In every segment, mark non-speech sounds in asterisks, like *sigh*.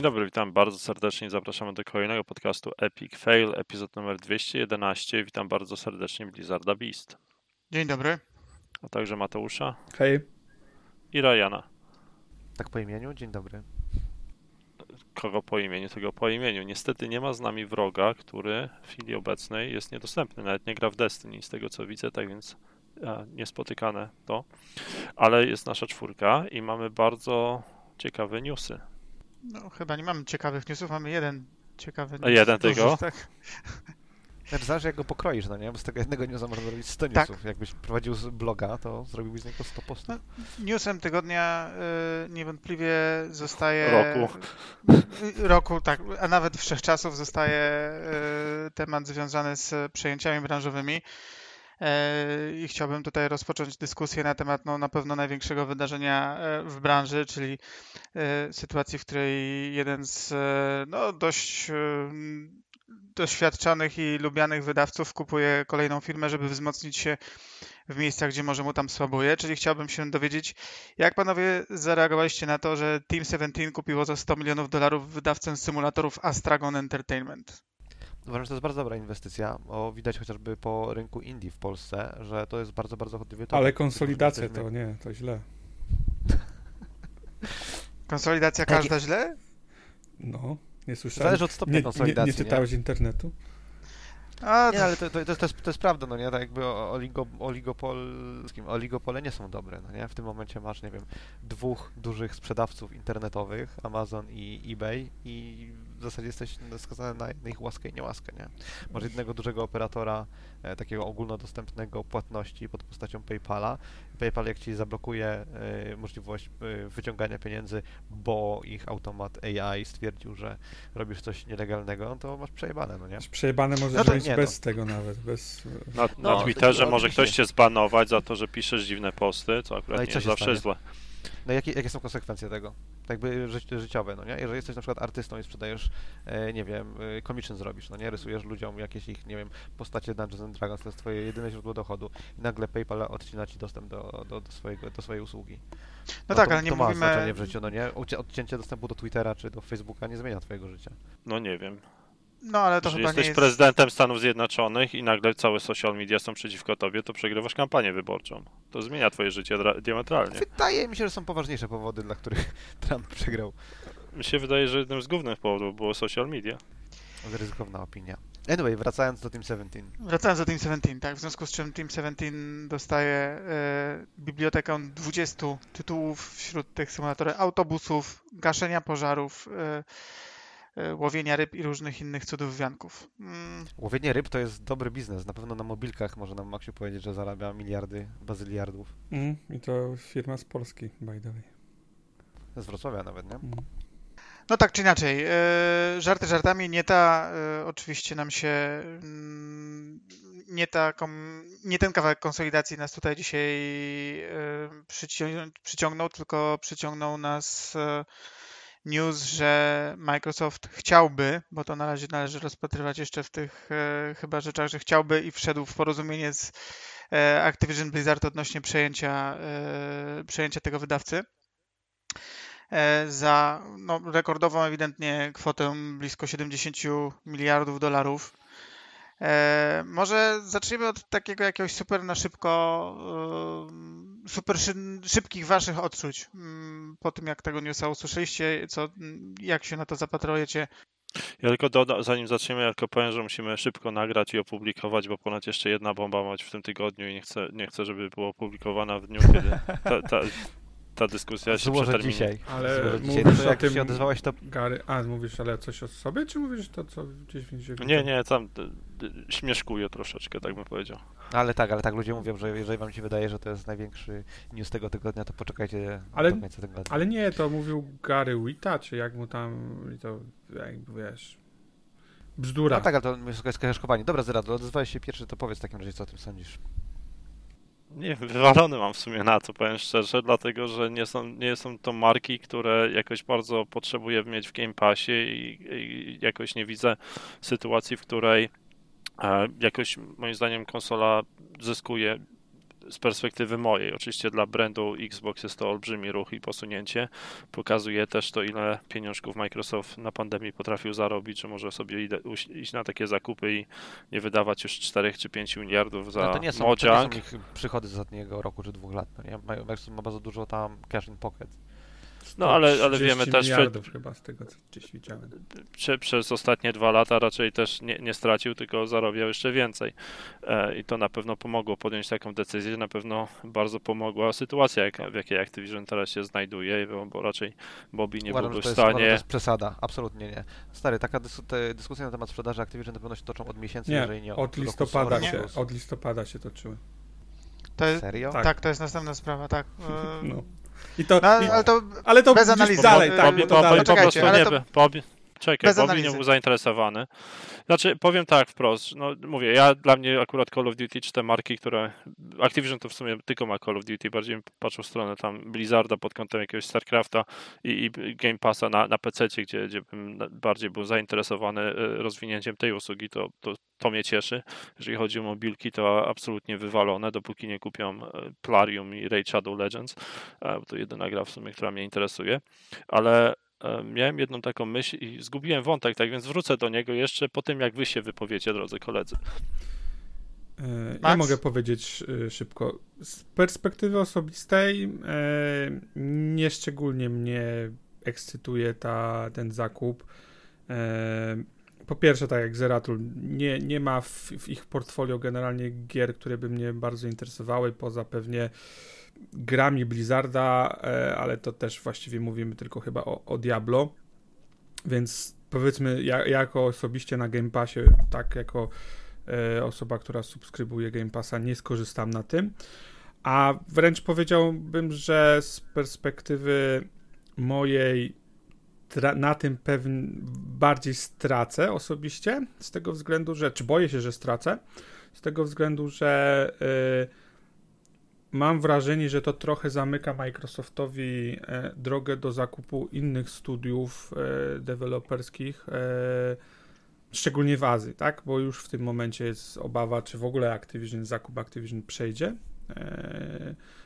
Dzień dobry, witam bardzo serdecznie i zapraszamy do kolejnego podcastu Epic Fail, epizod numer 211. Witam bardzo serdecznie Blizzarda Beast, Dzień dobry. a także Mateusza Hej. i Ryana. Tak po imieniu? Dzień dobry. Kogo po imieniu, tego po imieniu. Niestety nie ma z nami wroga, który w chwili obecnej jest niedostępny, nawet nie gra w Destiny, z tego co widzę, tak więc e, niespotykane to. Ale jest nasza czwórka i mamy bardzo ciekawe newsy. No, chyba nie mamy ciekawych newsów, mamy jeden ciekawy A jeden duży, tylko? Tak. *laughs* Znaczy, zależy jak go pokroisz, no nie? Bo z tego jednego newsa można zrobić 100 Tak. newsów. Jakbyś prowadził z bloga, to zrobiłbyś z niego 100 postów. No. Newsem tygodnia y, niewątpliwie zostaje... Roku. Y, Roku, tak, a nawet wszechczasów zostaje y, temat związany z przejęciami branżowymi. Y, I chciałbym tutaj rozpocząć dyskusję na temat no, na pewno największego wydarzenia e, w branży, czyli e, sytuacji, w której jeden z e, no, dość e, doświadczonych i lubianych wydawców kupuje kolejną firmę, żeby wzmocnić się w miejscach, gdzie może mu tam słabuje. Czyli chciałbym się dowiedzieć, jak panowie zareagowaliście na to, że Team 17 kupiło za 100 milionów dolarów wydawcę symulatorów Astragon Entertainment? Uważam, że to jest bardzo dobra inwestycja. O, widać chociażby po rynku indie w Polsce, że to jest bardzo, bardzo chodliwy towar. Ale konsolidacja jesteśmy- to nie, to źle. *laughs* Konsolidacja Tak, każda źle? No, nie słyszałem. Zależy od stopnia nie, nie, konsolidacji, nie czytałeś internetu? A, Nie, ale to, to, to, to, jest, to jest prawda, no nie? Tak jakby o- oligo, oligopol, oligopole nie są dobre, no nie? W tym momencie masz, nie wiem, dwóch dużych sprzedawców internetowych, Amazon i eBay i w zasadzie jesteś skazany na, na ich łaskę i niełaskę, nie? Masz jednego dużego operatora, e, takiego ogólnodostępnego płatności pod postacią PayPala. PayPal jak ci zablokuje e, możliwość e, wyciągania pieniędzy, bo ich automat AI stwierdził, że robisz coś nielegalnego, no to masz przejebane, no nie? Przejebane może No być nie, bez no. tego nawet, bez... Na, No, na Twitterze to- może ktoś cię zbanować za to, że piszesz dziwne posty, co akurat No i nie co jest się zawsze stanie? No jakie, jakie są konsekwencje tego? Tak jakby ży, życiowe, no nie? Jeżeli jesteś na przykład artystą i sprzedajesz, e, nie wiem, e, commission zrobisz, no nie? Rysujesz ludziom jakieś ich, nie wiem, postacie Dungeons and Dragons, to jest twoje jedyne źródło dochodu i nagle PayPal odcina ci dostęp do, do, do, swojego, do swojej usługi. no tak, to, ale nie to ma mówimy... znaczenie w życiu, no nie? Odcięcie dostępu do Twittera czy do Facebooka nie zmienia twojego życia. No nie wiem. No ale to Jeżeli chyba nie jesteś jest... prezydentem Stanów Zjednoczonych i nagle całe social media są przeciwko tobie, to przegrywasz kampanię wyborczą. To zmienia twoje życie diametralnie. Wydaje mi się, że są poważniejsze powody, dla których *laughs* Trump przegrał. Mi się wydaje, że jednym z głównych powodów było social media. Ryzykowna opinia. Anyway, wracając do Team 17. Wracając do Team 17, tak, w związku z czym Team 17 dostaje e, bibliotekę 20 tytułów, wśród tych symulatory autobusów, gaszenia pożarów, e, łowienia ryb i różnych innych cudów wianków. Mm, Łowienie ryb to jest dobry biznes. Na pewno na mobilkach może nam Maksiu powiedzieć, że zarabia miliardy bazyliardów. Mm, I to firma z Polski, by the way. Z Wrocławia nawet, nie? Mm. No tak czy inaczej, e, żarty żartami, nie ta e, oczywiście nam się, mm, nie, ta, nie ten kawałek konsolidacji nas tutaj dzisiaj e, przycią- przyciągnął, tylko przyciągnął nas e, news, że Microsoft chciałby, bo to na razie należy rozpatrywać jeszcze w tych e, chyba rzeczach, że chciałby i wszedł w porozumienie z e, Activision Blizzard odnośnie przejęcia, e, przejęcia tego wydawcy e, za no, rekordową ewidentnie kwotę blisko 70 miliardów dolarów. E, może zacznijmy od takiego jakiegoś super na szybko, e, super szy- szybkich waszych odczuć mm, po tym, jak tego newsa usłyszeliście, co, mm, jak się na to zapatrujecie. Ja tylko dodam, zanim zaczniemy, ja tylko powiem, że musimy szybko nagrać i opublikować, bo ponad jeszcze jedna bomba ma być w tym tygodniu i nie chcę, nie chcę żeby była opublikowana w dniu, kiedy ta, ta, ta dyskusja się Złożę przeterminuje. dzisiaj. Ale Złożę dzisiaj. mówisz No to o jak tym- się odezwałeś, to Gary, a mówisz, ale coś o sobie, czy mówisz to, co gdzieś widzisz? Nie, nie, tam śmieszkuję troszeczkę, tak bym powiedział. Ale tak, ale tak ludzie mówią, że jeżeli wam się wydaje, że to jest największy news tego tygodnia, to poczekajcie Ale- do końca tygodnia. Ale nie, to mówił Gary Wita, czy jak mu tam, i to jakby wiesz, bzdura. No tak, ale to jest skaszkowanie. Dobra, Zerado, odezwałeś się pierwszy, to powiedz w takim razie, co o tym sądzisz. Nie, wywalony mam w sumie na to, powiem szczerze, dlatego że nie są, nie są to marki, które jakoś bardzo potrzebuję mieć w Game Passie i, i jakoś nie widzę sytuacji, w której jakoś moim zdaniem konsola zyskuje z perspektywy mojej. Oczywiście dla brandu Xbox jest to olbrzymi ruch i posunięcie. Pokazuje też to, ile pieniążków Microsoft na pandemii potrafił zarobić, że może sobie iść na takie zakupy i nie wydawać już 4 czy 5 miliardów za no to nie są, Mojang. To nie są ich przychody z ostatniego roku czy dwóch lat. No nie? Microsoft ma bardzo dużo tam cash in pocket. No ale, ale wiemy też, że chyba z tego, co gdzieś widziałem. Prze, przez ostatnie dwa lata raczej też nie, nie stracił, tylko zarabiał jeszcze więcej. E, I to na pewno pomogło podjąć taką decyzję. Na pewno bardzo pomogła sytuacja, jak, w jakiej Activision teraz się znajduje, bo, bo raczej Bobby nie Uważam, byłby w stanie. to jest przesada, absolutnie nie. Stary, taka dys dyskusja na temat sprzedaży Activision na pewno się toczą od miesięcy, nie, jeżeli nie od, od listopada się, od listopada się toczyły. To jest, Serio? Tak. tak, to jest następna sprawa, tak. *laughs* No. I to, no, ale, to ale to bez analizy. dalej, tak, Bobby, to dalej. Po prostu ale nie, to... Czekaj, Bez Bobby nie był zainteresowany. Znaczy, powiem tak wprost, no mówię, ja dla mnie akurat Call of Duty czy te marki, które... Activision to w sumie tylko ma Call of Duty, bardziej patrzę w stronę tam Blizzarda pod kątem jakiegoś StarCrafta i, i Game Passa na, na PC, gdzie, gdzie bym bardziej był zainteresowany e, rozwinięciem tej usługi, to, to, to mnie cieszy. Jeżeli chodzi o mobilki, to absolutnie wywalone, dopóki nie kupią e, Plarium i Raid Shadow Legends. E, to jedyna gra w sumie, która mnie interesuje. Ale miałem jedną taką myśl i zgubiłem wątek, tak więc wrócę do niego jeszcze po tym, jak wy się wypowiecie, drodzy koledzy. E, ja mogę powiedzieć e, szybko. Z perspektywy osobistej e, nieszczególnie mnie ekscytuje ta, ten zakup. Po pierwsze, tak jak Zeratul, nie, nie ma w, w ich portfolio generalnie gier, które by mnie bardzo interesowały, poza pewnie grami Blizzarda, e, ale to też właściwie mówimy tylko chyba o, o Diablo. Więc powiedzmy, ja, jako osobiście na Game Passie, tak jako e, osoba, która subskrybuje Game Passa, nie skorzystam na tym. A wręcz powiedziałbym, że z perspektywy mojej na tym pewnie bardziej stracę osobiście, z tego względu, że, czy boję się, że stracę, z tego względu, że yy, mam wrażenie, że to trochę zamyka Microsoftowi e, drogę do zakupu innych studiów e, deweloperskich, e, szczególnie w Azji, tak? Bo już w tym momencie jest obawa, czy w ogóle Activision, zakup Activision przejdzie,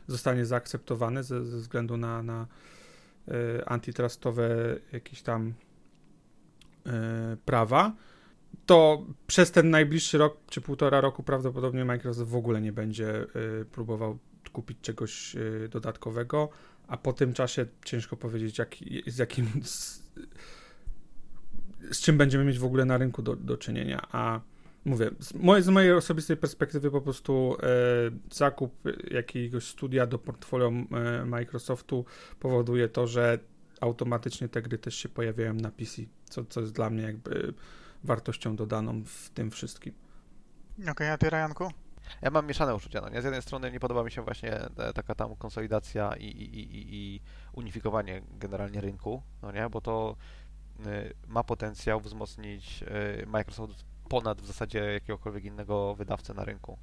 zostanie zaakceptowany ze, ze względu na, na antitrustowe jakieś tam prawa to przez ten najbliższy rok czy półtora roku prawdopodobnie Microsoft w ogóle nie będzie y, próbował kupić czegoś y, dodatkowego, a po tym czasie ciężko powiedzieć, jak, z jakim. Z, z, czym będziemy mieć w ogóle na rynku do, do czynienia. A mówię, z, moje, z mojej osobistej perspektywy, po prostu e, zakup jakiegoś studia do portfolio e, Microsoftu powoduje to, że automatycznie te gry też się pojawiają na PC, co, co jest dla mnie jakby wartością dodaną w tym wszystkim. Okej, okay, a ty, Rajanku? Ja mam mieszane uczucia. No nie? Z jednej strony nie podoba mi się właśnie taka tam konsolidacja i, i, i, i unifikowanie generalnie rynku, no nie? bo to y, ma potencjał wzmocnić y, Microsoft ponad w zasadzie jakiegokolwiek innego wydawcę na rynku.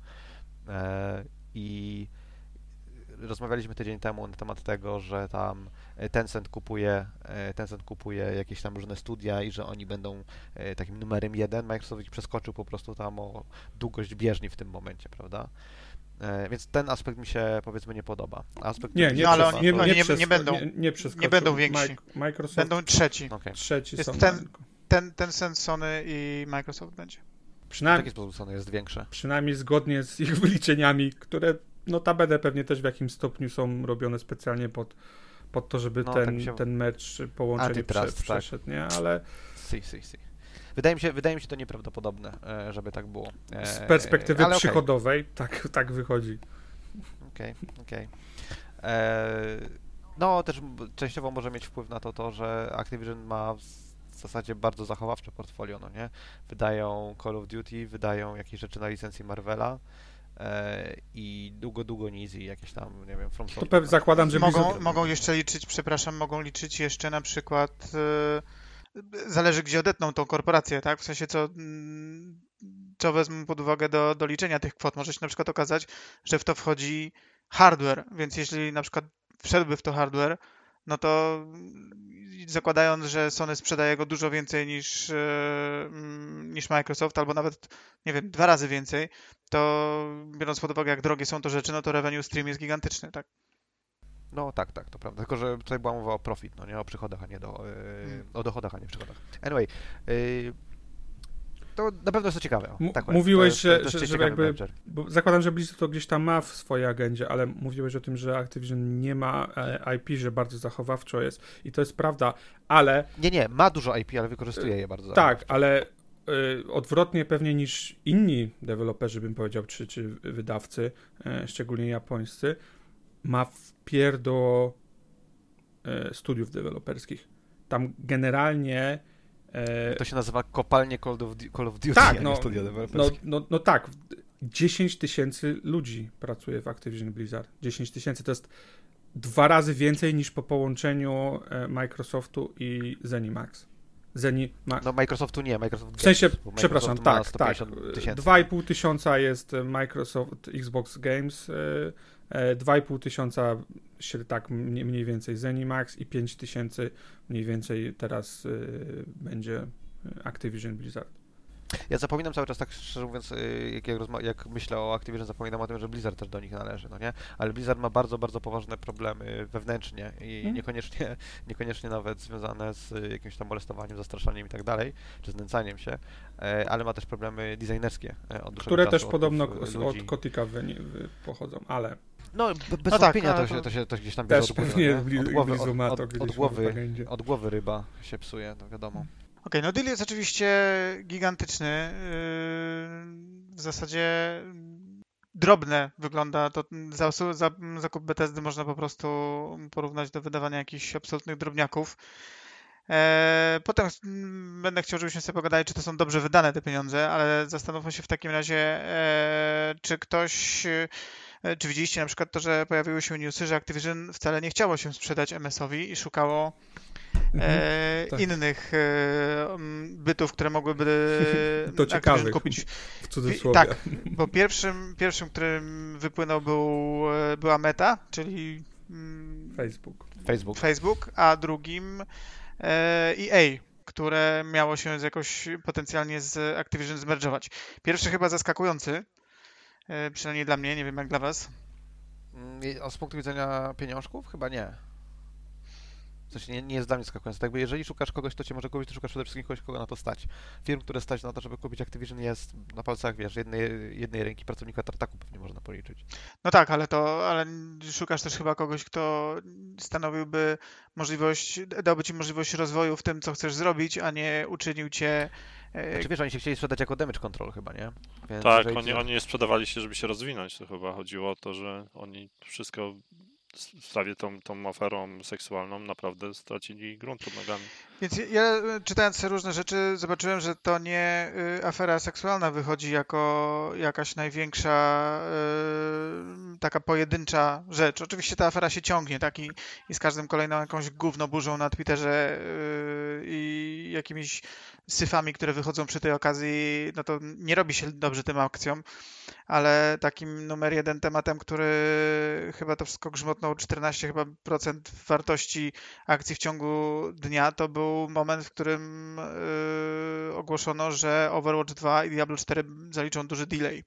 E, I rozmawialiśmy tydzień temu na temat tego, że tam e, Tencent kupuje, e, Tencent kupuje jakieś tam różne studia i że oni będą e, takim numerem jeden. Microsoft ich przeskoczył po prostu tam o długość bieżni w tym momencie, prawda? Więc ten aspekt mi się powiedzmy nie podoba. Aspekt nie, nie, no, ale oni, nie, nie, nie, nie, będą, nie, nie, nie będą więksi. Microsoft, będą trzeci. Okay. Trzeci jest ten, ten, ten sens Sony i Microsoft będzie. Przynajmniej, w jaki sposób Sony jest większe? Przynajmniej zgodnie z ich *laughs* wyliczeniami, które notabene pewnie też w jakimś stopniu są robione specjalnie pod, pod to, żeby no, ten, tak ten mecz połączenie prze, tak. przeszedł, nie? Ale... Si, si, si. Wydaje mi, się, wydaje mi się to nieprawdopodobne, e, żeby tak było. Z perspektywy Ale przychodowej okay. tak, tak wychodzi. Okej, okay, okej. Okay. E, no, też częściowo może mieć wpływ na to to, że Activision ma w zasadzie bardzo zachowawcze portfolio, no nie? Wydają Call of Duty, wydają jakieś rzeczy na licencji Marvela, E, i długo, długo Nizi, jakieś tam, nie wiem, From To pewnie zakładam, że mogą, mogą jeszcze liczyć, przepraszam, mogą liczyć jeszcze na przykład e, zależy gdzie odetną tą korporację, tak? W sensie co, mm, co wezmą pod uwagę do, do liczenia tych kwot. Może się na przykład okazać, że w to wchodzi hardware, więc jeśli na przykład wszedłby w to hardware, no to zakładając, że Sony sprzedaje go dużo więcej niż, e, mm, niż Microsoft, albo nawet, nie wiem, dwa razy więcej, to biorąc pod uwagę, jak drogie są to rzeczy, no to revenue stream jest gigantyczny, tak? No tak, tak, to prawda. Tylko, że tutaj była mowa o profit, no nie o przychodach, a nie do, yy, hmm. o dochodach, a nie przychodach. Anyway, yy, to na pewno jest to ciekawe. O, tak mówiłeś, to jest, że, to że, że jakby, bo zakładam, że Blizzard to gdzieś tam ma w swojej agendzie, ale mówiłeś o tym, że Activision nie ma e, IP, że bardzo zachowawczo jest i to jest prawda, ale... Nie, nie, ma dużo IP, ale wykorzystuje je bardzo Tak, ale y, odwrotnie pewnie niż inni deweloperzy, bym powiedział, czy, czy wydawcy, y, szczególnie japońscy, ma wpier do y, studiów deweloperskich. Tam generalnie E, to się nazywa kopalnie Call of, Call of Duty, tak, no, no, no, no tak, 10 tysięcy ludzi pracuje w Activision Blizzard. 10 tysięcy to jest dwa razy więcej niż po połączeniu e, Microsoftu i ZeniMax. Zeni Ma no Microsoftu nie, Microsoft W sensie, Games, przepraszam, tak, tak. 2,5 tysiąca jest Microsoft Xbox Games, 2,5 e, tysiąca tak mniej więcej Zenimax i 5 tysięcy mniej więcej teraz y, będzie Activision Blizzard. Ja zapominam cały czas, tak szczerze mówiąc, y, jak, jak, jak, myślę o Activision, zapominam o tym, że Blizzard też do nich należy, no nie? Ale Blizzard ma bardzo, bardzo poważne problemy wewnętrznie i hmm. niekoniecznie, *laughs* niekoniecznie nawet związane z jakimś tam molestowaniem, zastraszaniem i tak dalej, czy znęcaniem się, e, ale ma też problemy designerskie. E, od Które też podobno od, od Kotika pochodzą, ale... No, bez no tak, wątpienia tak, to, się, to, się, to gdzieś tam bierze od głowy, od, głowy, od, od, od, głowy, od głowy ryba się psuje, to wiadomo. Okej, okay, no deal jest oczywiście gigantyczny. Yy, w zasadzie drobne wygląda to. Za, za zakup Bethesdy można po prostu porównać do wydawania jakichś absolutnych drobniaków. E, potem będę chciał, żebyśmy sobie pogadali, czy to są dobrze wydane te pieniądze, ale zastanówmy się w takim razie, e, czy ktoś czy widzieliście na przykład to, że pojawiły się newsy, że Activision wcale nie chciało się sprzedać MS-owi i szukało mhm, e, tak. innych e, bytów, które mogłyby *laughs* to ciekawych, kupić. W cudzysłowie. Tak, bo pierwszym, pierwszym którym wypłynął był, e, była Meta, czyli mm, Facebook. Facebook. Facebook, a drugim e, EA które miało się jakoś potencjalnie z Activision zmerdżować. Pierwszy chyba zaskakujący, E, przynajmniej dla mnie, nie wiem jak dla Was. Mm, z punktu widzenia pieniążków? Chyba nie. W sensie nie, nie jest dla mnie zaskakujące. Tak jakby jeżeli szukasz kogoś, kto cię może kupić, to szukasz przede wszystkim kogoś, kogo na to stać. Firm, które stać na to, żeby kupić Activision jest na palcach, wiesz, jednej, jednej ręki pracownika Tartaku pewnie można policzyć. No tak, ale to, ale szukasz też chyba kogoś, kto stanowiłby możliwość, dałby ci możliwość rozwoju w tym, co chcesz zrobić, a nie uczynił cię znaczy, wiesz, oni się chcieli sprzedać jako damage control chyba, nie? Więc tak, oni, oni nie sprzedawali się, żeby się rozwinąć, to chyba chodziło o to, że oni wszystko w sprawie tą, tą aferą seksualną naprawdę stracili grunt pod nogami. Więc ja czytając różne rzeczy zobaczyłem, że to nie y, afera seksualna wychodzi jako jakaś największa y, taka pojedyncza rzecz. Oczywiście ta afera się ciągnie, tak? I, i z każdym kolejną jakąś gówno burzą na Twitterze y, i jakimiś syfami, które wychodzą przy tej okazji, no to nie robi się dobrze tym akcjom, ale takim numer jeden tematem, który chyba to wszystko grzmotnął 14 chyba procent wartości akcji w ciągu dnia, to był moment, w którym yy, ogłoszono, że Overwatch 2 i Diablo 4 zaliczą duży delay.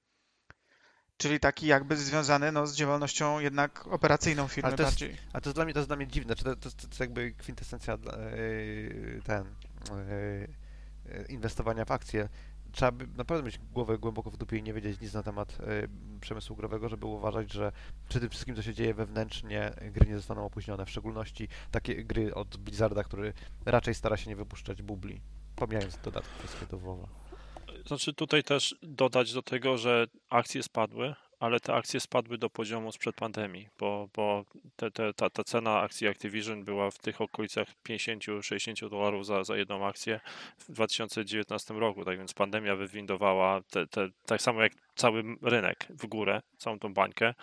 Czyli taki jakby związany no, z działalnością jednak operacyjną firmy ale to jest, bardziej. A to jest dla mnie, to jest dla mnie dziwne, czy to, to, to jest jakby kwintesencja yy, ten yy, inwestowania w akcje. Trzeba by naprawdę mieć głowę głęboko w dupie i nie wiedzieć nic na temat y, przemysłu growego, żeby uważać, że przy tym wszystkim, co się dzieje wewnętrznie, gry nie zostaną opóźnione. W szczególności takie gry od Blizzarda, który raczej stara się nie wypuszczać bubli, pomijając dodatki kwestionowe. Znaczy tutaj też dodać do tego, że akcje spadły, ale te akcje spadły do poziomu sprzed pandemii, bo, bo te, te, ta, ta cena akcji Activision była w tych okolicach 50-60 dolarów za, za jedną akcję w 2019 roku, tak więc pandemia wywindowała, te, te, tak samo jak cały rynek w górę, całą tą bańkę,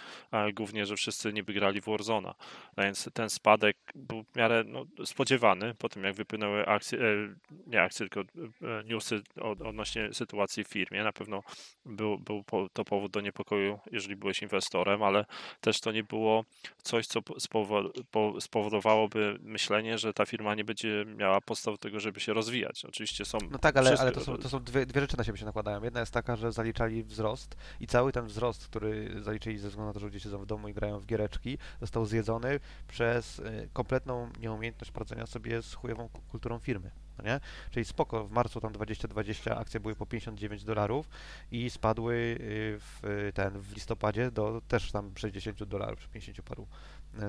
głównie, że wszyscy niby grali w Warzona, więc ten spadek był w miarę no, spodziewany po tym, jak wypłynęły akcje, e, nie akcje, tylko e, newsy odnośnie sytuacji w firmie. Na pewno był, był to powód do niepokoju, jeżeli byłeś inwestorem, ale też to nie było coś, co spowodowałoby myślenie, że ta firma nie będzie miała podstaw do tego, żeby się rozwijać. Oczywiście są... No tak, ale, ale to są, to są dwie, dwie rzeczy na siebie się nakładają. Jedna jest taka, że zaliczali wzrost i cały ten wzrost, który zaliczyli ze względu na to, że ludzie siedzą w domu i grają w giereczki, został zjedzony przez y, kompletną nieumiejętność poradzenia sobie z chujową kulturą firmy. No nie? Czyli spoko, w marcu tam 2020 akcje były po 59 dolarów i spadły y, w ten w listopadzie do też tam 60 dolarów, czy 50 paru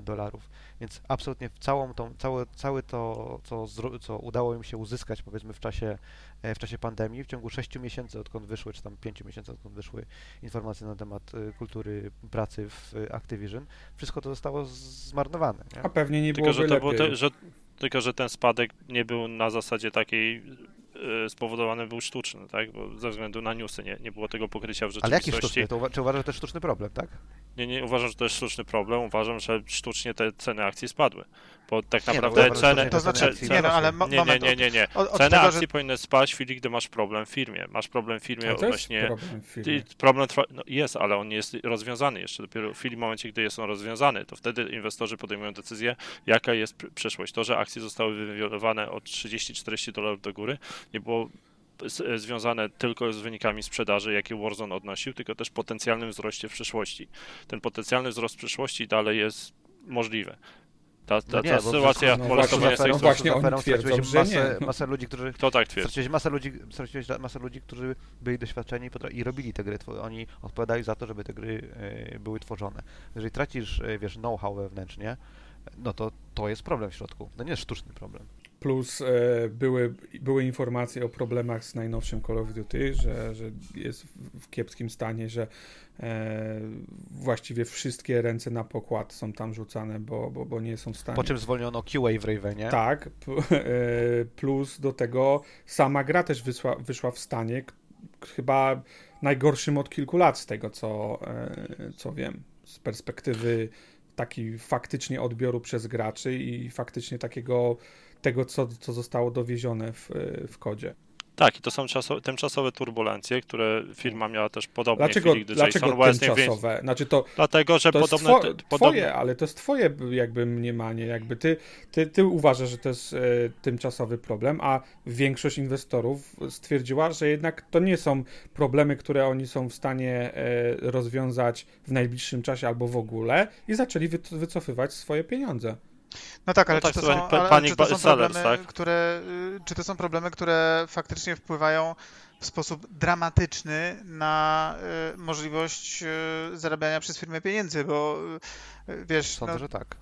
dolarów. Więc absolutnie całą tą, całe, całe to, co, co udało im się uzyskać powiedzmy w czasie, e, w czasie pandemii, w ciągu 6 miesięcy, odkąd wyszły, czy tam 5 miesięcy, odkąd wyszły informacje na temat e, kultury pracy w Activision, wszystko to zostało zmarnowane. Nie? A pewnie nie było Tylko, że to było te, że tylko, że ten spadek nie był na zasadzie takiej e, spowodowany był sztuczny, tak? Bo ze względu na newsy nie, nie było tego pokrycia w rzeczywistości. Ale jaki sztuczny? To, czy uważasz, że to jest sztuczny problem, tak? Nie, nie uważam, że to jest sztuczny problem. Uważam, że sztucznie te ceny akcji spadły. Bo tak naprawdę no, ceny. To znaczy, nie, no, ale nie, nie, nie, nie, nie. Od, od ceny tego, akcji że... powinny spaść w chwili, gdy masz problem w firmie. Masz problem w firmie odnośnie. Problem, w firmie. problem trwa... no, jest, ale on nie jest rozwiązany jeszcze. Dopiero w chwili, momencie, gdy jest on rozwiązany, to wtedy inwestorzy podejmują decyzję, jaka jest przyszłość. To, że akcje zostały wywiotowane od 30-40 dolarów do góry, nie było związane tylko z wynikami sprzedaży, jakie Warzone odnosił, tylko też potencjalnym wzroście w przyszłości. Ten potencjalny wzrost w przyszłości dalej jest możliwy. Ta, ta, no nie, ta sytuaza no molestowania seksualnego... Właśnie oni twierdzą, że masę, nie. masę ludzi, którzy... To tak twierdzi. Straciłeś masę ludzi, straciłeś masę ludzi, którzy byli doświadczeni i, i robili te gry. Oni odpowiadali za to, żeby te gry y, były tworzone. Jeżeli tracisz, y, wiesz, know-how wewnętrznie, no to to jest problem w środku. To nie jest sztuczny problem. Plus e, były, były informacje o problemach z najnowszym Call of Duty, że, że jest w kiepskim stanie, że e, właściwie wszystkie ręce na pokład są tam rzucane, bo, bo, bo nie są w stanie. Po czym zwolniono QA w Ravenie. Tak, e, plus do tego sama gra też wyszła, wyszła w stanie chyba najgorszym od kilku lat z tego, co, e, co wiem, z perspektywy taki faktycznie odbioru przez graczy i faktycznie takiego tego, co, co zostało dowiezione w, w kodzie. Tak, i to są czaso, tymczasowe turbulencje, które firma miała też podobnie dlaczego, chwili, gdy dlaczego Jason West tymczasowe? Znaczy to, Dlatego, że to podobne... Two, podobne... Twoje, ale to jest twoje jakby mniemanie, jakby ty, ty, ty uważasz, że to jest e, tymczasowy problem, a większość inwestorów stwierdziła, że jednak to nie są problemy, które oni są w stanie e, rozwiązać w najbliższym czasie albo w ogóle i zaczęli wycofywać swoje pieniądze. No tak, ale, no czy, to są, ale czy to są problemy, tak? które, y, czy to są problemy, które faktycznie wpływają w sposób dramatyczny na y, możliwość y, zarabiania przez firmę pieniędzy, bo y, wiesz... Sądzę, no, że tak.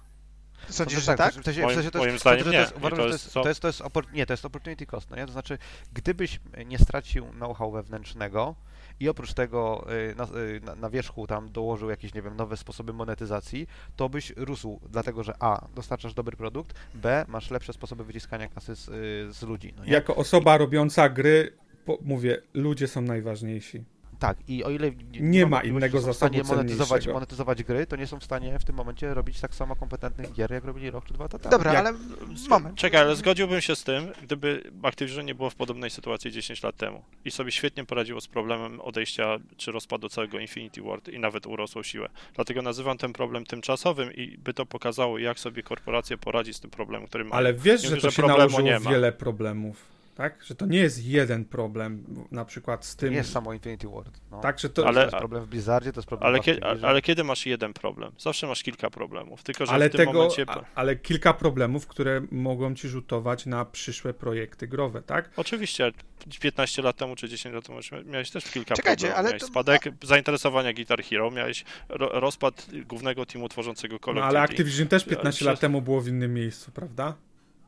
Sądzisz, że tak? W sensie, moim, moim zdaniem nie. To jest, to jest, to jest, nie, to jest opportunity cost, no nie? To znaczy, gdybyś nie stracił know-how wewnętrznego, i oprócz tego y, na, y, na, na, wierzchu tam dołożył jakieś, nie wiem, nowe sposoby monetyzacji, to byś rósł, dlatego że A, dostarczasz dobry produkt, B, masz lepsze sposoby wyciskania kasy z, y, z ludzi. No jako osoba robiąca gry, po, mówię, ludzie są najważniejsi. Tak, i o ile nie, nie ma innego zasobu w stanie monetyzować, monetyzować gry, to nie są w stanie w tym momencie robić tak samo kompetentnych gier, jak robili rok czy dwa lata temu. Dobra, jak... ale moment. Czekaj, ale zgodziłbym się z tym, gdyby Activision nie było w podobnej sytuacji 10 lat temu i sobie świetnie poradziło z problemem odejścia czy rozpadu całego Infinity Ward i nawet urosło siłę. Dlatego nazywam ten problem tymczasowym i by to pokazało, jak sobie korporacja poradzi z tym problemem, który ma. Ale wiesz, że to że się nałożyło wiele problemów tak? Że to nie jest jeden problem, na przykład z tym... To nie jest samo Infinity Ward. No. Tak, że to... Ale, to jest problem w Blizzardzie, to jest problem ale, kiedy, ale kiedy masz jeden problem? Zawsze masz kilka problemów, tylko że ale w tym tego, momencie... Ale kilka problemów, które mogą ci rzutować na przyszłe projekty growe, tak? Oczywiście, 15 lat temu czy 10 lat temu miałeś też kilka Czekajcie, problemów. Ale miałeś to... spadek zainteresowania Guitar Hero, miałeś ro, rozpad głównego teamu tworzącego Call No ale Activision też 15 lat temu było w innym miejscu, prawda?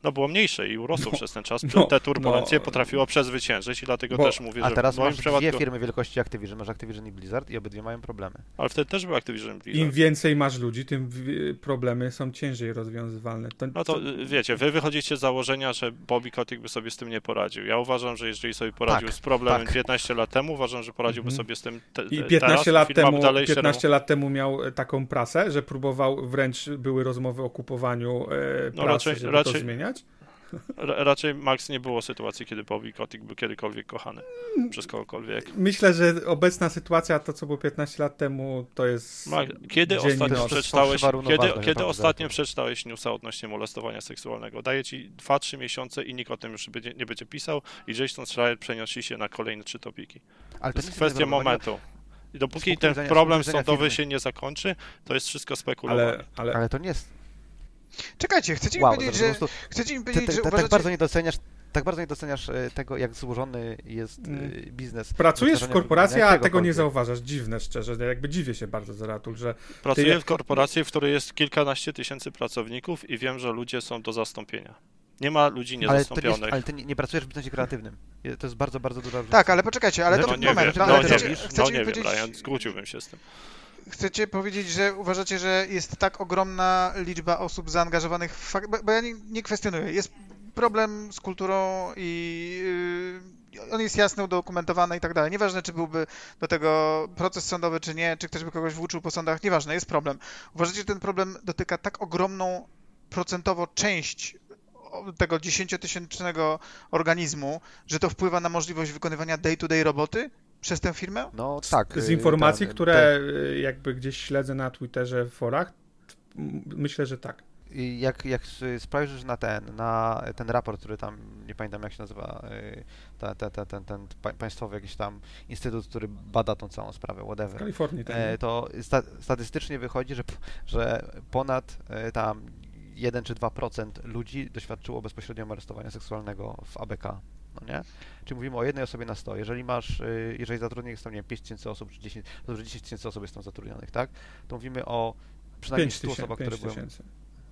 No było mniejsze i urosło no, przez ten czas. No, te turbulencje no, potrafiło przezwyciężyć i dlatego bo, też mówię, a że teraz masz przypadku... dwie firmy wielkości Activision, masz Activision i Blizzard i obydwie mają problemy. Ale wtedy też był Activision Blizzard. Im więcej masz ludzi, tym problemy są ciężej rozwiązywalne. To, no to y, wiecie, wy wychodzicie z założenia, że Bobby Kotick by sobie z tym nie poradził. Ja uważam, że jeżeli sobie poradził tak, z problemem tak. 15 lat temu, uważam, że poradziłby mhm. sobie z tym te, I 15 teraz, lat temu 15 lat temu miał e, taką prasę, że próbował, wręcz były rozmowy o kupowaniu e, no, prasy, raczej, żeby raczej, to zmieniać? Raczej Max nie było sytuacji, kiedy Bobby Kotick był kiedykolwiek kochany przez kogokolwiek. Myślę, że obecna sytuacja, to co było 15 lat temu, to jest. kiedy ostatnio przeczytałeś, kiedy, kiedy ostatnio przeczytałeś newsa odnośnie molestowania seksualnego? Daję ci 2-3 miesiące i nikt o tym już będzie, nie będzie pisał i Jason Schreier przenosi się na kolejne trzy topiki. Ale to, to jest kwestia momentu. I dopóki ten problem sądowy firmy. się nie zakończy, to jest wszystko spekulowanie. Ale, ale... ale to nie jest Czekajcie, chcecie mi wow, powiedzieć, że... Chcecie mi powiedzieć, ty, ty, że tak uważacie... Tak bardzo nie doceniasz tak bardzo nie doceniasz e, tego, jak złożony jest e, mm. biznes. Pracujesz w korporacji, a tego nie zauważasz. Dziwne, szczerze. Jakby dziwię się bardzo za Ratul, że... Pracuję ty... w korporacji, w której jest kilkanaście tysięcy pracowników i wiem, że ludzie są do zastąpienia. Nie ma ludzi niezastąpionych. Ale, ale ty nie, nie, pracujesz w biznesie kreatywnym. To jest bardzo, bardzo duża różnica. Tak, ale poczekajcie, ale no, to nie moment. Wiem, no, no, nie, chcecie, no nie wiem, Ryan, skróciłbym się z tym chcecie powiedzieć, że uważacie, że jest tak ogromna liczba osób zaangażowanych w fakt, bo, ja nie, nie, kwestionuję. Jest problem z kulturą i yy, on jest jasny, udokumentowany i tak dalej. Nieważne, czy byłby do tego proces sądowy, czy nie, czy ktoś by kogoś włóczył po sądach, nieważne, jest problem. Uważacie, że ten problem dotyka tak ogromną procentowo część tego dziesięciotysięcznego organizmu, że to wpływa na możliwość wykonywania day-to-day -day roboty? Przez tę firmę? No tak. Z, z informacji, ten, które ten... jakby gdzieś śledzę na Twitterze, w forach, myślę, że tak. Jak, jak spojrzysz na ten, na ten raport, który tam, nie pamiętam jak się nazywa, y, ta, ta, ta, ten, ten państwowy jakiś tam instytut, który bada tą całą sprawę, whatever. W Kalifornii, tak. To sta statystycznie wychodzi, że, że ponad e, tam 1 czy 2% ludzi doświadczyło bezpośrednio aresztowania seksualnego w ABK no nie? Czyli mówimy o jednej osobie na 100. Jeżeli masz, y, jeżeli zatrudnionych jest tam, nie wiem, 5 tysięcy osób, czy 10, to 10 tysięcy osób jest tam zatrudnionych, tak? To mówimy o przynajmniej 100 osobach, które były...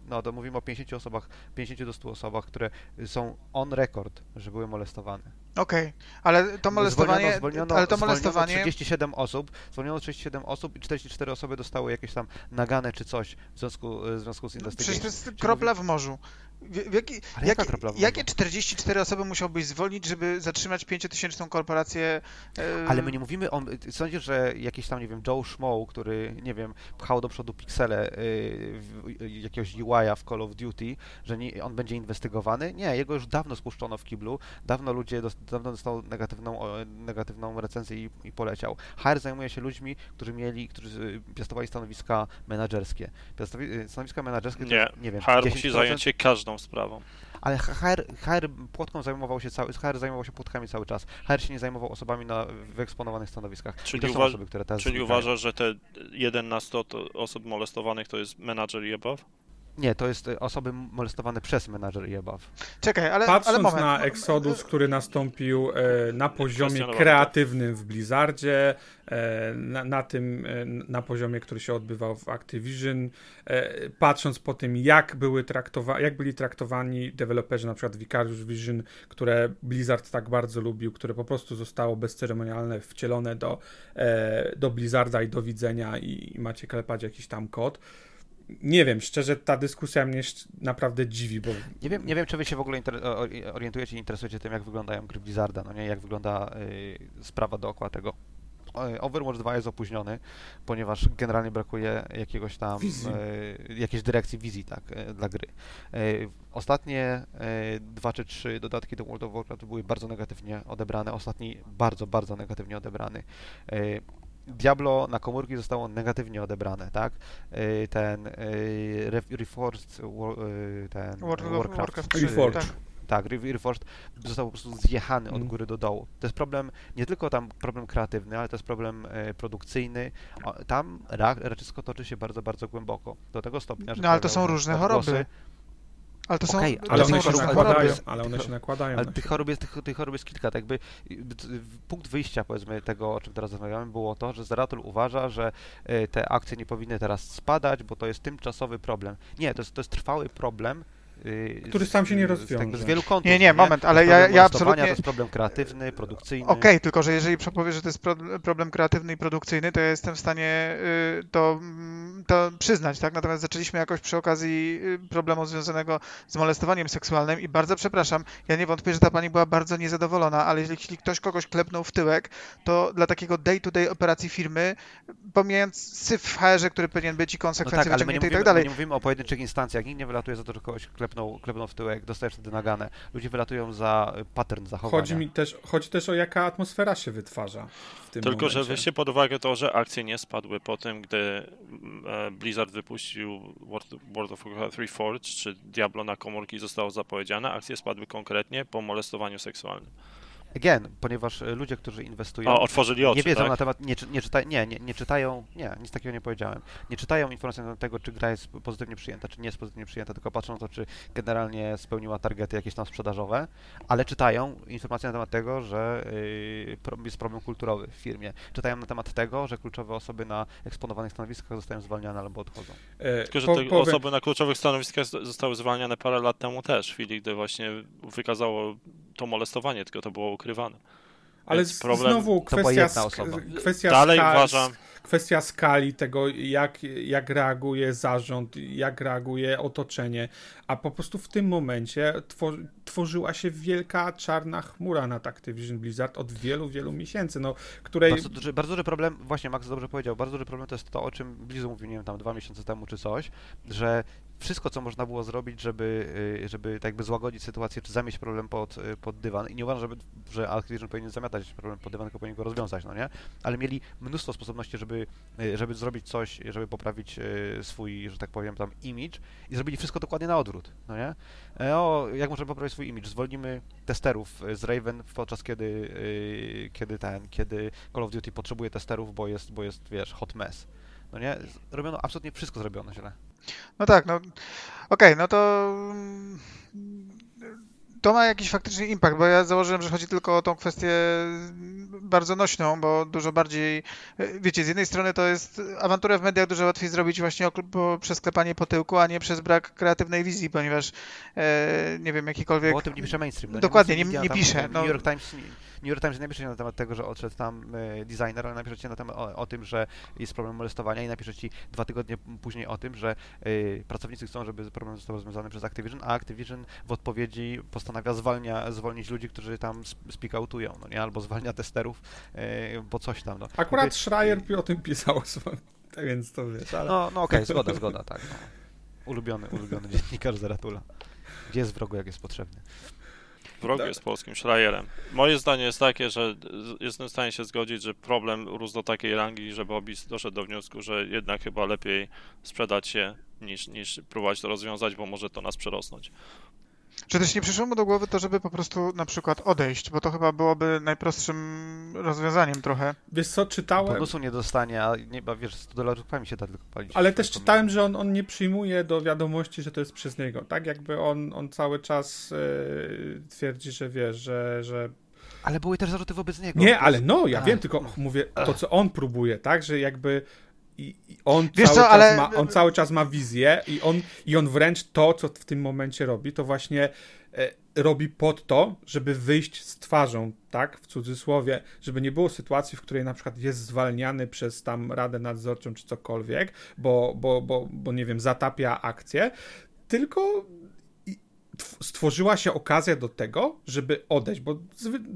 No, to mówimy o 50 osobach, 50 do 100 osobach, które są on record, że były molestowane. Okej, okay. ale to molestowanie... Zwolniono, zwolniono, ale to molestowanie... 37 osób, zwolniono 37 osób i 44 osoby dostały jakieś tam nagane czy coś w związku, w związku z inwestycją. Przecież to jest kropla w morzu. W, jaki, jakie, jakie 44 osoby musiałbyś zwolnić, żeby zatrzymać 5000 korporację? E... Ale my nie mówimy o. Sądzisz, że jakiś tam, nie wiem, Joe Schmoe, który, nie wiem, pchał do przodu piksele y, jakiegoś UI-a w Call of Duty, że nie, on będzie inwestygowany? Nie, jego już dawno spuszczono w kiblu, dawno ludzie, dawno dostał negatywną, negatywną recenzję i, i poleciał. HR zajmuje się ludźmi, którzy mieli, którzy piastowali stanowiska menedżerskie. Piastowi, stanowiska menedżerskie nie, to, nie wiem, HR musi zająć się każdą sprawą. Ale HR, HR płotką zajmował się cały, HR zajmował się płotkami cały czas. HR się nie zajmował osobami na wyeksponowanych stanowiskach. Czyli, uwa osoby, czyli uważasz, że te 1 na 100 osób molestowanych to jest menadżer i above? Nie, to jest e, osoby molestowane przez menadżer i above. Czekaj, ale Patrząc ale moment. na Exodus, który nastąpił e, na poziomie kreatywnym w Blizzardzie, e, na, na, tym, e, na poziomie, który się odbywał w Activision, e, patrząc po tym, jak, były traktowa jak byli traktowani deweloperzy, na przykład Vicarious Vision, które Blizzard tak bardzo lubił, które po prostu zostało bezceremonialne wcielone do, e, do Blizzarda i do widzenia i, i macie klepać jakiś tam kod nie wiem, szczerze ta dyskusja mnie naprawdę dziwi, bo... Nie wiem, nie wiem czy wy się w ogóle orientujecie i interesujecie tym, jak wyglądają gry Blizzarda, no nie, jak wygląda y, sprawa dookoła tego. Overwatch 2 jest opóźniony, ponieważ generalnie brakuje jakiegoś tam y, jakiejś dyrekcji wizji tak, y, dla gry. Y, ostatnie dwa czy trzy dodatki do World of Warcraft były bardzo negatywnie odebrane, ostatni bardzo, bardzo negatywnie odebrany. Diablo na komórki zostało negatywnie odebrane, tak? Y, ten y, Reforged y, ten Warcraft, Warcraft Reforged. Tak. Tak, Reforged został po prostu zjechany od mm. góry do dołu. To jest problem, nie tylko tam problem kreatywny, ale to jest problem produkcyjny. Tam raczysko toczy się bardzo, bardzo głęboko. Do tego stopnia, że... No ale to są różne choroby. Ale to są, okay, ale, one się nakładają, ale one się nakładają. Ale tych chorób, jest, tych, tych chorób jest kilka. Tak jakby punkt wyjścia, powiedzmy, tego, o czym teraz rozmawiamy, było to, że Zeratul uważa, że e, te akcje nie powinny teraz spadać, bo to jest tymczasowy problem. Nie, to jest, to jest trwały problem Yy, Który sam się nie rozwiąże. Z, z wielu kątów. Nie, nie, moment, ale ja, ja absolutnie... To jest problem kreatywny, produkcyjny. Okej, okay, tylko że jeżeli powiesz, że to jest problem kreatywny i produkcyjny, to ja jestem w stanie y, to, mm, to przyznać, tak? Natomiast zaczęliśmy jakoś przy okazji y, problemu związanego z molestowaniem seksualnym i bardzo przepraszam, ja nie wątpię, że ta pani była bardzo niezadowolona, ale jeśli ktoś kogoś klepnął w tyłek, to dla takiego day-to-day -day operacji firmy, pomijając syf w HR-ze, który powinien być i konsekwencje no tak, ale my nie mówimy, i tak dalej. My nie mówimy o pojedynczych instancjach, nikt nie wylatuje za to, że kogoś klepnął, klepnął w tyłek, dostajesz wtedy naganę. Ludzie wylatują za pattern zachowania. Chodzi mi też, chodzi też o jaka atmosfera się wytwarza w tym Tylko, momencie. że weźcie pod uwagę to, że akcje nie spadły po tym, gdy e, Blizzard wypuścił World, World of Warcraft 3 Forge, czy Diablo na komórki zostało zapowiedziane, akcje spadły konkretnie po molestowaniu seksualnym. Again, ponieważ e, ludzie, którzy inwestują. O, otworzyli oczy. Nie wiedzą tak? na temat. Nie, nie, czyta, nie, nie, nie czytają. Nie, nic takiego nie powiedziałem. Nie czytają informacji na temat tego, czy gra jest pozytywnie przyjęta, czy nie jest pozytywnie przyjęta, tylko patrzą na to, czy generalnie spełniła targety jakieś tam sprzedażowe, ale czytają informacje na temat tego, że yy, jest problem kulturowy w firmie. Czytają na temat tego, że kluczowe osoby na eksponowanych stanowiskach zostają zwalniane albo odchodzą. E, tylko, że te powiem... osoby na kluczowych stanowiskach zostały zwalniane parę lat temu też, w chwili, gdy właśnie wykazało to molestowanie, tylko to było ukrywane. Ale problem, znowu kwestia, kwestia Dalej skali, uważam. kwestia skali tego, jak, jak reaguje zarząd, jak reaguje otoczenie, a po prostu w tym momencie tworzyła się wielka czarna chmura nad Activision Blizzard od wielu, wielu miesięcy, no, której... Bardzo duży, bardzo duży problem, właśnie Max dobrze powiedział, bardzo duży problem to jest to, o czym Blizzard mówił, nie wiem, tam dwa miesiące temu czy coś, że wszystko, co można było zrobić, żeby, y, żeby tak jakby złagodzić sytuację, czy zamieść problem pod, y, pod dywan. I nie uważam, żeby, że Activision powinien zamiatać problem pod dywan, tylko powinien go rozwiązać, no nie? Ale mieli mnóstwo sposobności, żeby, y, żeby zrobić coś, żeby poprawić swój, że tak powiem, tam image i zrobili wszystko dokładnie na odwrót, no nie? E, o, jak możemy poprawić swój image? Zwolnimy testerów z Raven podczas kiedy, kiedy ten, kiedy Call of Duty potrzebuje testerów, bo jest, bo jest, wiesz, hot mess. No nie? Robiono absolutnie wszystko zrobiono źle. No tak, no okej, okay, no to to ma jakiś faktyczny impact, bo ja założyłem, że chodzi tylko o tą kwestię bardzo nośną, bo dużo bardziej, wiecie, z jednej strony to jest awanturę w mediach dużo łatwiej zrobić właśnie przez klepanie po tyłku, a nie przez brak kreatywnej wizji, ponieważ e, nie wiem, jakikolwiek... Bo o tym nie pisze mainstream. No Dokładnie, nie, nie, nie pisze. No. New York Times New York Times nie napisze na temat tego, że odszedł tam e, designer, ale napisze ci na temat o, o, tym, że jest problem molestowania i napisze ci dwa tygodnie później o tym, że y, pracownicy chcą, żeby problem został rozwiązany przez Activision, a Activision w odpowiedzi postanawia zwalnia, zwolnić ludzi, którzy tam speakoutują, no nie? Albo zwalnia testerów, y, bo coś tam. No. Akurat Mówię, Schreier o tym pisał, *laughs* tak więc to wiesz, ale... No, no okej, okay, zgoda, zgoda, tak. No. Ulubiony, ulubiony dziennikarz Zaratula. Gdzie jest wrogu, jak jest potrzebny. Wrogu tak. jest polskim Schleierem. Moje zdanie jest takie, że jestem w stanie się zgodzić, że problem rósł do takiej rangi, że Bobis doszedł do wniosku, że jednak chyba lepiej sprzedać się niż, niż próbować to rozwiązać, bo może to nas przerosnąć. Czy też nie przyszło mu do głowy to, żeby po prostu na przykład odejść, bo to chyba byłoby najprostszym rozwiązaniem trochę. Wiesz co, czytałem... Bonusu nie dostanie, a nie, wiesz, 100 dolarów mi się da tylko palić. Ale też czytałem, że on, on nie przyjmuje do wiadomości, że to jest przez niego, tak? Jakby on, on cały czas yy, twierdzi, że wiesz, że, że ale były też zarzuty wobec niego. Nie, ale no, ja wiem, tylko mówię to, co on próbuje, tak? Że jakby i, on, Wiesz cały co, ale... ma, on cały czas ma wizję i on, i on wręcz to, co w tym momencie robi, to właśnie e, robi pod to, żeby wyjść z twarzą, tak, w cudzysłowie, żeby nie było sytuacji, w której na przykład jest zwalniany przez tam Radę Nadzorczą czy cokolwiek, bo, bo, bo, bo nie wiem, zatapia akcję, tylko stworzyła się okazja do tego, żeby odejść, bo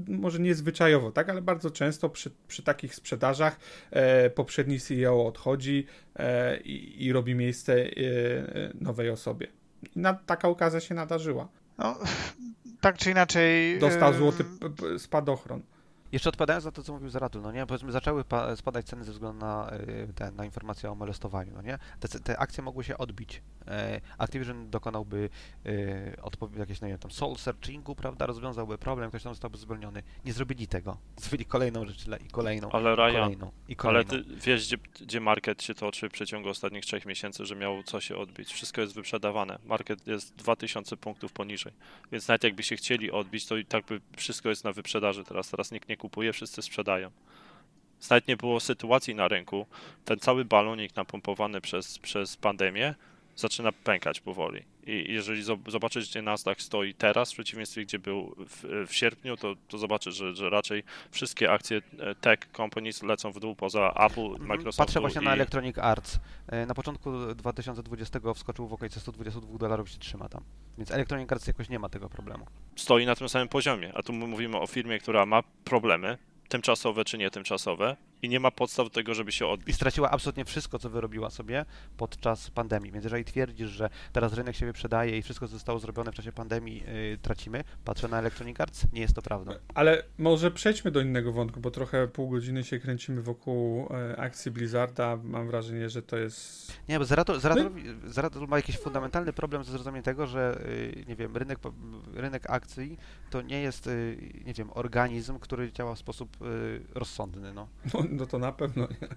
może nie zwyczajowo, tak, ale bardzo często przy, przy takich sprzedażach e, poprzedni CEO odchodzi e, i, i, robi miejsce e, nowej osobie. I na, taka okazja się nadarzyła. No, tak czy inaczej. Dostał złoty spadochron. Jeszcze odpowiadając na to, co mówił Zaratul, no nie, powiedzmy, zaczęły spadać ceny ze względu na, y, te, na informację o molestowaniu, no nie? Te, te akcje mogły się odbić. E, Activision dokonałby y, odpowiedzi jakiegoś, no nie wiem, tam soul searchingu, prawda, rozwiązałby problem, ktoś tam zostałby zwolniony. Nie zrobili tego. *laughs* Zrobili kolejną rzecz i kolejną, ale Ryan, kolejną, i kolejną. Ale ty wiesz, gdzie, gdzie market się toczy w przeciągu ostatnich trzech miesięcy, że miał co się odbić. Wszystko jest wyprzedawane. Market jest 2000 punktów poniżej. Więc nawet jakby się chcieli odbić, to i tak by wszystko jest na wyprzedaży teraz. Teraz nikt nie kupuje, wszyscy sprzedają. Nawet nie było sytuacji na rynku. Ten cały balonik napompowany przez, przez pandemię zaczyna pękać powoli. I jeżeli zobaczysz, gdzie Nasdaq stoi teraz, w przeciwieństwie gdzie był w, w sierpniu, to, to zobaczysz, że, że raczej wszystkie akcje e, tech companies lecą w dół poza Apple, mhm. Microsoft. Patrzę właśnie i... na Electronic Arts. E, na początku 2020 wskoczył w okolice 122 dolarów się trzyma tam. Więc Electronic Arts jakoś nie ma tego problemu. Stoi na tym samym poziomie, a tu mówimy o firmie, która ma problemy, tymczasowe czy nie tymczasowe i nie ma podstaw do tego, żeby się odbić. I straciła absolutnie wszystko, co wyrobiła sobie podczas pandemii. Więc jeżeli twierdzisz, że teraz rynek się wyprzedaje i wszystko, co zostało zrobione w czasie pandemii yy, tracimy, patrzę na Electronic Arts, nie jest to prawda. Ale może przejdźmy do innego wątku, bo trochę pół godziny się kręcimy wokół e, akcji Blizzarda. Mam wrażenie, że to jest... Nie, bo Zeratul, Zeratul, no Zeratul ma jakiś fundamentalny problem ze zrozumieniem tego, że yy, nie wiem, rynek, rynek akcji to nie jest, yy, nie wiem, organizm, który działa w sposób y, rozsądny. No. no. *laughs* No, to na pewno nie.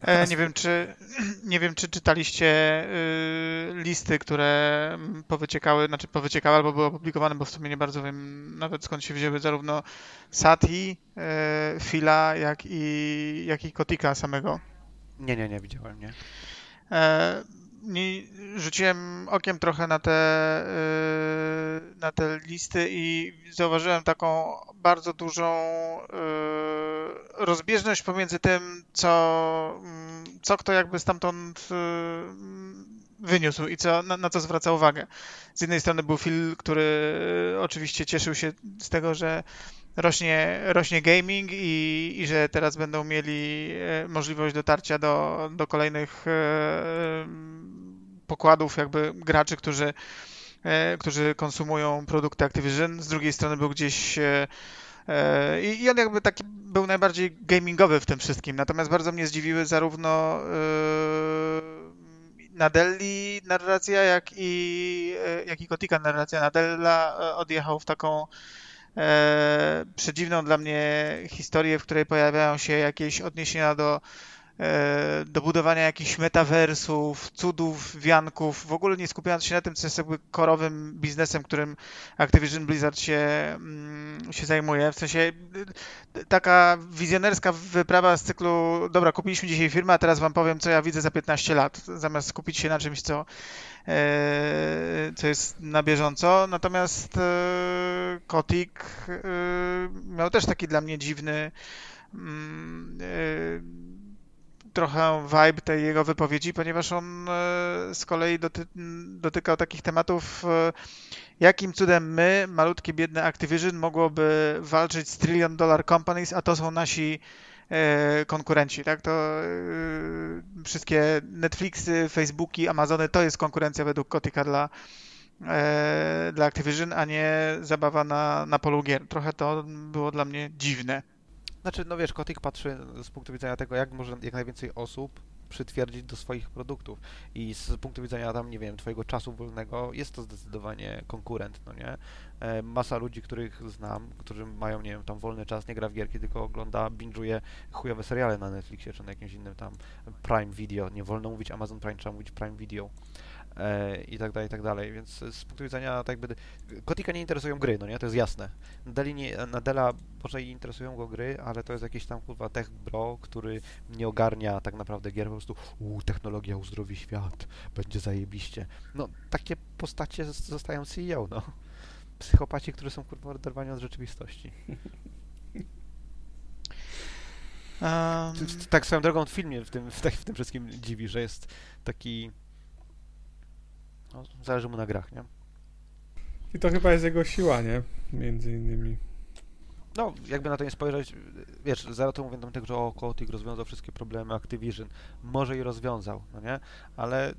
E, nie wiem, czy *clears throat* nie wiem, czy czytaliście y, listy, które powyciekały, znaczy powyciekały albo były opublikowane, bo w sumie nie bardzo wiem nawet skąd się wzięły zarówno Sati, y, Fila, jak i, jak i Kotika samego. Nie, nie, nie widziałem, nie. Nie, rzuciłem okiem trochę na te, y, na te listy i zauważyłem taką bardzo dużą y, rozbieżność pomiędzy tym, co, mm, co kto jakby stamtąd y, wyniósł i co, na, na co zwraca uwagę. Z jednej strony był Phil, który oczywiście cieszył się z tego, że rośnie, rośnie gaming i, i że teraz będą mieli możliwość dotarcia do, do kolejnych pokładów jakby graczy, którzy, e, którzy konsumują produkty Activision. Z drugiej strony był gdzieś i on jakby taki był najbardziej gamingowy w tym wszystkim. Natomiast bardzo mnie zdziwiły zarówno Nadelli narracja, jak i, jak i Kotika narracja. Nadella odjechał w taką e, przedziwną dla mnie historię, w której pojawiają się jakieś odniesienia do, e, do budowania jakichś metaversów, cudów, wianków, w ogóle nie skupiając się na tym, co jest jakby korowym biznesem, którym Activision Blizzard się, mm, się zajmuje. W sensie taka wizjonerska wyprawa z cyklu, dobra, kupiliśmy dzisiaj firmę, a teraz wam powiem, co ja widzę za 15 lat, zamiast skupić się na czymś, co E, co jest na bieżąco. Natomiast e, Kotik e, miał też taki dla mnie dziwny mm, trochę vibe tej jego wypowiedzi, ponieważ on z kolei doty dotykał takich tematów, jakim cudem my, malutkie, biedne Activision, mogłoby walczyć z trillion dollar companies, a to są nasi E, konkurenci, tak? To e, wszystkie Netflixy, Facebooki, Amazony to jest konkurencja według Kotika dla, e, dla Activision, a nie zabawa na, na polu gier. Trochę to było dla mnie dziwne. Znaczy, no wiesz, Kotik patrzy z punktu widzenia tego, jak może jak najwięcej osób przytwierdzić do swoich produktów. I z punktu widzenia tam, nie wiem, twojego czasu wolnego jest to zdecydowanie konkurent, no nie? E, masa ludzi, których znam, którzy mają, nie wiem, tam wolny czas, nie gra w gierki, tylko ogląda, binge'uje chujowe seriale na Netflixie czy na jakimś innym tam Prime Video. Nie wolno mówić Amazon Prime, trzeba mówić Prime Video. I tak dalej, i tak dalej. Więc z punktu widzenia tak jakby Kotika nie interesują gry, no nie? To jest jasne. Nadeli nie, Nadela może i interesują go gry, ale to jest jakiś tam kurwa tech bro, który nie ogarnia tak naprawdę gier, po prostu uuu, technologia uzdrowi świat, będzie zajebiście. No, takie postacie zostają CEO, no. Psychopaci, którzy są kurwa oderwani od rzeczywistości. *laughs* Um... Tak swoją drogą w filmie w tym, w, w tym wszystkim dziwi, że jest taki no, zależy mu na grach, nie? I to chyba jest jego siła, nie? Między innymi. No, jakby na to nie spojrzeć, wiesz, zaraz to mówię tego, że o, Kotick rozwiązał wszystkie problemy Activision. Może i rozwiązał, no nie? Ale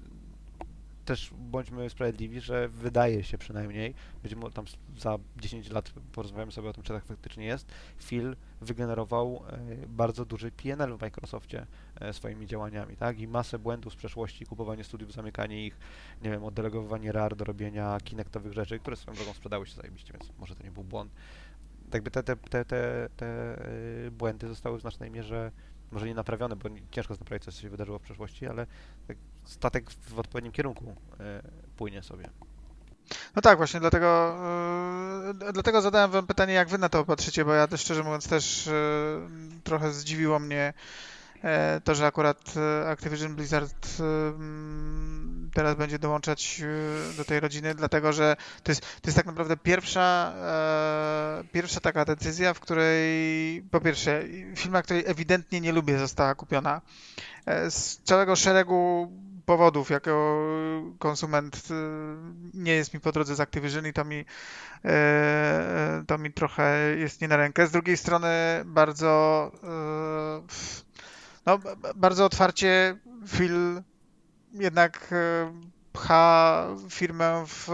też bądźmy sprawiedliwi, że wydaje się przynajmniej, może tam za 10 lat porozmawiamy sobie o tym, czy tak faktycznie jest, Phil wygenerował e, bardzo duży PNL w Microsoftie e, swoimi działaniami, tak? I masę błędów z przeszłości, kupowanie studiów, zamykanie ich, nie wiem, oddelegowywanie RAR do robienia kinektowych rzeczy, które swoją drogą sprzedały się zajebiście, więc może to nie był błąd. Jakby te, te, te, te, te e, błędy zostały w znacznej mierze może nie naprawione, bo ciężko jest naprawić coś, co się wydarzyło w przeszłości, ale tak statek w odpowiednim kierunku e, płynie sobie. No tak, właśnie dlatego, yy, dlatego zadałem wam pytanie, jak wy na to patrzycie, bo ja też szczerze mówiąc też yy, trochę zdziwiło mnie E, to, że akurat e, Activision Blizzard teraz będzie dołączać e, do tej rodziny, dlatego że to jest, to jest tak naprawdę pierwsza, pierwsza taka decyzja, w której po pierwsze firma, której ewidentnie nie lubię, została kupiona z całego szeregu powodów, jako konsument nie jest mi po drodze z Activision i to mi, to mi trochę jest nie na rękę. Z drugiej strony bardzo no, bardzo otwarcie Phil jednak e, pcha firmę w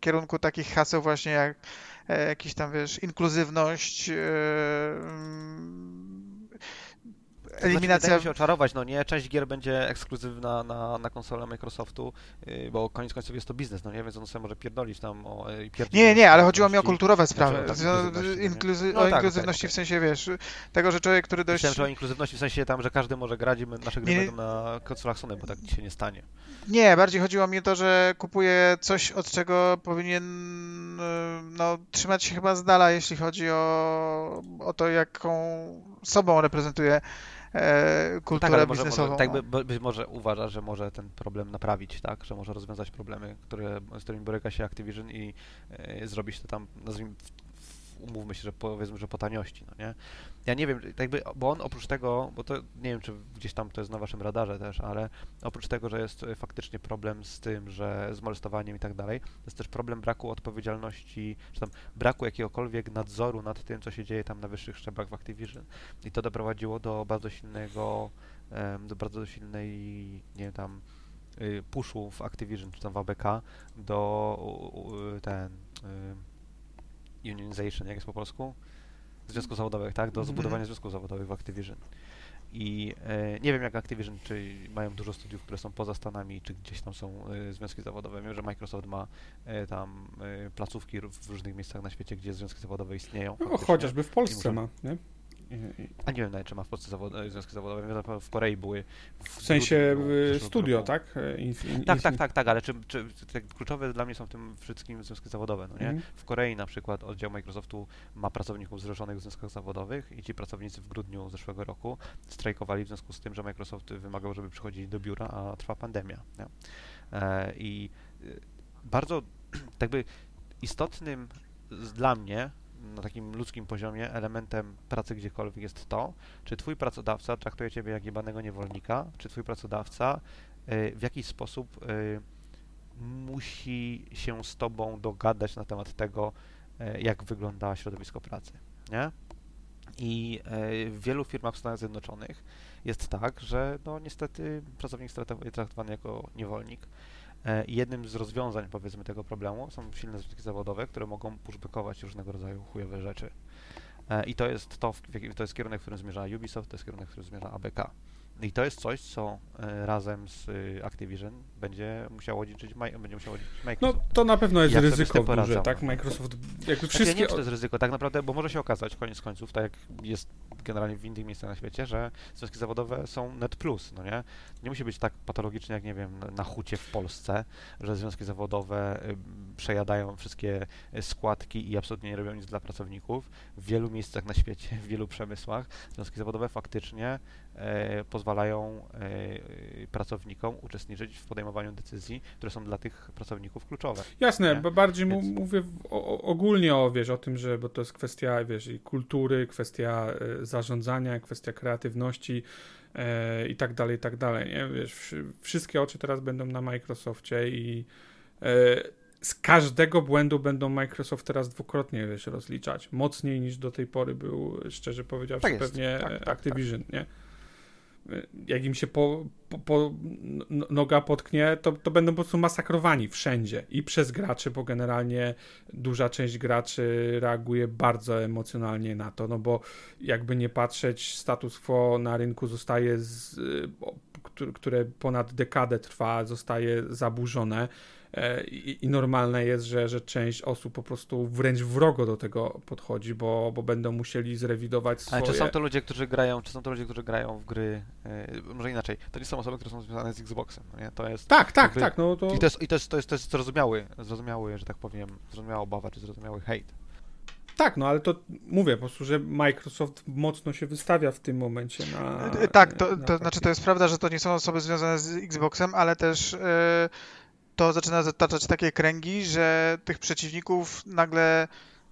kierunku takich haseł właśnie jak e, jakiś tam, wiesz, inkluzywność, e, eliminacja... Znaczy, się oczarować, no nie, część gier będzie ekskluzywna na, na konsolę Microsoftu, yy, bo koniec końców jest to biznes, no nie, więc on sobie może pierdolić tam o... Yy, nie, nie, ale chodziło mi o kulturowe sprawy, znaczy, inkluzy... no, o tak, inkluzywności okay, w sensie, wiesz, tego, że człowiek, który dość... Myślałem, że o inkluzywności w sensie tam, że każdy może grać i nasze gry nie... będą na konsolach Sony, bo tak się nie stanie. Nie, bardziej chodziło mi o to, że kupuję coś, od czego powinien no, trzymać się chyba z dala, jeśli chodzi o, o to, jaką sobą reprezentuje e, kulturę no tak, biznesową. Może, tak by, być może uważa, że może ten problem naprawić, tak? Że może rozwiązać problemy, które, z którymi boryka się Activision i e, zrobić to tam, nazwijmy, umówmy się, że powiedzmy, że po taniości, no nie? Ja nie wiem, jakby, bo on oprócz tego, bo to nie wiem, czy gdzieś tam to jest na waszym radarze też, ale oprócz tego, że jest faktycznie problem z tym, że z molestowaniem i tak dalej, jest też problem braku odpowiedzialności, czy tam braku jakiegokolwiek nadzoru nad tym, co się dzieje tam na wyższych szczeblach w Activision. I to doprowadziło do bardzo silnego, do bardzo silnej, nie wiem, tam y, puszu w Activision, czy tam w ABK do ten unionization, jak jest po polsku? Związków zawodowych, tak? Do mhm. zbudowania związków zawodowych w Activision. I e, nie wiem jak Activision, czy mają dużo studiów, które są poza Stanami, czy gdzieś tam są e, związki zawodowe. Wiem, że Microsoft ma e, tam e, placówki w różnych miejscach na świecie, gdzie związki zawodowe istnieją. No, chociażby w Polsce ma, nie? A nie wiem nawet, czy ma w Polsce zawod związki zawodowe. Wiem, w Korei były. W, w sensie studio, tak? Inf tak, tak, tak, tak, ale czy, czy, kluczowe dla mnie są w tym wszystkim związki zawodowe, no nie? Mm. W Korei na przykład oddział Microsoftu ma pracowników zrzeszonych w związkach zawodowych i ci pracownicy w grudniu zeszłego roku strajkowali w związku z tym, że Microsoft wymagał, żeby przychodzili do biura, a trwa pandemia. Nie? E, I e, bardzo *clears throat* jakby istotnym dla mnie na takim ludzkim poziomie elementem pracy gdziekolwiek jest to, czy twój pracodawca traktuje ciebie jak jebanego niewolnika, czy twój pracodawca y, w jakiś sposób y, musi się z tobą dogadać na temat tego, y, jak wygląda środowisko pracy, nie? I w wielu firmach w Stanach Zjednoczonych jest tak, że no niestety pracownik jest traktowany jako niewolnik. E, jednym z rozwiązań, powiedzmy, tego problemu są silne związki zawodowe, które mogą pushbackować różnego rodzaju chujowe rzeczy. E, I to jest to, to jest kierunek, w którym zmierza Ubisoft, to jest kierunek, w którym zmierza ABK. I to jest coś, co e, razem z Activision będzie musiało liczyć, będzie musiało liczyć Microsoft. No to na pewno jest ryzyko duże, tak? Microsoft jakby wszystkie... Znaczy, ja nie wiem, czy to jest ryzyko, tak naprawdę, bo może się okazać, koniec końców, tak jak jest generalnie w innych miejscach na świecie, że związki zawodowe są net plus, no nie? Nie musi być tak patologicznie, jak nie wiem, na hucie w Polsce, że związki zawodowe y, przejadają wszystkie składki i absolutnie nie robią nic dla pracowników. W wielu miejscach na świecie, w wielu przemysłach związki zawodowe faktycznie pozwalają e, pracownikom uczestniczyć w podejmowaniu decyzji, które są dla tych pracowników kluczowe. Jasne, nie? bardziej Więc... mówię o, ogólnie o, wiesz, o tym, że bo to jest kwestia, wiesz, i kultury, kwestia e, zarządzania, kwestia kreatywności e, i tak dalej, i tak dalej, nie? Wiesz, wszystkie oczy teraz będą na Microsoftie i e, z każdego błędu będą Microsoft teraz dwukrotnie wiesz, rozliczać. Mocniej niż do tej pory był, szczerze powiedziawszy, tak pewnie tak, tak, Activision, tak. nie? Jak im się po, po, po, noga potknie, to, to będą po prostu masakrowani wszędzie i przez graczy, bo generalnie duża część graczy reaguje bardzo emocjonalnie na to, no bo jakby nie patrzeć, status quo na rynku zostaje, z, które ponad dekadę trwa, zostaje zaburzone I, I, normalne jest, że, że część osób po prostu wręcz wrogo do tego podchodzi, bo, bo będą musieli zrewidować swoje... Ale czy są to ludzie, którzy grają, czy są to ludzie, którzy grają w gry, yy, może inaczej, to nie są osoby, które są związane z Xboxem, no nie? To jest... Tak, tak, jakby, tak, no to... I to jest, i to jest, to jest, to jest zrozumiały, zrozumiały, że tak powiem, zrozumiała obawa, czy zrozumiały hejt. Tak, no ale to mówię po prostu, że Microsoft mocno się wystawia w tym momencie na. Tak, to, to znaczy to jest prawda, że to nie są osoby związane z Xboxem, ale też. Yy to zaczyna zataczać takie kręgi, że tych przeciwników nagle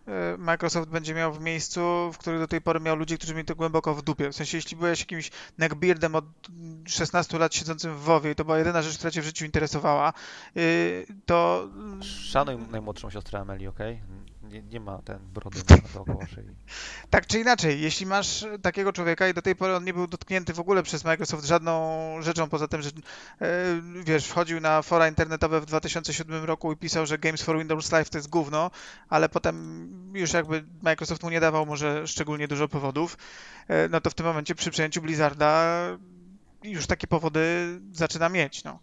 e, Microsoft będzie miał w miejscu, w którym do tej pory miał ludzi, którzy mieli to głęboko w dupie. W sensie, jeśli byłeś jakimś neckbeardem od 16 lat siedzącym w WoWie i to była jedyna rzecz, która cię w życiu interesowała, y, to... Szanuj najmłodszą siostrę Amelii, okej? Okay? Nie, nie ma ten brody dookoła szyi. Tak czy inaczej, jeśli masz takiego człowieka i do tej pory on nie był dotknięty w ogóle przez Microsoft żadną rzeczą, poza tym, że e, wiesz, wchodził na fora internetowe w 2007 roku i pisał, że Games for Windows Live to jest gówno, ale potem już jakby Microsoft mu nie dawał może szczególnie dużo powodów, e, no to w tym momencie przy przejęciu Blizzarda już takie powody zaczyna mieć, no.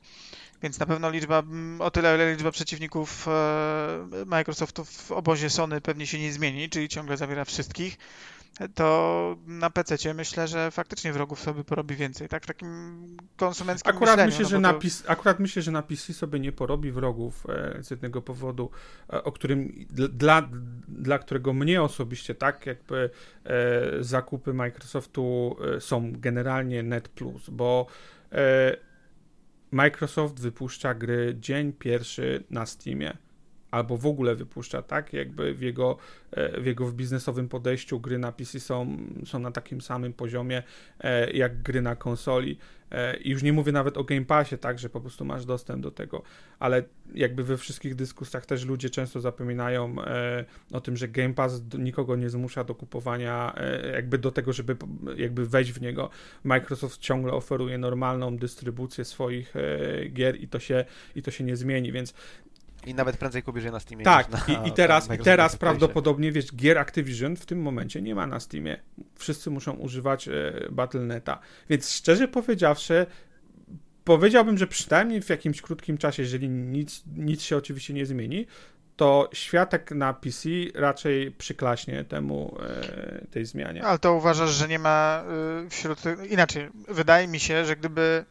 Więc na pewno liczba, mm, o tyle liczba przeciwników e, Microsoftu w obozie Sony pewnie się nie zmieni, czyli ciągle zawiera wszystkich, to na PC myślę, że faktycznie wrogów sobie porobi więcej, tak? W takim konsumenckim akurat myśleniu. Myślę, no że to... na PC, akurat myślę, że na PC sobie nie porobi wrogów e, z jednego powodu, e, o którym dla, dla którego mnie osobiście tak jakby zakupy Microsoftu są generalnie net plus, bo Microsoft wypuszcza gry dzień pierwszy na Steamie. Albo w ogóle wypuszcza, tak? Jakby w jego, e, w jego biznesowym podejściu gry na PC są, są na takim samym poziomie e, jak gry na konsoli. E, I już nie mówię nawet o Game Passie, tak, że po prostu masz dostęp do tego, ale jakby we wszystkich dyskusjach też ludzie często zapominają o tym, że Game Pass nikogo nie zmusza do kupowania, jakby do tego, żeby jakby wejść w niego. Microsoft ciągle oferuje normalną dystrybucję swoich gier i to się, i to się nie zmieni, więc i nawet prędzej kupisz je na Steamie. Tak, na, i, i, teraz, i teraz prawdopodobnie, wiesz, gier Activision w tym momencie nie ma na Steamie. Wszyscy muszą używać e, Battle.neta. Więc szczerze powiedziawszy, powiedziałbym, że przynajmniej w jakimś krótkim czasie, jeżeli nic, nic się oczywiście nie zmieni, to światek na PC raczej przyklaśnie temu e, tej zmianie. Ale to uważasz, że nie ma y, wśród. Inaczej, wydaje mi się, że gdyby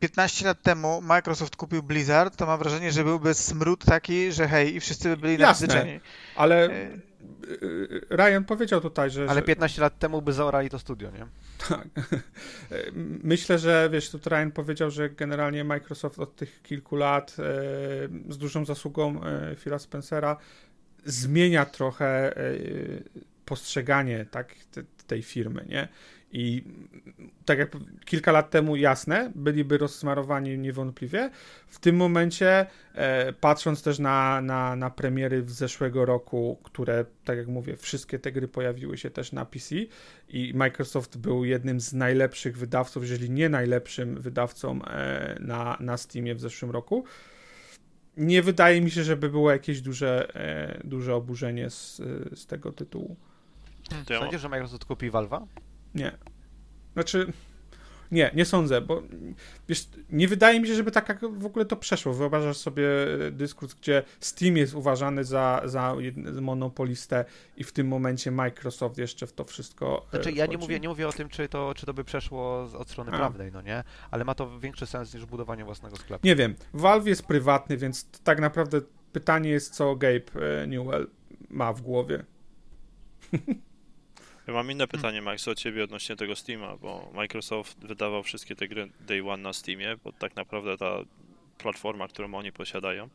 15 lat temu Microsoft kupił Blizzard, to mam wrażenie, że byłby smród taki, że hej, i wszyscy by byli nasyceni. ale e, e, Ryan powiedział tutaj, że... Ale 15 lat temu by zaorali to studio, nie? Tak. Myślę, że wiesz, tutaj Ryan powiedział, że generalnie Microsoft od tych kilku lat e, z dużą zasługą Phila Spencera zmienia trochę postrzeganie tak, tej firmy, nie? I tak jak kilka lat temu, jasne, byliby rozsmarowani niewątpliwie. W tym momencie, e, patrząc też na, na, na premiery z zeszłego roku, które, tak jak mówię, wszystkie te gry pojawiły się też na PC i Microsoft był jednym z najlepszych wydawców, jeżeli nie najlepszym wydawcą e, na, na Steamie w zeszłym roku. Nie wydaje mi się, żeby było jakieś duże, e, duże oburzenie z, z tego tytułu. Sądzisz, że Microsoft kupi Valve'a? Nie. Znaczy, nie, nie sądzę, bo wiesz, nie wydaje mi się, żeby tak w ogóle to przeszło. Wyobrażasz sobie dyskurs, gdzie Steam jest uważany za, za monopolistę i w tym momencie Microsoft jeszcze w to wszystko. E, znaczy, ja nie mówię, nie mówię o tym, czy to, czy to by przeszło od strony A. prawnej, no nie? Ale ma to większy sens niż budowanie własnego sklepu. Nie wiem. Valve jest prywatny, więc tak naprawdę pytanie jest, co Gabe e, Newell ma w głowie. *laughs* Ja mam inne pytanie, Max, o ciebie odnośnie tego Steama, bo Microsoft wydawał wszystkie te gry Day One na Steamie, bo tak naprawdę ta platforma, którą oni posiadają,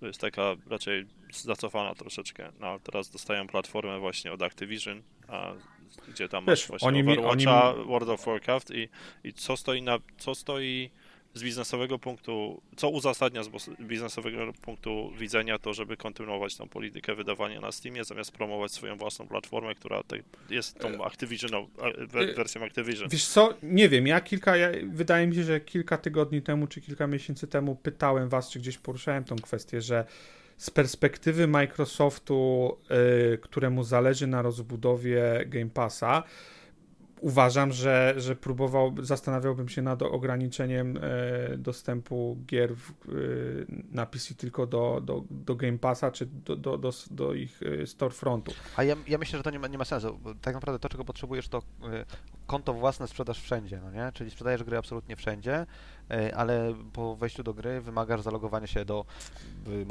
to jest taka raczej zacofana troszeczkę. No ale teraz dostają platformę właśnie od Activision, a gdzie tam Wiesz, masz właśnie oni Overwatcha, oni... World of Warcraft i, i co stoi na, co stoi z biznesowego punktu, co uzasadnia z biznesowego punktu widzenia to, żeby kontynuować tą politykę wydawania na Steamie, zamiast promować swoją własną platformę, która jest tą e, Activision, e, wersją Activision. Wiesz co, nie wiem, ja kilka, ja, wydaje mi się, że kilka tygodni temu, czy kilka miesięcy temu pytałem was, czy gdzieś poruszałem tą kwestię, że z perspektywy Microsoftu, yy, któremu zależy na rozbudowie Game Passa, uważam, że, że próbował, zastanawiałbym się nad ograniczeniem e, dostępu gier w, e, na PC tylko do, do, do Game Passa, czy do, do, do, do ich e, storefrontu. A ja, ja myślę, że to nie ma, nie ma sensu. tak naprawdę to, czego potrzebujesz, to konto własne sprzedaż wszędzie, no nie? Czyli sprzedajesz gry absolutnie wszędzie, ale po wejściu do gry wymagasz zalogowania się do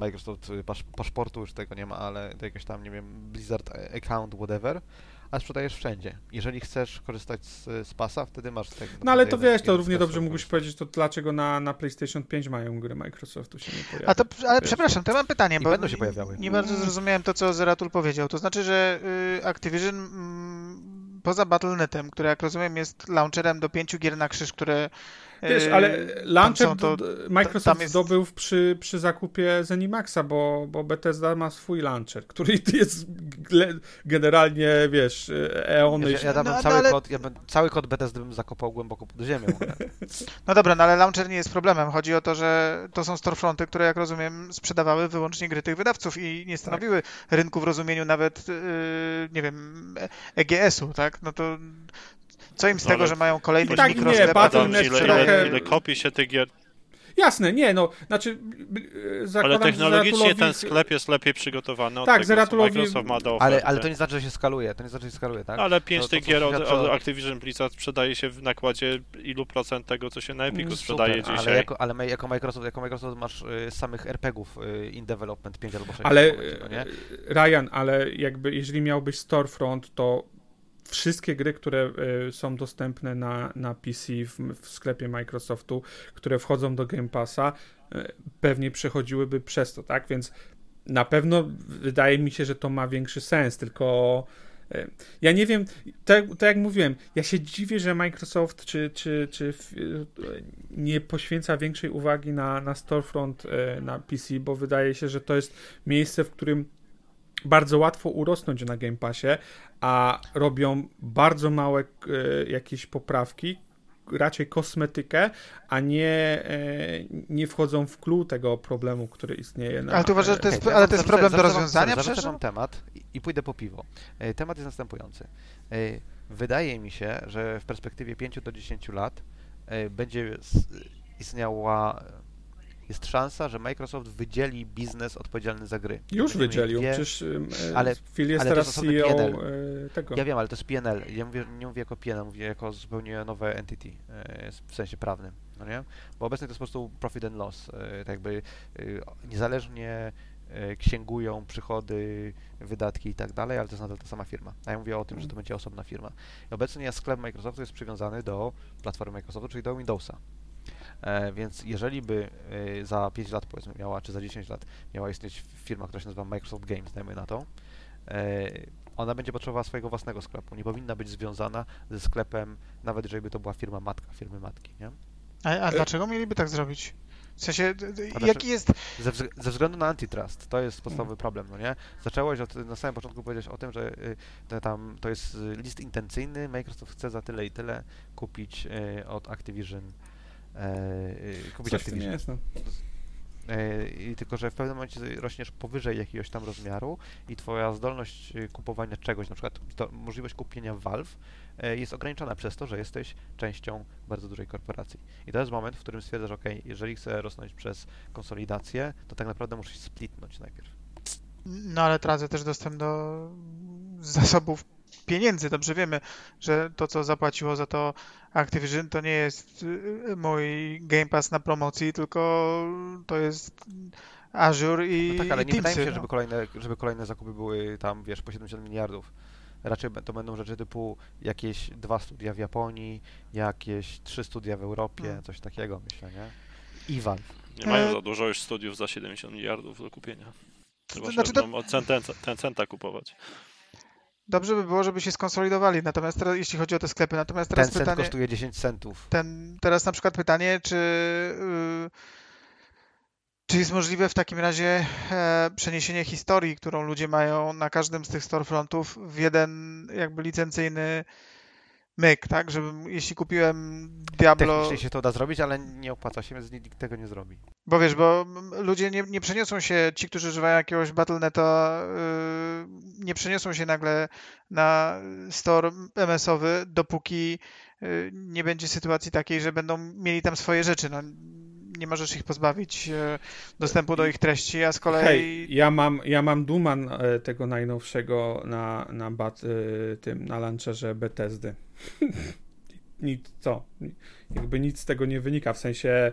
Microsoft paszportu, już tego nie ma, ale do jakiegoś tam, nie wiem, Blizzard account, whatever a sprzedajesz wszędzie. Jeżeli chcesz korzystać z, z pasa, wtedy masz tego. No ale to wiesz, to równie dobrze mógłbyś powiedzieć, to dlaczego na, na PlayStation 5 mają gry Microsoftu się nie pojawiają. A to, ale wiesz, przepraszam, to mam pytanie, bo będą się pojawiały. Nie bardzo zrozumiałem to, co Zeratul powiedział. To znaczy, że y, Activision mm, poza Battle.netem, który jak rozumiem jest launcherem do pięciu gier na krzyż, które Wiesz, ale yy, launcher to, Microsoft jest... zdobył przy, przy zakupie Zenimaxa, bo, bo Bethesda ma swój launcher, który *laughs* jest generalnie, wiesz, eony. Ja, ja, no, no, cały, ale... kod, ja bym, cały kod Bethesda bym zakopał głęboko pod ziemią. *laughs* no dobra, no ale launcher nie jest problemem. Chodzi o to, że to są storefronty, które jak rozumiem sprzedawały wyłącznie gry tych wydawców i nie stanowiły tak. rynku w rozumieniu nawet, yy, nie wiem, EGS-u, tak? No to co im z no, tego, że mają kolejny tak, mikrosklep? Nie, ile, ile, ile kopii się tych gier Jasne, nie, no, znaczy Ale technologicznie ten sklep jest lepiej przygotowany od tak, tego, Zeratulowi... Microsoft ma do ale, ale to nie znaczy, że się skaluje, to nie znaczy, że się skaluje, tak? Ale pięć tych gier od, od, Activision Blizzard sprzedaje się w nakładzie ilu procent tego, co się na Epiku mm, sprzedaje Super, dzisiaj. Ale jako, ale jako, Microsoft, jako Microsoft masz y, samych RPGów y, in development 5 albo 6. Ale, momencie, no nie? Ryan, ale jakby jeżeli miałbyś storefront, to wszystkie gry, które y, są dostępne na, na PC w, w, sklepie Microsoftu, które wchodzą do Game Passa, y, pewnie przechodziłyby przez to, tak? Więc na pewno wydaje mi się, że to ma większy sens, tylko y, ja nie wiem, tak, tak, jak mówiłem, ja się dziwię, że Microsoft czy, czy, czy nie poświęca większej uwagi na, na storefront na PC, bo wydaje się, że to jest miejsce, w którym bardzo łatwo urosnąć na Game Passie, a robią bardzo małe e, jakieś poprawki, raczej kosmetykę, a nie, e, nie wchodzą w clue tego problemu, który istnieje. Na, ale ty uważasz, że to jest, ale to jest problem do rozwiązania przecież? mam temat i, i pójdę po piwo. E, temat jest następujący. Wydaje mi się, że w perspektywie 5 do 10 lat będzie istniała jest szansa, że Microsoft wydzieli biznes odpowiedzialny za gry. Już wydzielił, wie, przecież ale, Phil jest ale teraz CEO PNL. E, tego. Ja wiem, ale to jest PNL. Ja mówię, nie mówię jako PNL, mówię jako zupełnie nowe entity, e, w sensie prawnym, no nie? Bo obecnie to jest po prostu profit and loss, e, tak jakby niezależnie księgują przychody, wydatki i tak dalej, ale to jest nadal ta sama firma. A ja mówię o tym, że to będzie osobna firma. I obecnie sklep Microsoftu jest przywiązany do platformy Microsoftu, czyli do Windowsa. E, więc jeżeli by e, za 5 lat powiedzmy miała, czy za 10 lat miała istnieć firma, która się nazywa Microsoft Games, dajmy na to, e, ona będzie potrzebowała swojego własnego sklepu. Nie powinna być związana ze sklepem, nawet jeżeli by to była firma matka, firmy matki, nie? A, a dlaczego mieliby tak zrobić? W sensie, znaczy, jaki jest... Ze, ze, względu na antitrust, to jest podstawowy problem, no nie? Zacząłeś od, na samym początku powiedzieć o tym, że y, tam, to jest list intencyjny, Microsoft chce za tyle i tyle kupić y, od Activision kupić Coś Activision. Jest, no. E, I tylko, że w pewnym momencie rośniesz powyżej jakiegoś tam rozmiaru i twoja zdolność e, kupowania czegoś, na przykład to, możliwość kupienia Valve e, jest ograniczona przez to, że jesteś częścią bardzo dużej korporacji. I to jest moment, w którym stwierdzasz, ok, jeżeli chcę rosnąć przez konsolidację, to tak naprawdę muszę się splitnąć najpierw. No ale tracę też dostęp do zasobów pieniędzy. Dobrze wiemy, że to, co zapłaciło za to Activision, to nie jest y, mój Game Pass na promocji, tylko to jest Azure i no Tak, ale nie Teamsy, wydaje mi się, no. żeby, kolejne, żeby kolejne zakupy były tam, wiesz, po 70 miliardów. Raczej to będą rzeczy typu jakieś dwa studia w Japonii, jakieś trzy studia w Europie, hmm. coś takiego, myślę, nie? Iwan. Nie mają za dużo już studiów za 70 miliardów do kupienia. Chyba, znaczy że będą to... od centa kupować. Dobrze by było, żeby się skonsolidowali, natomiast teraz, jeśli chodzi o te sklepy, natomiast teraz ten pytanie... kosztuje 10 centów. Ten, teraz na przykład pytanie, czy, yy, czy jest możliwe w takim razie e, przeniesienie historii, którą ludzie mają na każdym z tych storefrontów w jeden jakby licencyjny myk, tak? Żebym, jeśli kupiłem Diablo... Technicznie się to da zrobić, ale nie opłaca się, więc nikt tego nie zrobi. Bo wiesz, bo ludzie nie, nie przeniosą się, ci, którzy używają jakiegoś Battle.neta, yy, nie przeniosą się nagle na store MS-owy, dopóki yy, nie będzie sytuacji takiej, że będą mieli tam swoje rzeczy. No, nie możesz ich pozbawić e, dostępu do ich treści, a z kolei... Hej, ja mam, ja mam Duman e, tego najnowszego na, na, bat, e, tym, na launcherze Bethesdy. Nic, co? Jakby nic z tego nie wynika, w sensie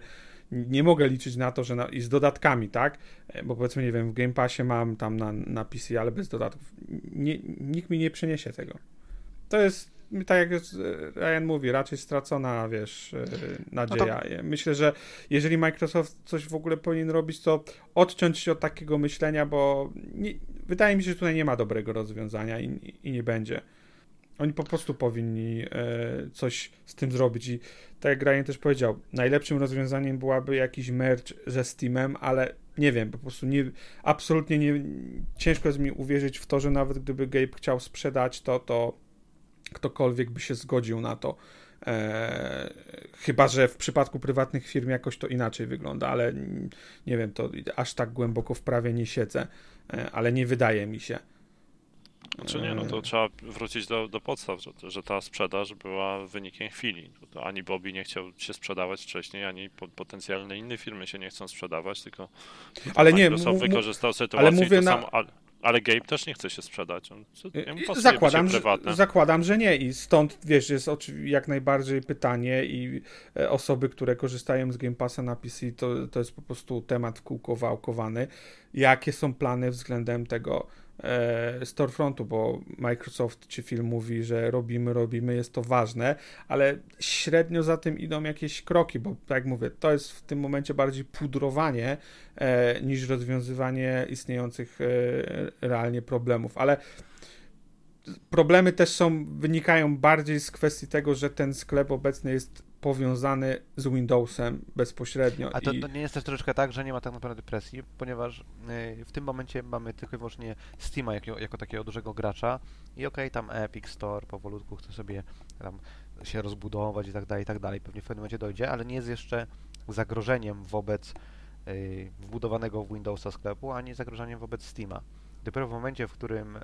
nie mogę liczyć na to, że na, i z dodatkami, tak? Bo powiedzmy, nie wiem, w Game Passie mam tam na, na PC, ale bez dodatków. Nie, nikt mi nie przyniesie tego. To jest tak jak Ryan mówi, raczej stracona, wiesz, e, nadzieja. No to... Myślę, że jeżeli Microsoft coś w ogóle powinien robić, to odciąć się od takiego myślenia, bo nie, wydaje mi się, że tutaj nie ma dobrego rozwiązania i, i nie będzie. Oni po prostu powinni e, coś z tym zrobić i tak jak Ryan też powiedział, najlepszym rozwiązaniem byłaby jakiś merch ze Steamem, ale nie wiem, po prostu nie, absolutnie nie, ciężko jest mi uwierzyć w to, że nawet gdyby Gabe chciał sprzedać to, to ktokolwiek by się zgodził na to. E, chyba, że w przypadku prywatnych firm jakoś to inaczej wygląda, ale nie wiem, to aż tak głęboko w prawie nie siedzę, e, ale nie wydaje mi się. Znaczy nie, no to trzeba wrócić do, do podstaw, że, że ta sprzedaż była wynikiem chwili. Ani Bobby nie chciał się sprzedawać wcześniej, ani po, potencjalne inne firmy się nie chcą sprzedawać, tylko ale Microsoft nie, wykorzystał sytuację ale mówię to na... samo, ale, ale Gabe też nie chce się sprzedać. On, zakładam, że, zakładam, że nie i stąd, wiesz, jest jak najbardziej pytanie i e, osoby, które korzystają z Game Passa na PC, to, to jest po prostu temat kółko wałkowany. Jakie są plany względem tego e, storefrontu, bo Microsoft czy film mówi, że robimy, robimy, jest to ważne, ale średnio za tym idą jakieś kroki, bo tak jak mówię, to jest w tym momencie bardziej pudrowanie e, niż rozwiązywanie istniejących e, realnie problemów, ale problemy też są, wynikają bardziej z kwestii tego, że ten sklep obecny jest powiązany z Windowsem bezpośrednio. A to, i... to, nie jest też troszeczkę tak, że nie ma tak naprawdę presji, ponieważ y, w tym momencie mamy tylko i wyłącznie Steama jako, jako takiego dużego gracza i okej, okay, tam Epic Store powolutku chce sobie tam się rozbudować i tak dalej, i tak dalej. Pewnie w pewnym momencie dojdzie, ale nie jest jeszcze zagrożeniem wobec y, wbudowanego w Windowsa sklepu, ani zagrożeniem wobec Steama. Dopiero w momencie, w którym y,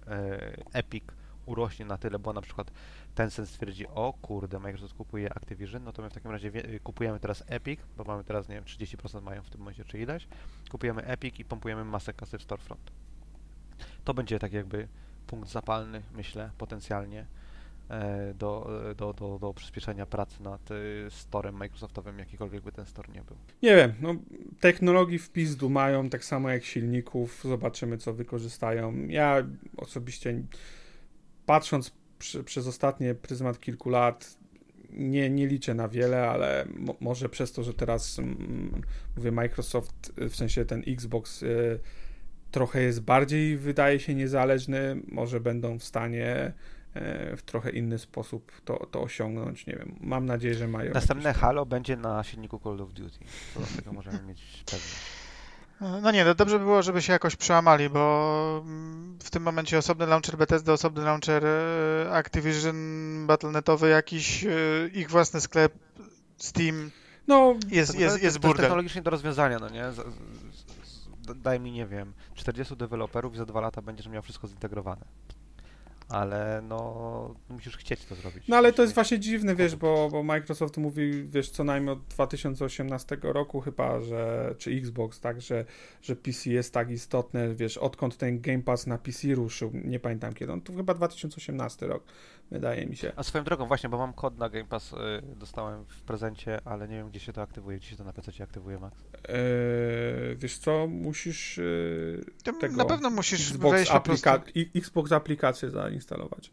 Epic urośnie na tyle, bo na przykład Tencent stwierdzi, o kurde, Microsoft kupuje Activision, no to my w takim razie kupujemy teraz Epic, bo mamy teraz, nie wiem, 30% mają w tym momencie czy ileś, kupujemy Epic i pompujemy masę kasy w Storefront. To będzie tak jakby punkt zapalny, myślę, potencjalnie e, do, do, do, do przyspieszenia pracy nad e, storem Microsoftowym, jakikolwiek by ten store nie był. Nie wiem, no technologii w pizdu mają, tak samo jak silników, zobaczymy co wykorzystają. Ja osobiście patrząc przy, przez ostatnie pryzmat kilku lat, nie, nie liczę na wiele, ale mo, może przez to, że teraz mm, mówię Microsoft, w sensie ten Xbox y, trochę jest bardziej, wydaje się, niezależny, może będą w stanie y, w trochę inny sposób to, to osiągnąć. Nie wiem, mam nadzieję, że mają. Następne Halo będzie na silniku Call of Duty. Co do tego możemy mieć pewność. No nie, no dobrze by było, żeby się jakoś przełamali, bo w tym momencie osobny launcher Bethesda, osobny launcher e, Activision, Battle.netowy, jakiś e, ich własny sklep, Steam, no, jest, to, jest, jest, to, jest technologicznie do rozwiązania, no nie? Z, z, daj mi, nie wiem, 40 deweloperów i za dwa lata będziesz miał wszystko zintegrowane ale no musisz chcieć to zrobić. No ale to jest właśnie dziwne, wiesz, bo, bo Microsoft mówi, wiesz, co najmniej od 2018 roku chyba, że, czy Xbox, tak, że, że PC jest tak istotne, wiesz, odkąd ten Game Pass na PC ruszył, nie pamiętam kiedy, on to chyba 2018 rok, wydaje mi się. A swoją drogą właśnie, bo mam kod na Game Pass, y, dostałem w prezencie, ale nie wiem, gdzie się to aktywuje, gdzie się to na PC aktywuje, Max? Eee, wiesz co, musisz yy, tego, Na pewno musisz Xbox wejść aplika- Xbox aplikację zainstalować.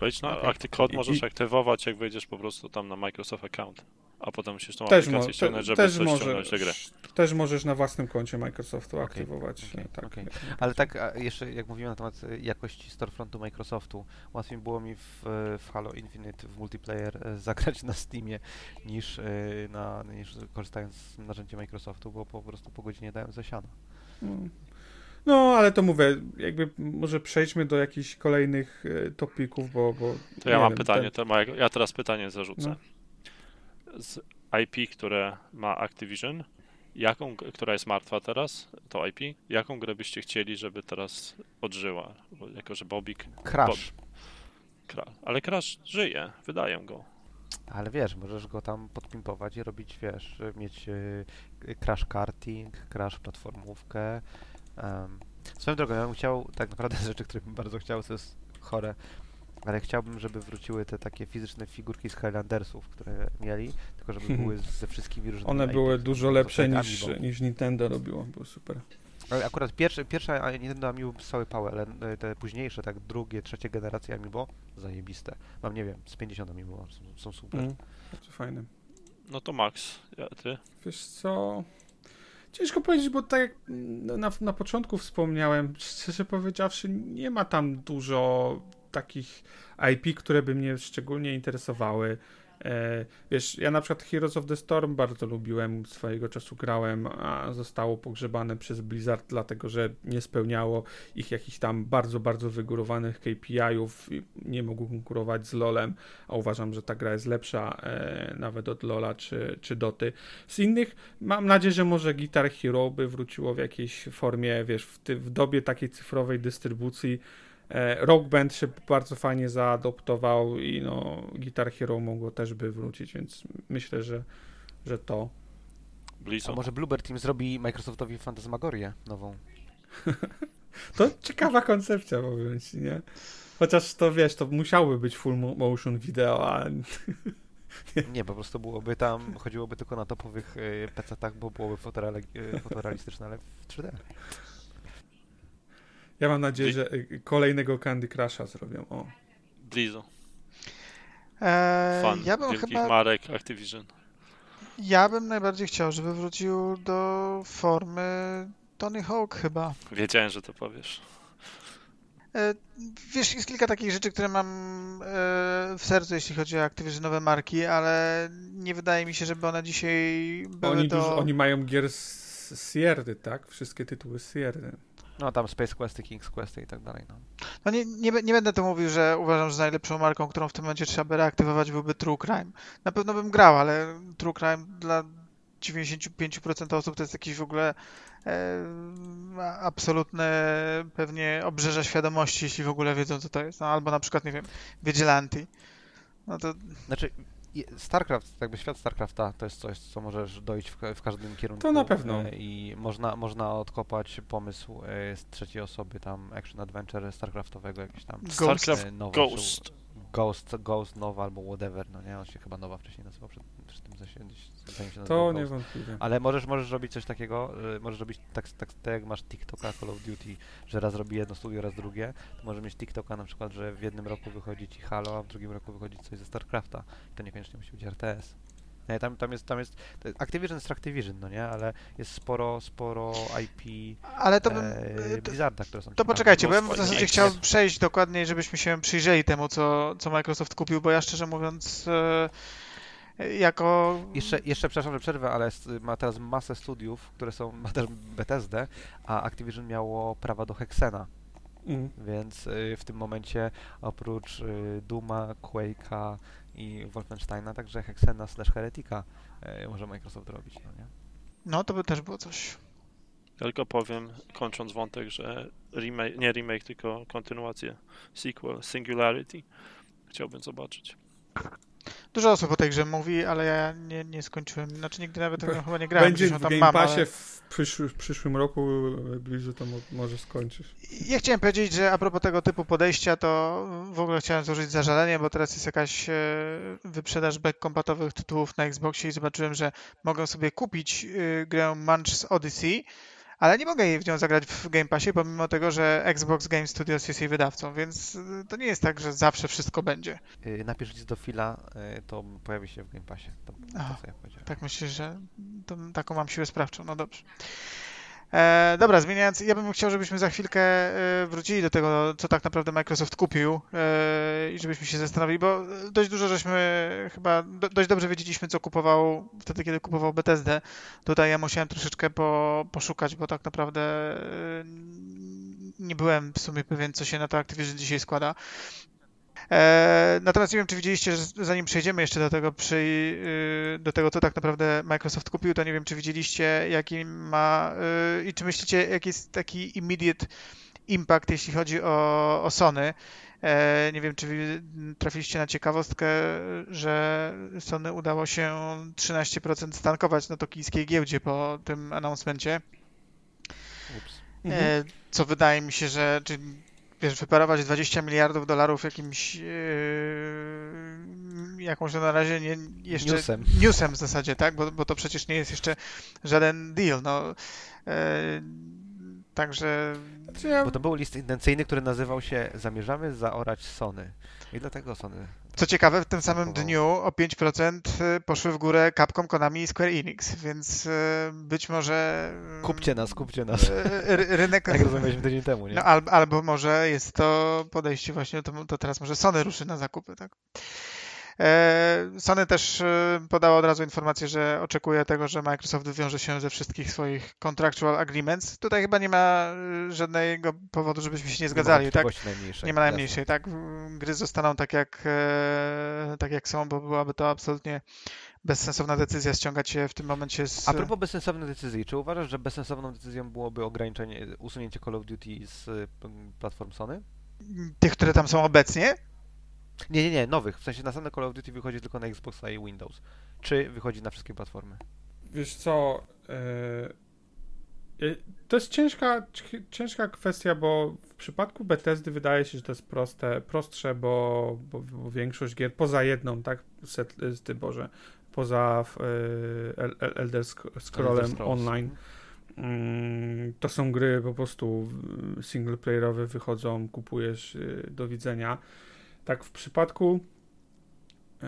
Wejdź na okay. kod możesz I, aktywować, jak wejdziesz po prostu tam na Microsoft account a potem musisz tą też aplikację mo- ściągnąć, żeby też coś grę. Też możesz na własnym koncie Microsoftu okay, aktywować. Okay, tak. okay. Ale tak jeszcze jak mówiłem na temat e, jakości storefrontu Microsoftu, łatwiej było mi w, w Halo Infinite w multiplayer e, *laughs* zagrać na Steamie niż, na, niż korzystając z narzędzia Microsoftu, bo po prostu po godzinie dałem zasiana. Hmm. No, ale to mówię, jakby może przejdźmy do jakichś kolejnych topików, bo... bo to ja mam wiem, pytanie, ten... to ja teraz pytanie zarzucę. No. Z IP, które ma Activision, jaką, która jest martwa teraz, to IP, jaką grę byście chcieli, żeby teraz odżyła? Bo jako, że Bobik... Crash. Bob... Ale Crash żyje, wydają go. Ale wiesz, możesz go tam podpimpować i robić, wiesz, mieć y, crash karting, crash platformówkę. Um, swoją drogą, ja bym chciał, tak naprawdę *laughs* rzeczy, które bym bardzo chciał, to jest chore, ale chciałbym, żeby wróciły te takie fizyczne figurki z Highlandersów, które mieli, tylko żeby *laughs* były ze wszystkimi różnymi One były dużo lepsze niż, niż Nintendo robiło, było super. Ale akurat pierwsze, pierwsza Nintendo Amiibo cały pały, ale e, te późniejsze, tak drugie, trzecie generacje Amiibo, zajebiste. Mam, nie wiem, z 50 Amiibo, są, są super. Mm, bardzo fajne. No to Max, ja, ty? Wiesz co... Ciężko powiedzieć, bo tak jak na, na początku wspomniałem, szczerze powiedziawszy, nie ma tam dużo takich IP, które by mnie szczególnie interesowały. E, wiesz, ja na przykład Heroes of the Storm bardzo lubiłem, swojego czasu grałem, a zostało pogrzebane przez Blizzard, dlatego że nie spełniało ich jakichś tam bardzo, bardzo wygórowanych KPI-ów nie mogło konkurować z LoLem, a uważam, że ta gra jest lepsza e, nawet od LoLa czy, czy Doty. Z innych mam nadzieję, że może Guitar Hero by wróciło w jakiejś formie, wiesz, w, ty, w dobie takiej cyfrowej dystrybucji, Rock Band się bardzo fajnie zaadoptował i no Guitar Hero mogło też by wrócić, więc myślę, że, że to. A może Bluebird Team zrobi Microsoftowi Fantasmagorię nową? *laughs* to ciekawa koncepcja, powiem ci, nie? Chociaż to wiesz, to musiałby być full motion video, a... *laughs* Nie, po prostu byłoby tam, chodziłoby tylko na topowych y, PC-tach, bo byłoby y, fotorealistyczne, ale w 3D. Ja mam nadzieję, że y, kolejnego Candy Crusha zrobią. O. Blizo. Eee, Fan ja bym chyba... marek Activision. Ja bym najbardziej chciał, żeby wrócił do formy Tony Hawk chyba. Wiedziałem, że to powiesz. E, wiesz, jest kilka takich rzeczy, które mam e, w sercu, jeśli chodzi o Activisionowe marki, ale nie wydaje mi się, żeby one dzisiaj były oni do... Dużo, oni mają gier z Sierry, tak? Wszystkie tytuły z Sierry. No tam Space Questy, King's Questy i tak dalej. No, no nie, nie, nie będę to mówił, że uważam, że najlepszą marką, którą w tym momencie trzeba by reaktywować byłby True Crime. Na pewno bym grał, ale True Crime dla 95% osób to jest jakiś w ogóle e, absolutne pewnie obrzeże świadomości, jeśli w ogóle wiedzą, co to jest. No, albo na przykład, nie wiem, Vigilante. No to... Znaczy, StarCraft, jakby świat StarCrafta to jest coś, co możesz dojść w, w każdym kierunku. To na pewno. E, I można, można odkopać pomysł e, z trzeciej osoby, tam action adventure StarCraftowego, jakiś tam. StarCraft e, Ghost. Ghost, Ghost nowa albo whatever, no nie, on się chyba nowa wcześniej nazywał przed, przed tym się To niewątpliwie. Ale możesz, możesz robić coś takiego, możesz robić tak, tak, tak jak masz TikToka Call of Duty, że raz robi jedno studio, raz drugie, to możesz mieć TikToka na przykład, że w jednym roku wychodzi ci Halo, a w drugim roku wychodzi coś ze StarCrafta. To niekoniecznie musi być RTS. Nie, tam, tam jest, tam jest, Activision jest Activision, no nie, ale jest sporo, sporo IP ale to bym, e, Blizzarda, które są To poczekajcie, bo ja bym w zasadzie chciał przejść dokładniej, żebyśmy się przyjrzeli temu, co, co Microsoft kupił, bo ja szczerze mówiąc e, jako... Jeszcze, jeszcze przepraszam, że przerwę, ale ma teraz masę studiów, które są, ma też Bethesda, a Activision miało prawa do Hexena. Mm. Więc y, w tym momencie oprócz y, Duma, Quake'a i Wolfensteina, także Hexena slash Heretica y, może Microsoft robić, no nie? No, to by też było coś. Tylko powiem, kończąc wątek, że remake, nie remake, tylko kontynuację, sequel, Singularity chciałbym zobaczyć. Dużo osób o tej grze mówi, ale ja nie, nie skończyłem. Znaczy nigdy nawet tego chyba nie grałem. Będzie w Game mam, Passie ale... w, przyszły, w przyszłym roku, bliżej to mo, może skończysz. Ja chciałem powiedzieć, że a propos tego typu podejścia, to w ogóle chciałem złożyć zażalenie, bo teraz jest jakaś e, wyprzedaż backkompatowych tytułów na Xboxie i zobaczyłem, że mogę sobie kupić e, grę Munch's Odyssey ale nie mogę jej w nią zagrać w Game Passie, pomimo tego, że Xbox Game Studios jest jej wydawcą, więc y, to nie jest tak, że zawsze wszystko będzie. Yy, napisz list do Fila, yy, to pojawi się w Game Passie. To, Aha, to, ja tak myślisz, że to, taką mam siłę sprawczą, no dobrze. E, dobra, zmieniając, ja bym chciał, żebyśmy za chwilkę e, wrócili do tego, co tak naprawdę Microsoft kupił e, i żebyśmy się zastanowili, bo dość dużo żeśmy chyba, do, dość dobrze wiedzieliśmy, co kupował wtedy, kiedy kupował BTSD. Tutaj ja musiałem troszeczkę po, poszukać, bo tak naprawdę e, nie byłem w sumie pewien, co się na to Activision dzisiaj składa. E, natomiast nie wiem, czy widzieliście, że zanim przejdziemy jeszcze do tego, przy, y, do tego, co tak naprawdę Microsoft kupił, to nie wiem, czy widzieliście, jaki ma y, i czy myślicie, jaki jest taki immediate impact, jeśli chodzi o, o Sony. E, nie wiem, czy trafiliście na ciekawostkę, że Sony udało się 13% stankować na tokijskiej giełdzie po tym announcemencie. Ups. E, co wydaje mi się, że wiesz, wyparować 20 miliardów dolarów jakimś yy, jakąś na razie nie, jeszcze newsem. newsem w zasadzie, tak? Bo, bo to przecież nie jest jeszcze żaden deal, no. Yy, także... Bo to był list intencyjny, który nazywał się Zamierzamy zaorać Sony. I dlatego Sony co ciekawe, w tym samym dniu o 5% y, poszły w górę Capcom, Konami i Square Enix, więc y, być może... Y, kupcie nas, kupcie nas. Rynek... *laughs* Jak rozumieliśmy tydzień temu, nie? No, albo, albo może jest to podejście właśnie, to, to teraz może Sony ruszy na zakupy, tak? E, Sony też e, podało od razu informację, że oczekuje tego, że Microsoft wywiąże się ze wszystkich swoich contractual agreements. Tutaj chyba nie ma e, żadnego powodu, żebyśmy się nie zgadzali, nie tak? Najmniejszej, nie ma najmniejszej, tak? Gry zostaną tak jak, tak jak są, bo byłaby to absolutnie bezsensowna decyzja ściągać się w tym momencie z... A propos bezsensownej decyzji, czy uważasz, że bezsensowną decyzją byłoby ograniczenie, usunięcie Call of Duty z platform Sony? Tych, które tam są obecnie? Nie, nie, nie, nowych. W sensie następne Call of Duty wychodzi tylko na Xboxa i Windows. Czy wychodzi na wszystkie platformy? Wiesz co, yy, to jest ciężka, ciężka kwestia, bo w przypadku Bethesdy wydaje się, że to jest proste, prostsze, bo, bo, bo większość gier, poza jedną, tak, set, ty Boże, poza yy, Elder Scrollem Online, yy, to są gry po prostu singleplayerowe, wychodzą, kupujesz, do widzenia. Tak, w przypadku e,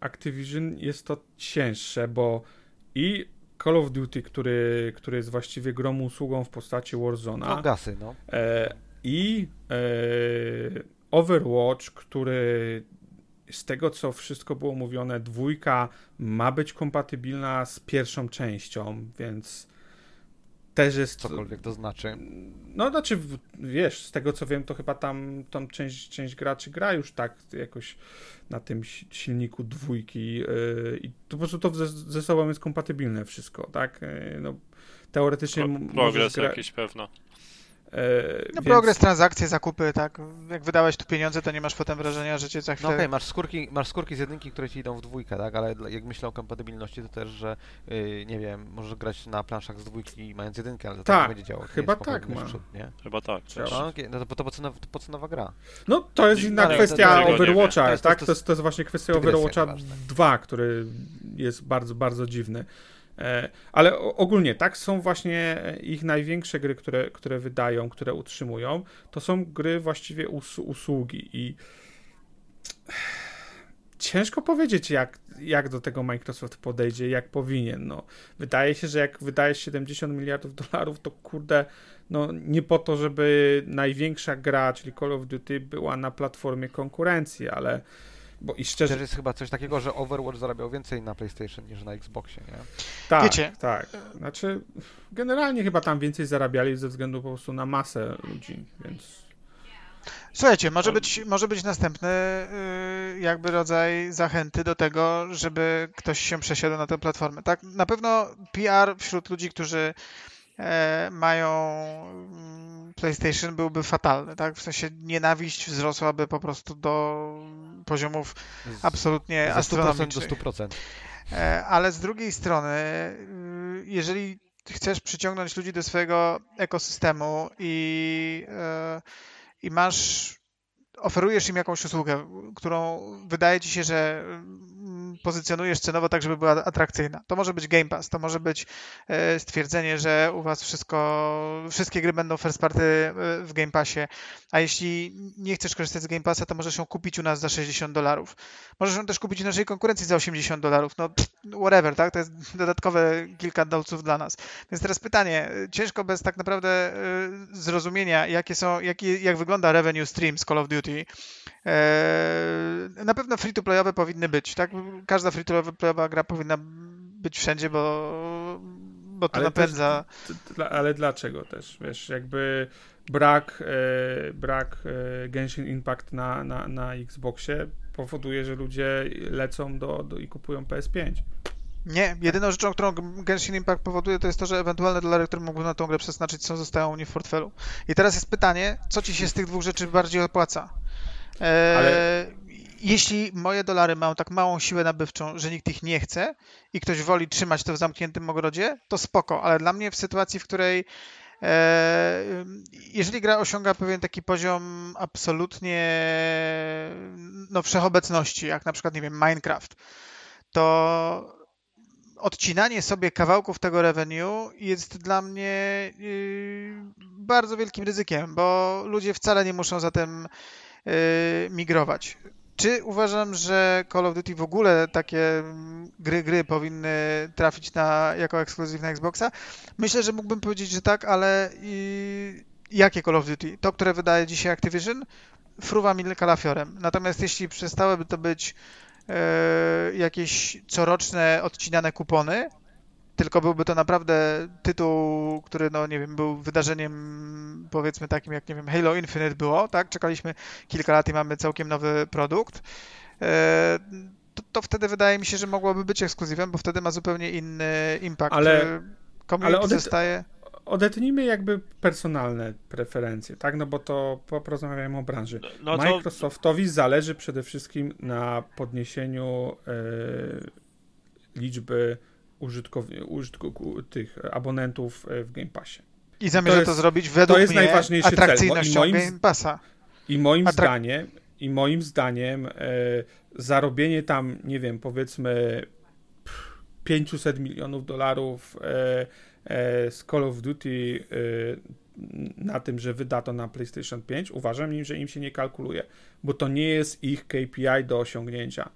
Activision jest to cięższe, bo i Call of Duty, który, który jest właściwie grą usługą w postaci Warzone'a. No, gasy, no. E, I e, Overwatch, który z tego, co wszystko było mówione, dwójka ma być kompatybilna z pierwszą częścią, więc też jest... Cokolwiek to znaczy. No, znaczy, wiesz, z tego co wiem, to chyba tam tą część, część graczy gra już tak jakoś na tym silniku dwójki yy, i to po prostu to ze, ze sobą jest kompatybilne wszystko, tak? Yy, no, teoretycznie... Pro, progres gra... jakiś pewno. E, no więc... progres, transakcje, zakupy, tak. Jak wydałeś tu pieniądze, to nie masz potem wrażenia, że cię za chwilę... No okej, okay, masz, skórki, masz skórki z jedynki, które ci idą w dwójkę, tak, ale jak myślę o kompatybilności, to też, że yy, nie wiem, możesz grać na planszach z dwójki mając jedynkę, ale to tak, tak będzie działo. Chyba tak ma. Przód, nie? Chyba tak. No, okay, no to, to, po, co nowa, po co nowa gra? No to jest inna no, kwestia to, to, Overwatcha, to jest, tak? To jest, to jest właśnie kwestia Overwatcha 2, który jest bardzo, bardzo dziwny. E, ale ogólnie tak są właśnie ich największe gry, które, które wydają, które utrzymują. To są gry właściwie us usługi i ciężko powiedzieć, jak, jak do tego Microsoft podejdzie, jak powinien. No, wydaje się, że jak wydajesz 70 miliardów dolarów, to kurde, no nie po to, żeby największa gra, czyli Call of Duty, była na platformie konkurencji, ale bo i szczerze... Też jest chyba coś takiego, że Overwatch zarabiał więcej na PlayStation niż na Xboxie, nie? Tak, Wiecie? tak. Znaczy, generalnie chyba tam więcej zarabiali ze względu po prostu na masę ludzi, więc... Słuchajcie, może być, może być następny y, jakby rodzaj zachęty do tego, żeby ktoś się przesiadł na tę platformę. Tak, na pewno PR wśród ludzi, którzy mają mm, PlayStation byłby fatalny, tak? W sensie nienawiść wzrosłaby po prostu do poziomów absolutnie z, astronomicznych. do 100%. E, ale z drugiej strony, y, jeżeli chcesz przyciągnąć ludzi do swojego ekosystemu i, e, i masz oferujesz im jakąś usługę, którą wydaje ci się, że mm, pozycjonujesz cenowo tak, żeby była atrakcyjna. To może być Game Pass, to może być e, stwierdzenie, że u was wszystko, wszystkie gry będą first party e, w Game Passie, a jeśli nie chcesz korzystać z Game Passa, to możesz ją kupić u nas za 60 dolarów. Możesz ją też kupić w naszej konkurencji za 80 dolarów. No whatever, tak? To jest dodatkowe kilka dolców dla nas. Więc teraz pytanie, ciężko bez tak naprawdę zrozumienia, jakie są, jakie, jak wygląda revenue stream z Call of Duty. Na pewno free-to-playowe powinny być, tak? Każda free-to-playowa gra powinna być wszędzie, bo, bo to ale napędza. Też, ale dlaczego też? Wiesz, jakby brak, e, brak e, Genshin Impact na, na, na Xboxie powoduje, że ludzie lecą do, do i kupują PS5. Nie, jedyną rzeczą, którą Genshin Impact powoduje, to jest to, że ewentualne dolary, które mógłbym na tą grę przeznaczyć, są zostają u mnie w portfelu. I teraz jest pytanie, co ci się z tych dwóch rzeczy bardziej opłaca? Eee, Ale... Jeśli moje dolary mają tak małą siłę nabywczą, że nikt ich nie chce i ktoś woli trzymać to w zamkniętym ogrodzie, to spoko, ale dla mnie w sytuacji, w której e, jeżeli gra osiąga pewien taki poziom absolutnie no, wszechobecności, jak na przykład, nie wiem, Minecraft, to odcinanie sobie kawałków tego revenue jest dla mnie yy, bardzo wielkim ryzykiem, bo ludzie wcale nie muszą zatem yy, migrować. Czy uważam, że Call of Duty w ogóle takie gry, gry powinny trafić na, jako ekskluzywna Xboxa? Myślę, że mógłbym powiedzieć, że tak, ale jakie Call of Duty? To, które wydaje dzisiaj Activision? Fruwa mi kalafiorem. Natomiast jeśli przestałyby to być E, jakieś coroczne odcinane kupony, tylko byłby to naprawdę tytuł, który, no nie wiem, był wydarzeniem powiedzmy takim jak, nie wiem, Halo Infinite było, tak? Czekaliśmy kilka lat i mamy całkiem nowy produkt. E, to, to wtedy wydaje mi się, że mogłoby być ekskluzywem, bo wtedy ma zupełnie inny impact. Ale, ale odet... zostaje odetnijmy jakby personalne preferencje, tak? No bo to porozmawiamy o branży. No, no Microsoftowi to... zależy przede wszystkim na podniesieniu e, liczby użytkowników, użytku, tych abonentów e, w Game Passie. I zamierza to, jest, to zrobić według to jest mnie najważniejszy atrakcyjnością cel. Moim, Game Passa. I moim Atrak... zdaniem, i moim zdaniem e, zarobienie tam, nie wiem, powiedzmy 500 milionów dolarów e, E, z Call of Duty e, na tym, że wyda to na PlayStation 5, uważam, że im się nie kalkuluje, bo to nie jest ich KPI do osiągnięcia.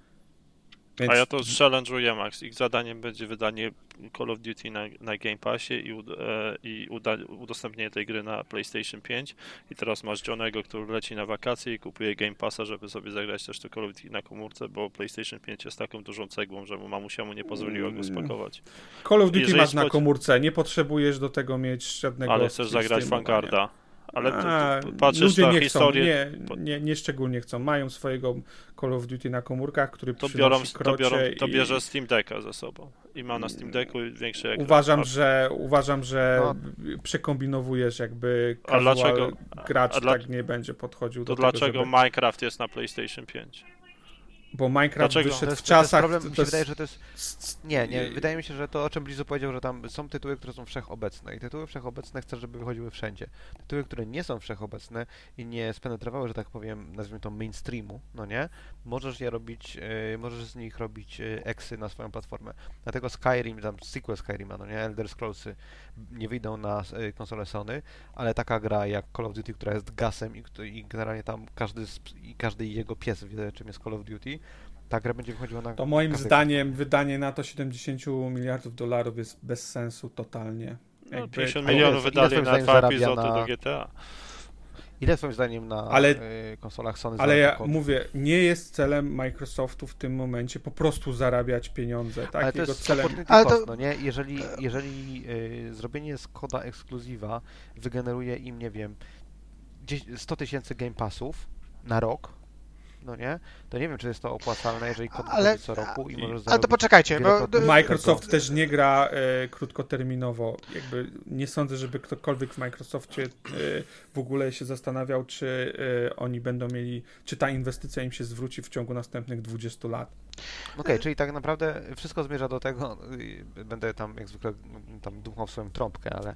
Więc... A ja to challenge'uję, Max. Ich zadaniem będzie wydanie Call of Duty na, na Game Passie i, e, i uda, udostępnienie tej gry na PlayStation 5. I teraz masz Johnego, który leci na wakacje i kupuje Game Passa, żeby sobie zagrać też to Call of Duty na komórce, bo PlayStation 5 jest taką dużą cegłą, że mu mamusia mu nie pozwoliła go spakować. Call of Duty Jeżeli masz na komórce, nie potrzebujesz do tego mieć żadnego... Ale chcesz zagrać Vanguarda. Ale A, patrzysz ludzie nie historię... Chcą, nie, nie, nie szczególnie chcą. Mają swojego Call of Duty na komórkach, który to biorą, to, biorą, to bierze Steam Decka ze sobą i ma na Steam Decku większe ekran. Uważam, że uważam, że no. przekombinowujesz jakby a dlaczego, gracz a dla... tak nie będzie podchodził to do tego, dlaczego żeby... Minecraft jest na PlayStation 5? Bo Minecraft Dlaczego? wyszedł jest, w czasach... To jest problem, mi się wydaje, że to jest... Nie, nie, wydaje mi się, że to, o czym Blizu powiedział, że tam są tytuły, które są wszechobecne i tytuły wszechobecne chcę, żeby wychodziły wszędzie. Tytuły, które nie są wszechobecne i nie spenetrowały, że tak powiem, nazwijmy to mainstreamu, no nie? Możesz je robić, yy, możesz z nich robić yy, eksy na swoją platformę. Dlatego Skyrim, tam sequel Skyrima, no nie? Elder Scrollsy nie wyjdą na yy, konsolę Sony, ale taka gra jak Call of Duty, która jest gasem i, i generalnie tam każdy, i każdy jego pies wie, czym jest Call of Duty, ta gra będzie wychodziła na. To moim zdaniem wydanie na to 70 miliardów dolarów jest bez sensu totalnie. No, Jakby... 50 milionów wydali na dwa epizody na... do GTA. Ile twoim zdaniem na ale, y, konsolach Sony Ale ja mówię, nie jest celem Microsoftu w tym momencie po prostu zarabiać pieniądze. Tak? Ale to Jego jest celem... ale to... no nie? Jeżeli, jeżeli y, zrobienie z koda ekskluzywa wygeneruje im, nie wiem, 100 tysięcy Game Passów na rok, no nie? To nie wiem, czy jest to opłacalne, jeżeli kod ale, co roku i możesz Ale to poczekajcie, bo... Microsoft też nie gra e, krótkoterminowo. Jakby nie sądzę, żeby ktokolwiek w Microsoftie e, w ogóle się zastanawiał, czy e, oni będą mieli, czy ta inwestycja im się zwróci w ciągu następnych 20 lat. Okej, okay, czyli tak naprawdę wszystko zmierza do tego, będę tam jak zwykle tam dmuchał w swoją trąbkę, ale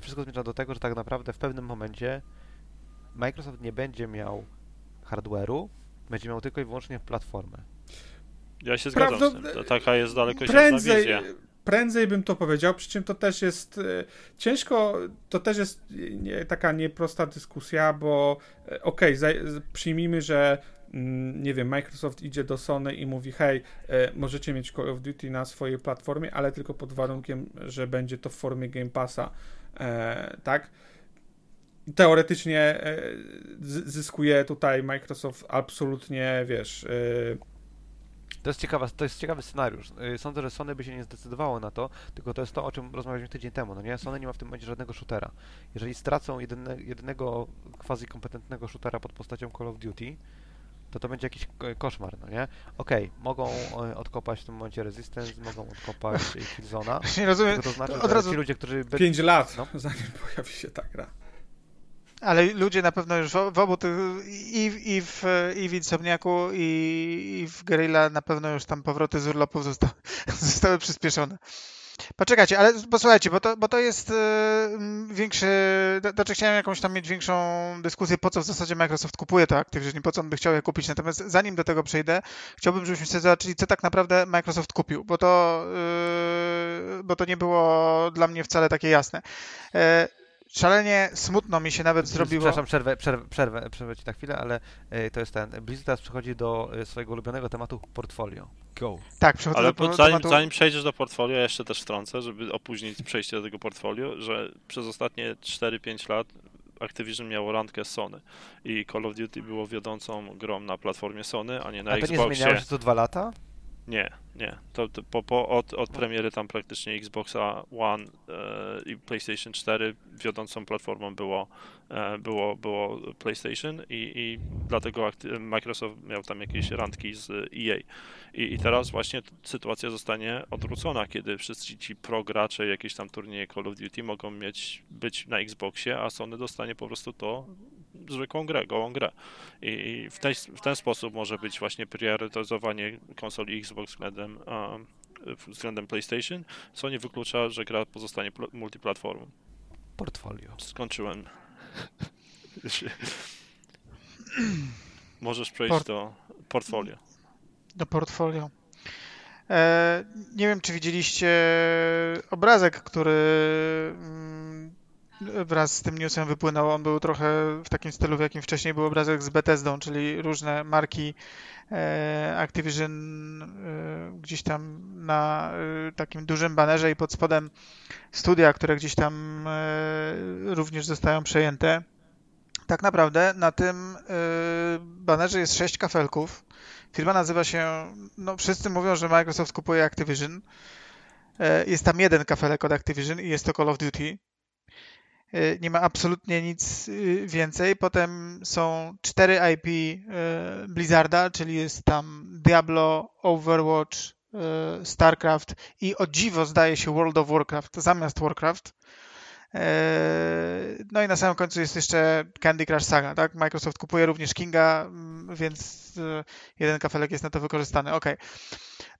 wszystko zmierza do tego, że tak naprawdę w pewnym momencie Microsoft nie będzie miał hardware'u będzie miał tylko i wyłącznie platformę. Ja się zgadzam tym. taka jest daleko prędzej, wizja. Prędzej bym to powiedział, przy czym to też jest e, ciężko, to też jest nie, taka nieprosta dyskusja, bo e, okej, okay, przyjmijmy, że mm, nie wiem, Microsoft idzie do Sony i mówi, hej, e, możecie mieć Call of Duty na swojej platformie, ale tylko pod warunkiem, że będzie to w formie Game Passa, tak? Teoretycznie zyskuje tutaj Microsoft absolutnie, wiesz, to jest, ciekawa, to jest ciekawy scenariusz. Y, sądzę, że Sony by się nie zdecydowało na to, tylko to jest to, o czym rozmawialiśmy tydzień temu. No nie? Sony nie ma w tym momencie żadnego shootera. Jeżeli stracą jedyne, jedynego quasi kompetentnego shootera pod postacią Call of Duty, to to będzie jakiś koszmar, no nie? Okej, okay, mogą odkopać w tym momencie Resistance, mogą odkopać *laughs* Killzone'a. Nie rozumiem. To znaczy, od razu... ci ludzie, którzy... 5 lat, no? zanim pojawi się ta gra. Ale ludzie na pewno już w, w obu tych, i, i, w, i w Insomniaku, i, i w Guerrilla na pewno już tam powroty z urlopów zostały, *laughs* zostały przyspieszone. Poczekajcie, ale posłuchajcie, bo to, bo to jest yy, większy. Znaczy, chciałem jakąś tam mieć większą dyskusję, po co w zasadzie Microsoft kupuje to Activision, po co on by chciał je kupić. Natomiast zanim do tego przejdę, chciałbym, żebyśmy sobie zobaczyli, co tak naprawdę Microsoft kupił, bo to, yy, bo to nie było dla mnie wcale takie jasne. Yy, szalenie smutno mi się nawet zrobiło. Przepraszam, przerwę, przerwę, przerwę, przerwę ci na chwilę, ale y, to jest ten. Blizzard teraz przechodzi do y, swojego ulubionego tematu portfolio. Go. Tak, przechodzę ale do zanim, tematu... zanim przejdziesz do portfolio, ja jeszcze też wtrącę, żeby opóźnić przejście do tego portfolio, że przez ostatnie 4-5 lat Activision miało randkę z Sony i Call of Duty było wiodącą grą na platformie Sony, a nie na a Xboxie. A to nie zmieniało się co dwa lata? Nie, nie. To, to po, po, od, od premiery tam praktycznie Xboxa One e, i PlayStation 4 wiodącą platformą było, e, było, było PlayStation i, i dlatego Microsoft miał tam jakieś randki z EA. I, I teraz właśnie sytuacja zostanie odwrócona, kiedy wszyscy ci pro gracze, jakieś tam turnieje Call of Duty mogą mieć być na Xboxie, a Sony dostanie po prostu to zwykłą grę, gołą grę. I w, tej, w ten sposób może być właśnie priorytetyzowanie konsoli Xbox względem, względem PlayStation, co nie wyklucza, że gra pozostanie multiplatformą. Portfolio. Skończyłem. *laughs* Możesz przejść Port do portfolio. Do portfolio. E, nie wiem, czy widzieliście obrazek, który mm, wraz z tym newsem wypłynął. On był trochę w takim stylu, w jakim wcześniej był obrazek z Bethesdą, czyli różne marki e, Activision e, gdzieś tam na e, takim dużym banerze i pod spodem studia, które gdzieś tam również zostają przejęte. Tak naprawdę na tym banerze jest sześć kafelków. Firma nazywa się, no wszyscy mówią, że Microsoft kupuje Activision. Jest tam jeden kafelek od Activision i jest to Call of Duty. Y, nie ma absolutnie nic y, więcej. Potem są cztery IP y, Blizzarda, czyli jest tam Diablo, Overwatch, StarCraft i o dziwo zdaje się World of Warcraft zamiast Warcraft. No i na samym końcu jest jeszcze Candy Crush Saga, tak? Microsoft kupuje również Kinga, mm, więc jeden kafelek jest na to wykorzystany. Ok.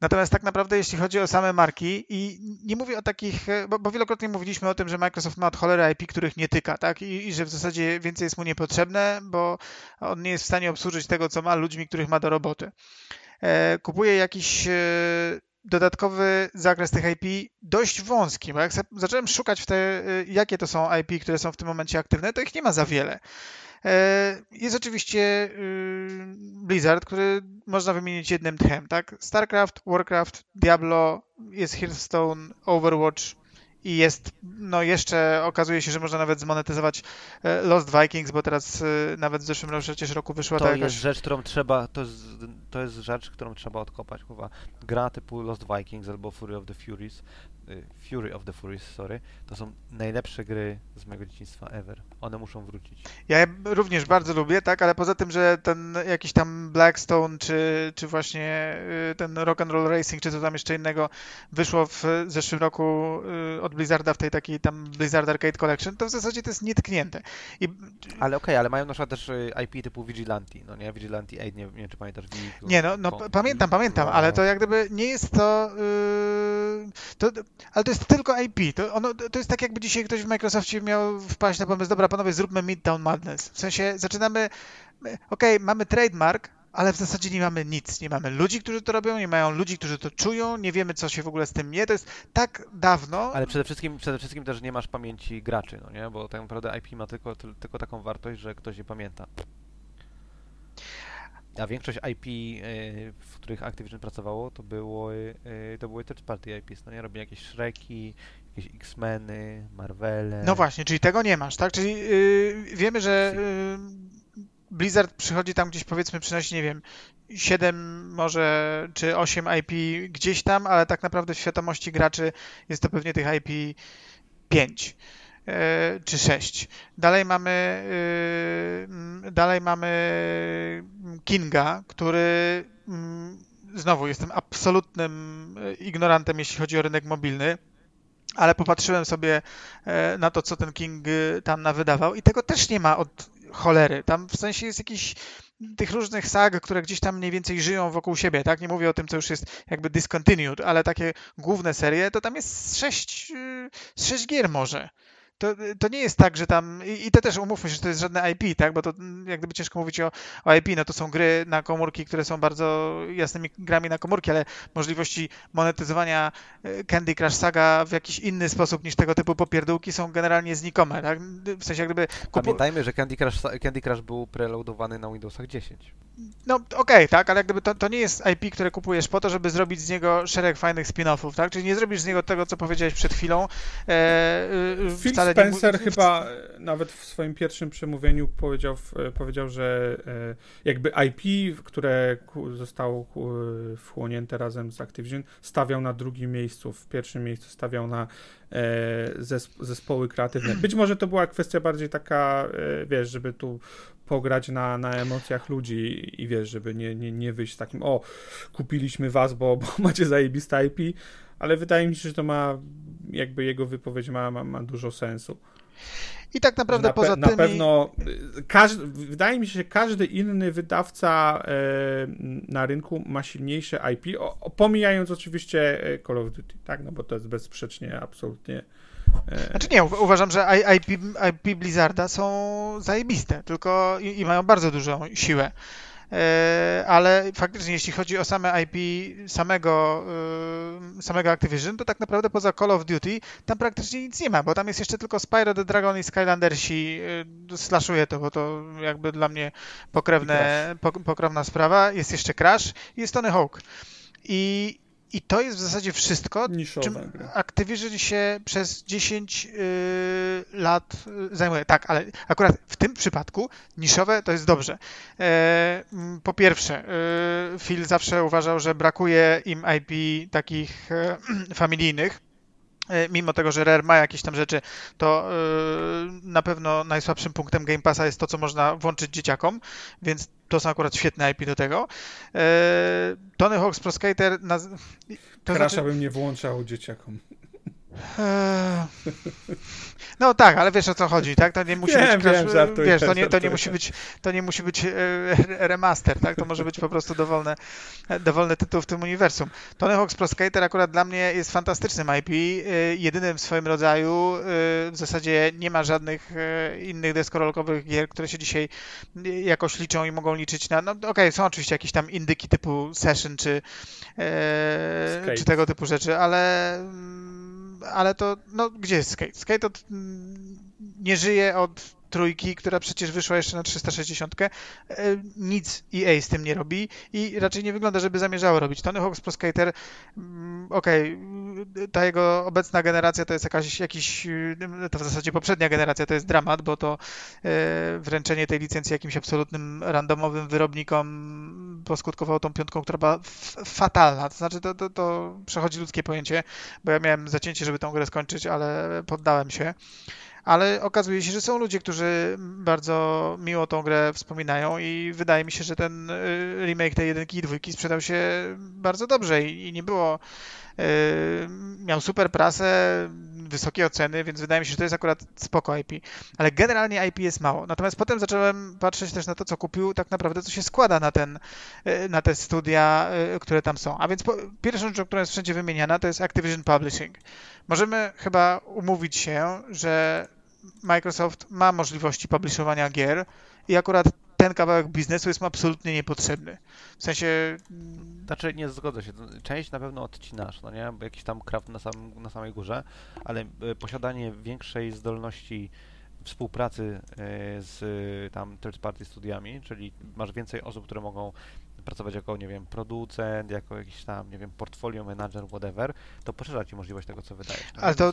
Natomiast tak naprawdę, jeśli chodzi o same marki, i nie mówię o takich, e, bo, bo wielokrotnie mówiliśmy o tym, że Microsoft ma od cholery IP, których nie tyka, tak? I, I, że w zasadzie więcej jest mu niepotrzebne, bo on nie jest w stanie obsłużyć tego, co ma, ludźmi, których ma do roboty. E, kupuje jakiś e, dodatkowy zakres tych IP dość wąski, bo jak zacząłem szukać w te, e, jakie to są IP, które są w tym momencie aktywne, to ich nie ma za wiele. E, jest oczywiście y, Blizzard, który można wymienić jednym tchem, tak? StarCraft, Warcraft, Diablo, jest Hearthstone, Overwatch i jest, no jeszcze okazuje się, że można nawet zmonetyzować e, Lost Vikings, bo teraz e, nawet w zeszłym roku, przecież roku wyszła to ta jakaś... jest rzecz, którą trzeba, to jest, to jest rzecz, którą trzeba odkopać, chyba. Gra typu Lost Vikings albo Fury of the Furies, Fury of the Furies, sorry, to są najlepsze gry z mojego dzieciństwa ever. One muszą wrócić. Ja również bardzo lubię, tak, ale poza tym, że ten jakiś tam Blackstone, czy, czy właśnie y, ten Rock and Roll Racing, czy co tam jeszcze innego wyszło w zeszłym roku y, od Blizzarda w tej takiej tam Blizzard Arcade Collection, to w zasadzie to jest nietknięte. I... Ale okej, okay, ale mają na przykład też IP typu Vigilante, no nie? Vigilante 8, nie, nie wiem czy pamiętasz. Nie, no, no pamiętam, pamiętam, ale to jak gdyby nie jest to, yy, to ale to jest tylko IP. To, ono, to jest tak, jakby dzisiaj ktoś w Microsoftie miał wpaść na pomysł, dobra, panowie, zróbmy Midtown Madness. W sensie zaczynamy okej, okay, mamy trademark, ale w zasadzie nie mamy nic. Nie mamy ludzi, którzy to robią, nie mają ludzi, którzy to czują, nie wiemy, co się w ogóle z tym nie. To jest tak dawno. Ale przede wszystkim, przede wszystkim też nie masz pamięci graczy, no nie? Bo tak naprawdę IP ma tylko, tylko taką wartość, że ktoś je pamięta. A większość IP, y, w których Activision pracowało, to, było, y, to były third party IPs, no nie? Robi jakieś Shreki, jakieś X-Meny, Marvele. No właśnie, czyli tego nie masz, tak? Czyli yy, wiemy, że yy, Blizzard przychodzi tam gdzieś, powiedzmy, przynosi, nie wiem, 7 może, czy 8 IP gdzieś tam, ale tak naprawdę w świadomości graczy jest to pewnie tych IP 5 e, czy 6. Dalej mamy e, dalej mamy Kinga, który mm, znowu jestem absolutnym ignorantem, jeśli chodzi o rynek mobilny ale popatrzyłem sobie e, na to, co ten King tam nawydawał i tego też nie ma od cholery. Tam w sensie jest jakiś tych różnych sag, które gdzieś tam mniej więcej żyją wokół siebie, tak? Nie mówię o tym, co już jest jakby discontinued, ale takie główne serie, to tam jest sześć, y, sześć gier może to, to nie jest tak, że tam, i, i to też umówmy się, że to jest żadne IP, tak, bo to jak gdyby ciężko mówić o, o IP, no to są gry na komórki, które są bardzo jasnymi grami na komórki, ale możliwości monetyzowania e, Candy Crush Saga w jakiś inny sposób niż tego typu popierdółki są generalnie znikome, tak, w sensie jak gdyby... Kupu... Pamiętajmy, że Candy Crush, Candy Crush był preloadowany na Windowsach 10. No okej, okay, tak, ale jak gdyby to, to nie jest IP, które kupujesz po to, żeby zrobić z niego szereg fajnych spin-offów, tak, czyli nie zrobisz z niego tego, co powiedziałeś przed chwilą, e, wcale Spencer nie... chyba e, nawet w swoim pierwszym przemówieniu powiedział, e, powiedział, że e, jakby IP, które zostało wchłonięte razem z Activision, stawiał na drugim miejscu. W pierwszym miejscu stawiał na zespoły kreatywne. Być może to była kwestia bardziej taka, wiesz, żeby tu pograć na, na emocjach ludzi i wiesz, żeby nie, nie, nie wyjść takim, o, kupiliśmy was, bo, bo macie zajebiste IP, ale wydaje mi się, że to ma, jakby jego wypowiedź ma, ma, ma dużo sensu. I tak naprawdę na poza tym. Na pewno, każdy, wydaje mi się, że każdy inny wydawca e, na rynku ma silniejsze IP, o, pomijając oczywiście e, Call of Duty, tak? No bo to jest bezsprzecznie absolutnie. E... Znaczy nie, uważam, że IP, IP Blizzarda są zajebiste, tylko i, i mają bardzo dużą siłę. E, ale faktycznie jeśli chodzi o same IP samego, e, samego Activision, to tak naprawdę poza Call of Duty tam praktycznie nic nie ma, bo tam jest jeszcze tylko Spyro the Dragon i Skylandersi. E, slaszuję to, bo to jakby dla mnie pokrewne, pokrewna sprawa. Jest jeszcze Crash i jest Tony Hawk. I i to jest w zasadzie wszystko, Niszowa czym gra. Activision się przez 10 yy, lat y, zajmuje. Tak, ale akurat w tym przypadku niszowe to jest dobrze. E, po pierwsze, yy, Phil zawsze uważał, że brakuje im IP takich e, *clears throat* familijnych mimo tego, że Rare ma jakieś tam rzeczy, to e, na pewno najsłabszym punktem Game Passa jest to, co można włączyć dzieciakom, więc to są akurat świetne IP do tego. E, Tony Hawk's Pro Skater... To Crasha znaczy... bym nie włączał dzieciakom. No tak, ale wiesz o co chodzi, tak? To nie musi być wiem, żartuję, wiesz, to nie, to nie musi być to nie musi być remaster, tak? To może być po prostu dowolne, dowolny tytuł w tym uniwersum. Tony Hawk's Pro Skater akurat dla mnie jest fantastycznym IP, y, jedynym w swoim rodzaju. Y, w zasadzie nie ma żadnych innych deskorolkowych gier, które się dzisiaj jakoś liczą i mogą liczyć na. No okej, okay, są oczywiście jakieś tam indyki typu Session czy, czy tego typu rzeczy, ale ale to, no gdzie jest Skate? Skate od, mm, nie żyje od trójki, która przecież wyszła jeszcze na 360. E, nic EA z tym nie robi i raczej nie wygląda, żeby zamierzało robić. Tony Hawk's Pro Skater, mm, okej, okay, ta jego obecna generacja to jest jakaś, jakiś, to w zasadzie poprzednia generacja to jest dramat, bo to e, wręczenie tej licencji jakimś absolutnym randomowym wyrobnikom poskutkowało tą piątką, która była fatalna. To znaczy, to, to, to przechodzi ludzkie pojęcie, bo ja miałem zacięcie, żeby tą grę skończyć, ale poddałem się ale okazuje się, że są ludzie, którzy bardzo miło tą grę wspominają i wydaje mi się, że ten y, remake tej jedynki i dwójki sprzedał się bardzo dobrze i, nie było y, miał super prasę, wysokie oceny, więc wydaje mi się, że to jest akurat spoko IP. Ale generalnie IP jest mało. Natomiast potem zacząłem patrzeć też na to, co kupił, tak naprawdę, co się składa na, ten, y, na te studia, które tam są. A więc po, pierwszą rzeczą, która jest wszędzie wymieniana, to jest Activision Publishing. Możemy chyba umówić się, że Microsoft ma możliwości publiszowania gier i akurat ten kawałek biznesu jest absolutnie niepotrzebny. W sensie... Mm, znaczy, nie zgodzę się. Część na pewno odcinasz, no nie? Jakiś tam kraft na, sam, na samej górze, ale e, posiadanie większej zdolności współpracy e, z tam third party studiami, czyli masz więcej osób, które mogą pracować jako, nie wiem, producent, jako jakiś tam, nie wiem, portfolio manager, whatever, to poszerza ci możliwość tego, co wydajesz. Tak? Ale to...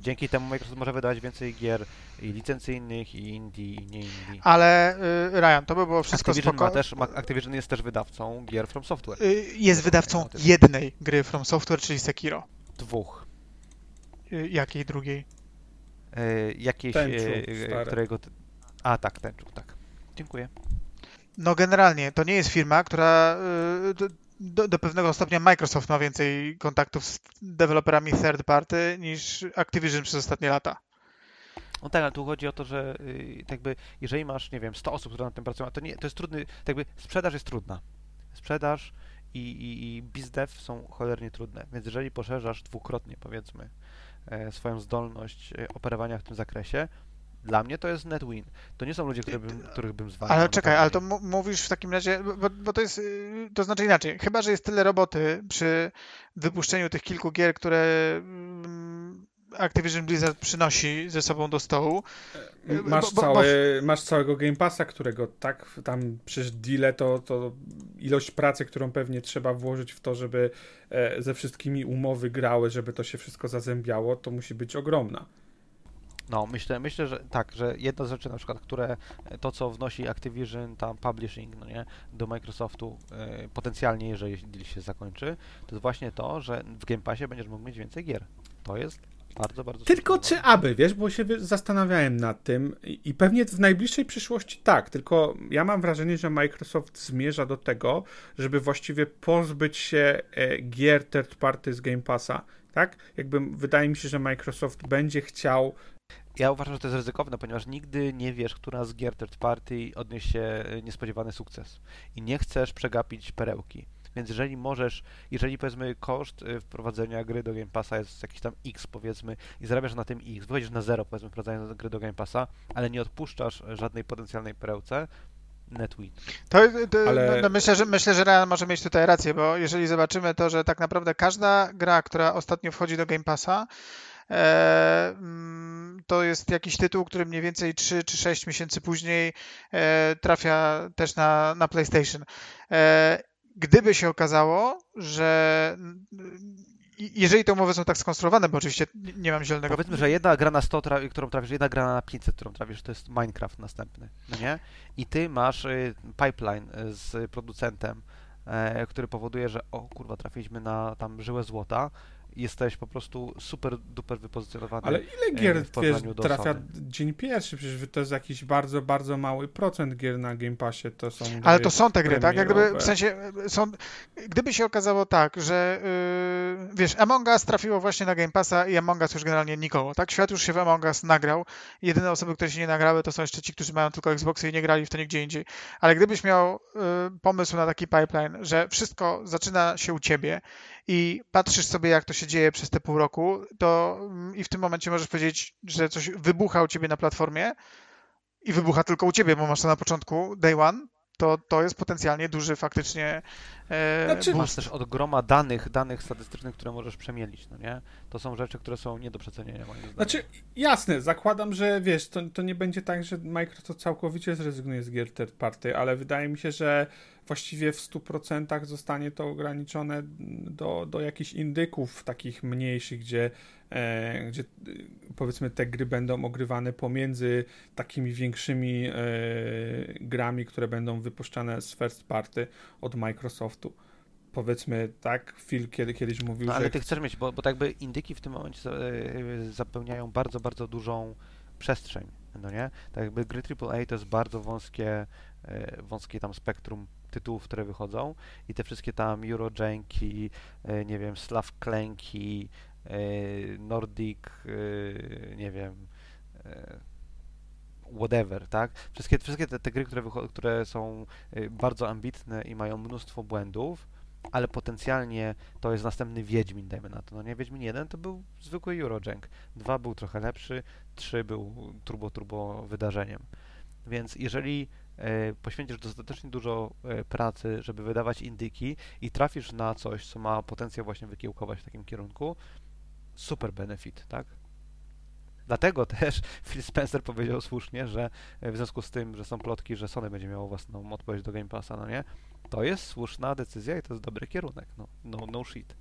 Dzięki temu Microsoft może wydawać więcej gier i licencyjnych, i indie, i nie indie. Ale y, Ryan, to by było wszystko Activision spoko... Ma też, ma, Activision jest też wydawcą gier From Software. Y, jest wydawcą jednej gry From Software, czyli Sekiro. Dwóch. Y, jakiej drugiej? Y, jakiejś, Tenchu, którego... A, tak, Tenchu, tak. Dziękuję. No generalnie, to nie jest firma, która y, do, do, pewnego stopnia Microsoft ma więcej kontaktów z deweloperami third party niż Activision przez ostatnie lata. No tak, ale tu chodzi o to, że y, jakby jeżeli masz, nie wiem, 100 osób, które nad tym pracują, to nie, to jest trudny, tak jakby sprzedaż jest trudna. Sprzedaż i, i, i bizdev są cholernie trudne, więc jeżeli poszerzasz dwukrotnie, powiedzmy, e, swoją zdolność e, operowania w tym zakresie, dla mnie to jest net win. To nie są ludzie, które bym, których bym zwalniał. Ale czekaj, ale to mówisz w takim razie, bo, bo, to jest, y, to znaczy inaczej, chyba, że jest tyle roboty przy wypuszczeniu tych kilku gier, które mm, Activision Blizzard przynosi ze sobą do stołu. Y, masz, bo, bo, masz całego Game Passa, którego tak tam przecież deal to, to ilość pracy, którą pewnie trzeba włożyć w to, żeby e, ze wszystkimi umowy grały, żeby to się wszystko zazębiało, to musi być ogromna. No, myślę, myślę, że tak, że jedna z rzeczy na przykład, które to, co wnosi Activision, tam publishing, no nie, do Microsoftu e, potencjalnie, jeżeli się zakończy, to jest właśnie to, że w Game Passie będziesz mógł mieć więcej gier. To jest bardzo, bardzo Tylko czy aby, wiesz, bo się zastanawiałem nad tym i pewnie w najbliższej przyszłości tak, tylko ja mam wrażenie, że Microsoft zmierza do tego, żeby właściwie pozbyć się e, gier third party z Game Passa, tak? Jakby wydaje mi się, że Microsoft będzie chciał ja uważam, że to jest ryzykowne, ponieważ nigdy nie wiesz, która z gier third party odniesie e, niespodziewany sukces. I nie chcesz przegapić perełki. Więc jeżeli możesz, jeżeli powiedzmy koszt e, wprowadzenia gry do Game Passa jest jakiś tam X powiedzmy i zarabiasz na tym X, wychodzisz na zero powiedzmy wprowadzając gry do Game Passa, ale nie odpuszczasz żadnej potencjalnej perełce, NetWin. To, to ale... no, no, myślę, że myślę, że Real może mieć tutaj rację, bo jeżeli zobaczymy to, że tak naprawdę każda gra, która ostatnio wchodzi do Game Passa, E, to jest jakiś tytuł, który mniej więcej 3 czy 6 miesięcy później e, trafia też na, na PlayStation. E, gdyby się okazało, że jeżeli te umowy są tak skonstruowane, bo oczywiście nie mam zielonego... Powiedzmy, że jedna gra na 100, którą trafisz, jedna gra na 500, którą trafisz, to jest Minecraft następny, no nie? I ty masz y, pipeline y, z producentem, który powoduje, że o kurwa, trafiliśmy na tam żyłę złota, jesteś po prostu super duper wypozycjonowany. Ale ile gier wiesz, trafia dzień pierwszy? Przecież to jest jakiś bardzo, bardzo mały procent gier na Game Passie. To są Ale to są te gry, tak? Jak gdyby, w sensie są, gdyby się okazało tak, że yy, wiesz, Among Us trafiło właśnie na Game Passa i Among Us już generalnie nikogo, tak? Świat już się w Among Us nagrał. Jedyne osoby, które się nie nagrały, to są jeszcze ci, którzy mają tylko Xboxy i nie grali w to nigdzie indziej. Ale gdybyś miał yy, pomysł na taki pipeline, że wszystko zaczyna się u ciebie i patrzysz sobie, jak to się dzieje przez te pół roku, to mm, i w tym momencie możesz powiedzieć, że coś wybucha u ciebie na platformie i wybucha tylko u ciebie, bo masz to na początku, day one, to, to jest potencjalnie duży faktycznie e, znaczy, Masz też od groma danych, danych statystycznych, które możesz przemielić, no nie? To są rzeczy, które są nie do przecenienia moim zdaniem. Znaczy, jasne, zakładam, że wiesz, to, to nie będzie tak, że Microsoft całkowicie zrezygnuje z gier third party, ale wydaje mi się, że właściwie w 100% zostanie to ograniczone do, do jakichś indyków takich mniejszych, gdzie, gdzie e, powiedzmy te gry będą ogrywane pomiędzy takimi większymi e, grami, które będą wypuszczane z first party od Microsoftu powiedzmy tak, Phil kiedy, kiedyś mówił, no, ale że... ty chcesz mieć, bo, bo tak by indyki w tym momencie e, zapełniają bardzo, bardzo dużą przestrzeń, no nie? Tak jakby gry AAA to jest bardzo wąskie, wąskie tam spektrum tytułów, które wychodzą i te wszystkie tam Eurojanki, e, nie wiem, Slav Klenki, e, Nordic, e, nie wiem, whatever, tak? Wszystkie, wszystkie te, te gry, które, które są bardzo ambitne i mają mnóstwo błędów, ale potencjalnie to jest następny Wiedźmin, dajmy na to. No nie, Wiedźmin 1 to był zwykły Eurojank, 2 był trochę lepszy, 3 był turbo, turbo wydarzeniem. Więc jeżeli e, poświęcisz dostatecznie dużo e, pracy, żeby wydawać indyki i trafisz na coś, co ma potencjał właśnie wykiełkować w takim kierunku, super benefit, tak? Dlatego też *laughs* Phil Spencer powiedział słusznie, że w związku z tym, że są plotki, że Sony będzie miało własną odpowiedź do Game Passa, no nie? To jest słuszna decyzja i to jest dobry kierunek, no, no, no shit.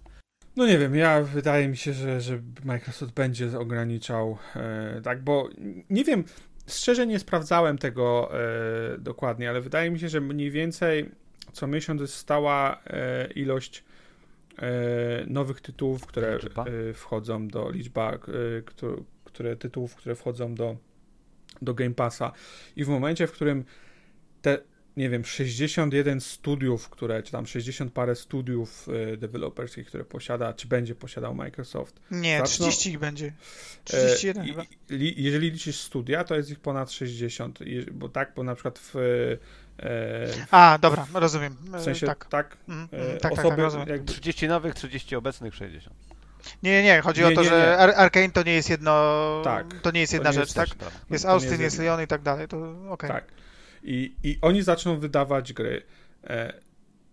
No nie wiem, ja wydaje mi się, że, że Microsoft będzie ograniczał, e, tak, bo nie wiem, szczerze nie sprawdzałem tego e, dokładnie, ale wydaje mi się, że mniej więcej co miesiąc jest stała e, ilość e, nowych tytułów, które e, wchodzą do liczba, e, które, które, tytułów, które wchodzą do, do Game Passa i w momencie, w którym te nie wiem, 61 studiów, które, czy tam 60 parę studiów deweloperskich, które posiada, czy będzie posiadał Microsoft. Nie, Zaczną, 30 ich będzie. 31 e, chyba. Li, jeżeli liczysz studia, to jest ich ponad 60, bo tak, bo na przykład w... E, A, dobra, rozumiem. W sensie, tak, tak, mm, e, tak, osoby, tak, tak jakby... 30 nowych, 30 obecnych, 60. Nie, nie, chodzi nie, o to, nie, że Ar Arkane to nie jest jedno, tak, to nie jest jedna rzecz, jest tak? Jest Austin, jest, jest Leon i tak dalej, to okej. Okay. Tak i, i oni zaczną wydawać gry, e,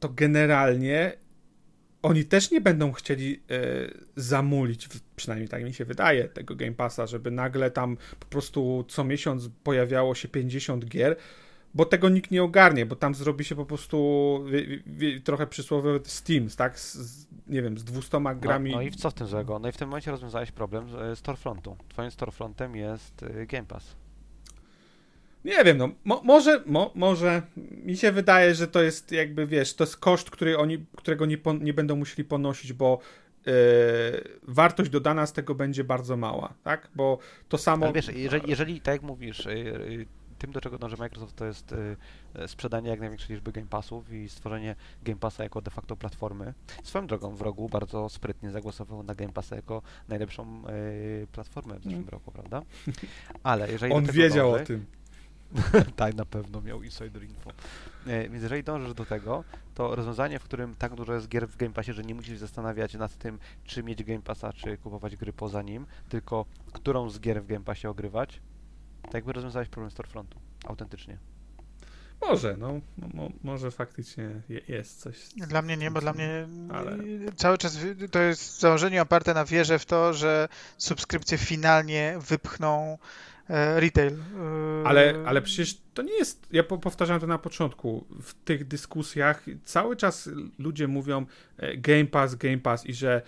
to generalnie oni też nie będą chcieli e, zamulić, przynajmniej tak mi się wydaje, tego Game Passa, żeby nagle tam po prostu co miesiąc pojawiało się 50 gier, bo tego nikt nie ogarnie, bo tam zrobi się po prostu wie, wie, trochę przysłowiowy Steam, tak? Z, z, nie wiem, z 200 no, grami. No, no, i co w tym złego? No i w tym momencie rozwiązałeś problem storefrontu. Twoim storefrontem jest y, Game Pass. Nie wiem, no mo, może, mo, może mi się wydaje, że to jest jakby, wiesz, to jest koszt, który oni, którego nie, nie będą musieli ponosić, bo yy, wartość dodana z tego będzie bardzo mała, tak? Bo to samo... Ale wiesz, jeżeli, jeżeli tak jak mówisz, yy, tym, do czego dąży Microsoft, to jest y, sprzedanie jak największej liczby Game Passów i stworzenie Game Passa jako de facto platformy. Swoją drogą w rogu bardzo sprytnie zagłosował na Game Passa jako najlepszą y, platformę w zeszłym mm. roku, prawda? Ale jeżeli *laughs* On wiedział dąży, o tym. *laughs* tak, na pewno miał insider info. E, więc jeżeli dążysz do tego, to rozwiązanie, w którym tak dużo jest gier w Game Passie, że nie musisz zastanawiać nad tym, czy mieć Game Passa, czy kupować gry poza nim, tylko którą z gier w Game Passie ogrywać, tak jakby rozwiązałeś problem Storefrontu. Autentycznie. Może, no, mo, może faktycznie jest coś. Dla mnie nie, bo dla mnie ale... cały czas to jest założenie oparte na wierze w to, że subskrypcje finalnie wypchną E, retail. E, ale, ale przecież to nie jest, ja powtarzam to na początku, w tych dyskusjach cały czas ludzie mówią e, Game Pass, Game Pass i że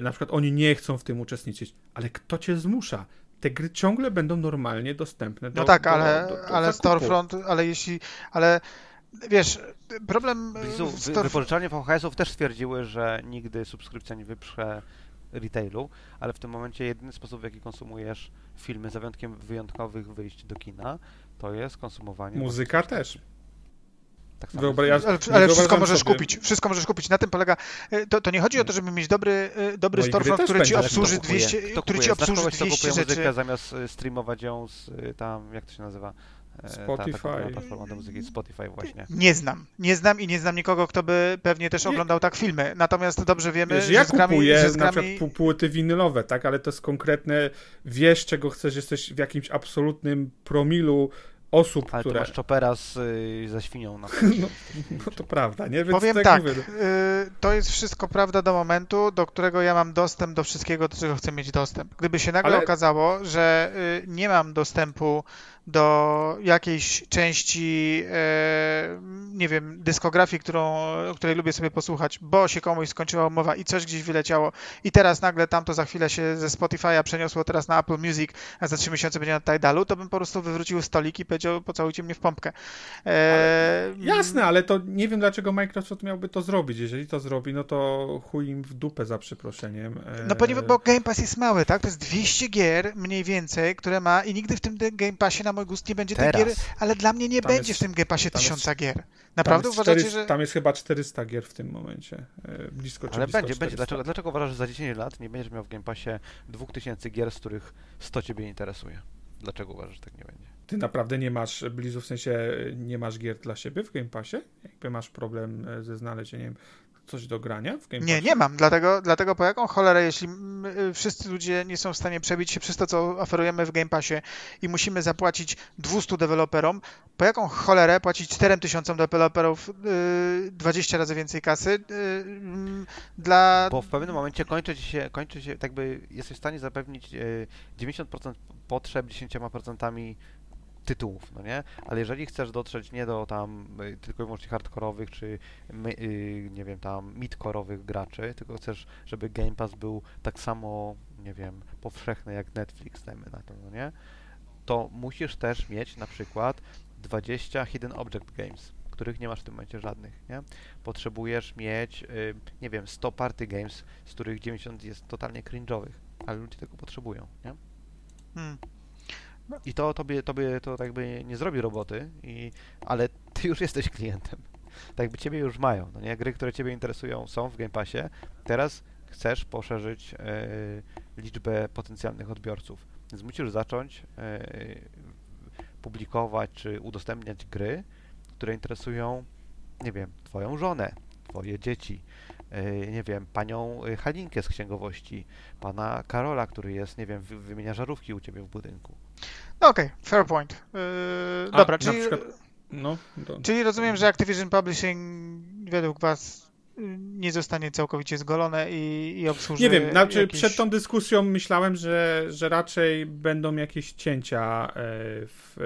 na przykład oni nie chcą w tym uczestniczyć, ale kto cię zmusza? Te gry ciągle będą normalnie dostępne do No tak, do, ale, do, do, ale Storefront, ale jeśli, ale wiesz, problem... Sto... Wypożyczalnie VHS-ów też stwierdziły, że nigdy subskrypcja nie wyprze retailu, ale w tym momencie jedyny sposób, w jaki konsumujesz filmy, za wyjątkiem wyjątkowych wyjść do kina, to jest konsumowanie. Muzyka też. Tak Wyobraź, ale, ale wszystko możesz sobie... kupić. Wszystko możesz kupić. Na tym polega. E, to, to nie chodzi o to, żeby mieć dobry, e, dobry no storefront, który ci obsłuży 200, który ci obsłuży 200 rzeczy. muzykę zamiast e, streamować ją z tam, jak to się nazywa? Spotify. Ta, ta platforma do muzyki Spotify właśnie. Nie znam. Nie znam i nie znam nikogo, kto by pewnie też oglądał tak filmy. Natomiast dobrze wiemy, wiesz, że ja z grami, kupuję że z grami... na przykład płyty winylowe, tak, ale to jest konkretne, wiesz czego chcesz, jesteś w jakimś absolutnym promilu osób, Ale które... Ale masz chopera z, y, ze świnią na *laughs* no, no to prawda, nie? Więc Powiem tak, tak y, to jest wszystko prawda do momentu, do którego ja mam dostęp do wszystkiego, do czego chcę mieć dostęp. Gdyby się nagle Ale... okazało, że y, nie mam dostępu do jakiejś części, e, nie wiem, dyskografii, którą, której lubię sobie posłuchać, bo się komuś skończyła umowa i coś gdzieś wyleciało i teraz nagle tamto za chwilę się ze Spotify'a przeniosło teraz na Apple Music, a za trzy miesiące będzie na Tidalu, to bym po prostu wywrócił stolik i powiedział, pocałujcie mnie w pompkę. E... Jasne, ale to nie wiem, dlaczego Microsoft miałby to zrobić. Jeżeli to zrobi, no to chuj im w dupę za przeproszeniem. E... No ponieważ, bo Game Pass jest mały, tak? To jest 200 gier mniej więcej, które ma i nigdy w tym Game Passie na na mój gust nie będzie Teraz. tych gier, ale dla mnie nie tam będzie jest, w tym Game Passie tysiąca gier. Naprawdę uważacie, 400, że... Tam jest chyba 400 gier w tym momencie. E, blisko Ale blisko będzie, będzie. Dlaczego, dlaczego uważasz, że za 10 lat nie będziesz miał w Game Passie 2000 gier, z których 100 ciebie interesuje? Dlaczego uważasz, że tak nie będzie? Ty naprawdę nie masz, Blizu, w sensie nie masz gier dla siebie w Game Passie? Jakby masz problem e, ze znalezieniem coś do grania w Game Nie, Passie? nie mam, dlatego, dlatego po jaką cholerę, jeśli y, wszyscy ludzie nie są w stanie przebić się przez to, co oferujemy w Game Passie i musimy zapłacić 200 deweloperom, po jaką cholerę płacić 4000 deweloperów yy, 20 razy więcej kasy yy, dla... Bo w pewnym momencie kończy się, kończy się, tak by jesteś w stanie zapewnić yy, 90% potrzeb 10% tytułów, no nie? Ale jeżeli chcesz dotrzeć nie do tam y, tylko i wyłącznie hardkorowych, czy y, nie wiem, tam midkorowych graczy, tylko chcesz, żeby Game Pass był tak samo, nie wiem, powszechny jak Netflix, dajmy na to, no nie? To musisz też mieć na przykład 20 Hidden Object Games, których nie masz w tym momencie żadnych, nie? Potrzebujesz mieć, y, nie wiem, 100 party games, z których 90 jest totalnie cringe'owych, ale ludzie tego potrzebują, nie? Hmm. I to tobie, tobie to tak jakby nie zrobi roboty, i, ale ty już jesteś klientem. Tak jakby ciebie już mają, no nie? Gry, które ciebie interesują są w Game Passie. Teraz chcesz poszerzyć e, liczbę potencjalnych odbiorców. Więc musisz zacząć e, publikować czy udostępniać gry, które interesują, nie wiem, twoją żonę, twoje dzieci, nie wiem, panią Halinkę z księgowości, pana Karola, który jest, nie wiem, wymienia żarówki u ciebie w budynku. No okej, okay, fair point. Yy, A, dobra, czyli, przykład, no, to... czyli rozumiem, że Activision Publishing według Was y, nie zostanie całkowicie zgolone i, i obsłuży. Nie wiem, znaczy jakieś... przed tą dyskusją myślałem, że, że raczej będą jakieś cięcia e, w,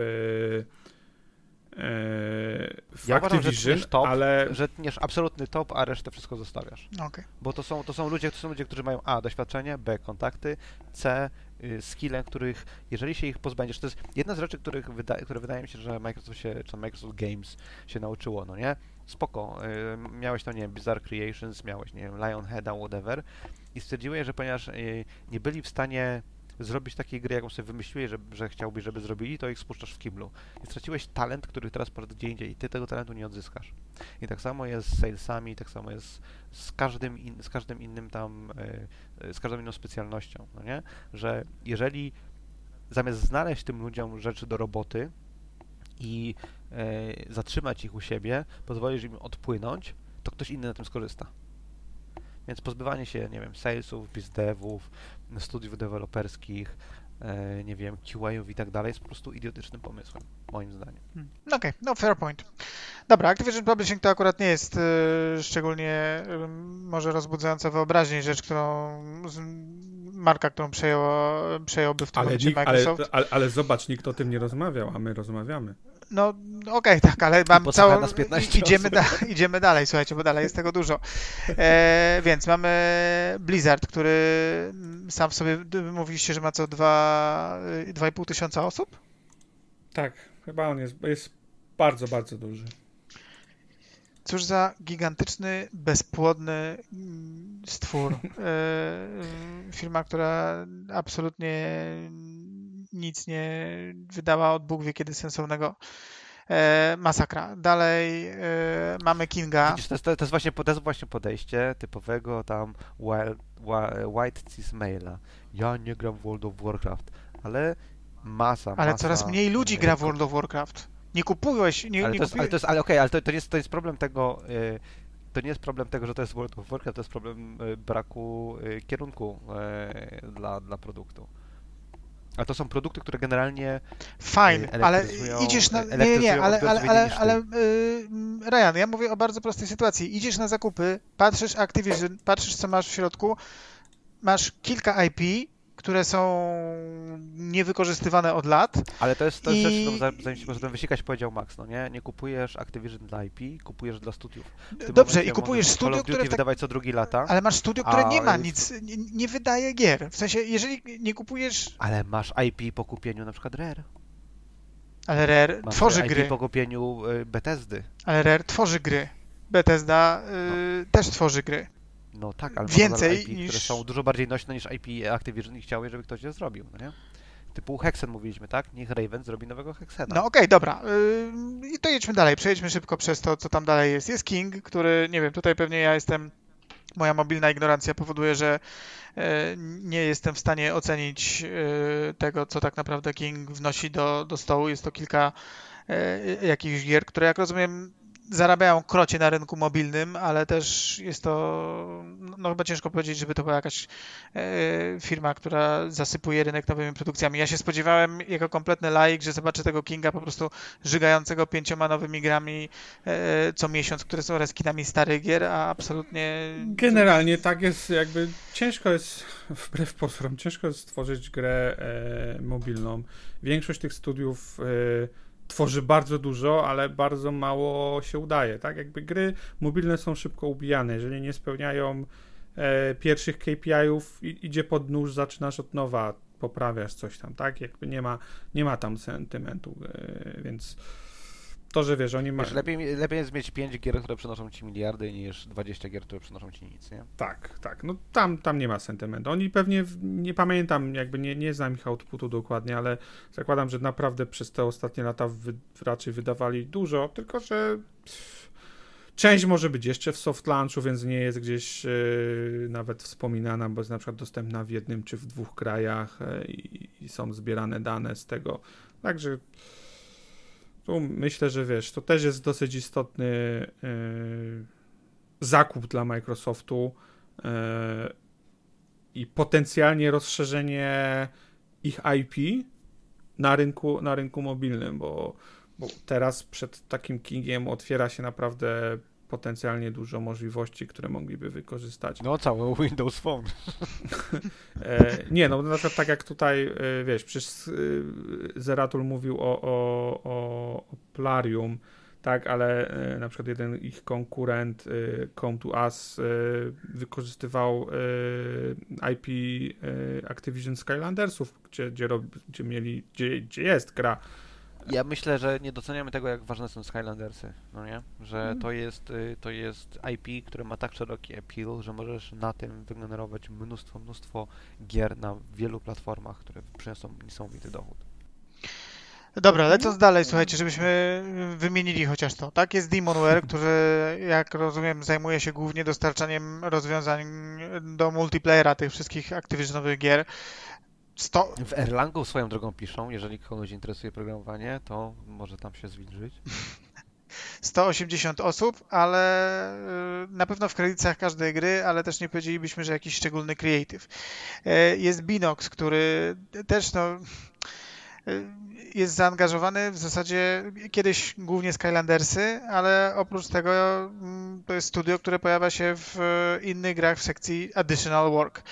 e, w ja Activision, uważam, że top, ale... że tniesz absolutny top, a resztę wszystko zostawiasz. Okay. Bo to są, to są ludzie, to są ludzie, którzy mają A, doświadczenie, B, kontakty, C, y, skille, których, jeżeli się ich pozbędziesz, to jest jedna z rzeczy, których wyda, które wydaje mi się, że Microsoft się, czy Microsoft Games się nauczyło, no nie? Spoko, y, miałeś to, nie wiem, Bizarre Creations, miałeś, nie wiem, Lionheada, whatever i stwierdziłeś, że ponieważ y, nie byli w stanie zrobić takiej gry, jaką sobie wymyśliłeś, że, że chciałbyś, żeby zrobili, to ich spuszczasz w kiblu. I straciłeś talent, który teraz poradzi gdzie indziej i ty tego talentu nie odzyskasz. I tak samo jest z salesami, tak samo jest z każdym, in, z każdym innym tam, yy, z każdą inną specjalnością, no nie? Że jeżeli zamiast znaleźć tym ludziom rzeczy do roboty i yy, zatrzymać ich u siebie, pozwolisz im odpłynąć, to ktoś inny na tym skorzysta. Więc pozbywanie się, nie wiem, salesów, bizdevów, studiów deweloperskich, e, nie wiem, QA-ów i tak dalej jest po prostu idiotycznym pomysłem, moim zdaniem. Hmm. Okej, okay, no fair point. Dobra, Activision Publishing to akurat nie jest y, szczególnie y, może rozbudzająca wyobraźnię rzecz, którą z, marka, którą przejęło, przejąłby w tym ale momencie nikt, Microsoft. Ale, ale, ale zobacz, nikt o tym nie rozmawiał, a my rozmawiamy. No okej, okay, tak, ale mam całą... Nas 15 idziemy, da, idziemy dalej, słuchajcie, bo dalej jest tego dużo. E, więc mamy Blizzard, który sam w sobie mówiliście, że ma co 2,5 tysiąca osób? Tak, chyba on jest, jest bardzo, bardzo duży. Cóż za gigantyczny, bezpłodny stwór. E, firma, która absolutnie nic nie wydała od Bóg wie kiedy sensownego. E, masakra. Dalej e, mamy Kinga. Widzisz, to, jest, to, jest właśnie, to jest właśnie podejście typowego tam wild, white cis maila. Ja nie gram w World of Warcraft, ale masa, Ale masa, coraz mniej ludzi gra w World of Warcraft. Nie kupujesz, nie, ale, nie to jest, kupiłeś... ale to jest, ale okej, okay, ale to, to, jest, to jest problem tego, to nie jest problem tego, że to jest World of Warcraft, to jest problem braku kierunku dla, dla produktu. A to są produkty, które generalnie. Fajne, ale idziesz na. Nie, nie, nie, ale, ale, ale, ale yy, Ryan, ja mówię o bardzo prostej sytuacji. Idziesz na zakupy, patrzysz Activision, patrzysz, co masz w środku, masz kilka IP, które są niewykorzystywane od lat. Ale to jest, to jest I... rzecz, którą zanim się możemy wysikać, powiedział Max, no nie? Nie kupujesz Activision dla IP, kupujesz dla studiów. Dobrze, i kupujesz studio, które... Tak... wydawać co drugi lata. Ale masz studio, które a... nie ma nic, nie, nie, wydaje gier. W sensie, jeżeli nie kupujesz... Ale masz IP po kupieniu na przykład Rare. Ale Rare masz tworzy IP gry. po kupieniu y, Bethesdy. Ale Rare tworzy gry. Bethesda y, no. też tworzy gry. No tak, ale więcej IP, niż... które są dużo bardziej nośne niż IP Activision i chciały, żeby ktoś je zrobił, no nie? Typu Hexen mówiliśmy, tak? Niech Raven zrobi nowego Hexena. No okej, okay, dobra. Yy, I to jedźmy dalej. Przejdźmy szybko przez to, co tam dalej jest. Jest King, który, nie wiem, tutaj pewnie ja jestem moja mobilna ignorancja powoduje, że e, nie jestem w stanie ocenić e, tego, co tak naprawdę King wnosi do, do stołu. Jest to kilka e, jakichś gier, które jak rozumiem zarabiają krocie na rynku mobilnym, ale też jest to, no chyba ciężko powiedzieć, żeby to była jakaś e, firma, która zasypuje rynek nowymi produkcjami. Ja się spodziewałem jako kompletny laik, że zobaczę tego Kinga po prostu żygającego pięcioma nowymi grami e, co miesiąc, które są reskinami starych gier, a absolutnie... Generalnie tak jest, jakby ciężko jest, *laughs* wbrew pozorom, ciężko jest stworzyć grę e, mobilną. Większość tych studiów e, tworzy bardzo dużo, ale bardzo mało się udaje, tak? Jakby gry mobilne są szybko ubijane, jeżeli nie spełniają e, pierwszych KPI-ów, idzie pod nóż, zaczynasz od nowa, poprawiasz coś tam, tak? Jakby nie ma, nie ma tam sentymentu, e, więc to, że wiesz, oni mają... Lepiej, lepiej jest mieć 5 gier, które przynoszą ci miliardy, niż 20 gier, które przynoszą ci nic, nie? Tak, tak. No tam, tam nie ma sentymentu. Oni pewnie, nie pamiętam, jakby nie, nie znam ich outputu dokładnie, ale zakładam, że naprawdę przez te ostatnie lata wy, raczej wydawali dużo, tylko że... Część może być jeszcze w soft launchu, więc nie jest gdzieś yy, nawet wspominana, bo jest na przykład dostępna w jednym czy w dwóch krajach yy, i są zbierane dane z tego. Także tu myślę, że wiesz, to też jest dosyć istotny yy, zakup dla Microsoftu yy, i potencjalnie rozszerzenie ich IP na rynku, na rynku mobilnym, bo, bo teraz przed takim Kingiem otwiera się naprawdę potencjalnie dużo możliwości, które mogliby wykorzystać. No, całe Windows Phone. *laughs* e, nie, no na przykład tak jak tutaj, e, wiesz, przecież e, Zeratul mówił o, o, o, o Plarium, tak, ale na przykład jeden ich konkurent, Come to Us, wykorzystywał IP Activision Skylandersów, gdzie, gdzie, gdzie, mieli, gdzie, gdzie jest gra ja myślę, że nie doceniamy tego, jak ważne są Skylandersy, no nie? Że mm. to jest, y, to jest IP, które ma tak szeroki appeal, że możesz na tym wygenerować mnóstwo, mnóstwo gier na wielu platformach, które przyniosą niesamowity dochód. Dobra, lecąc dalej, słuchajcie, żebyśmy wymienili chociaż to. Tak, jest Demonware, *laughs* który, jak rozumiem, zajmuje się głównie dostarczaniem rozwiązań do multiplayera tych wszystkich Activisionowych gier. 100... W Erlangu swoją drogą piszą, jeżeli kogoś interesuje programowanie, to może tam się zwilżyć. *laughs* 180 osób, ale y, na pewno w kredytach każdej gry, ale też nie powiedzielibyśmy, że jakiś szczególny creative. Y, jest Binox, który też no jest zaangażowany w zasadzie kiedyś głównie Skylandersy, ale oprócz tego mm, to jest studio, które pojawia się w innych grach w sekcji Additional Work.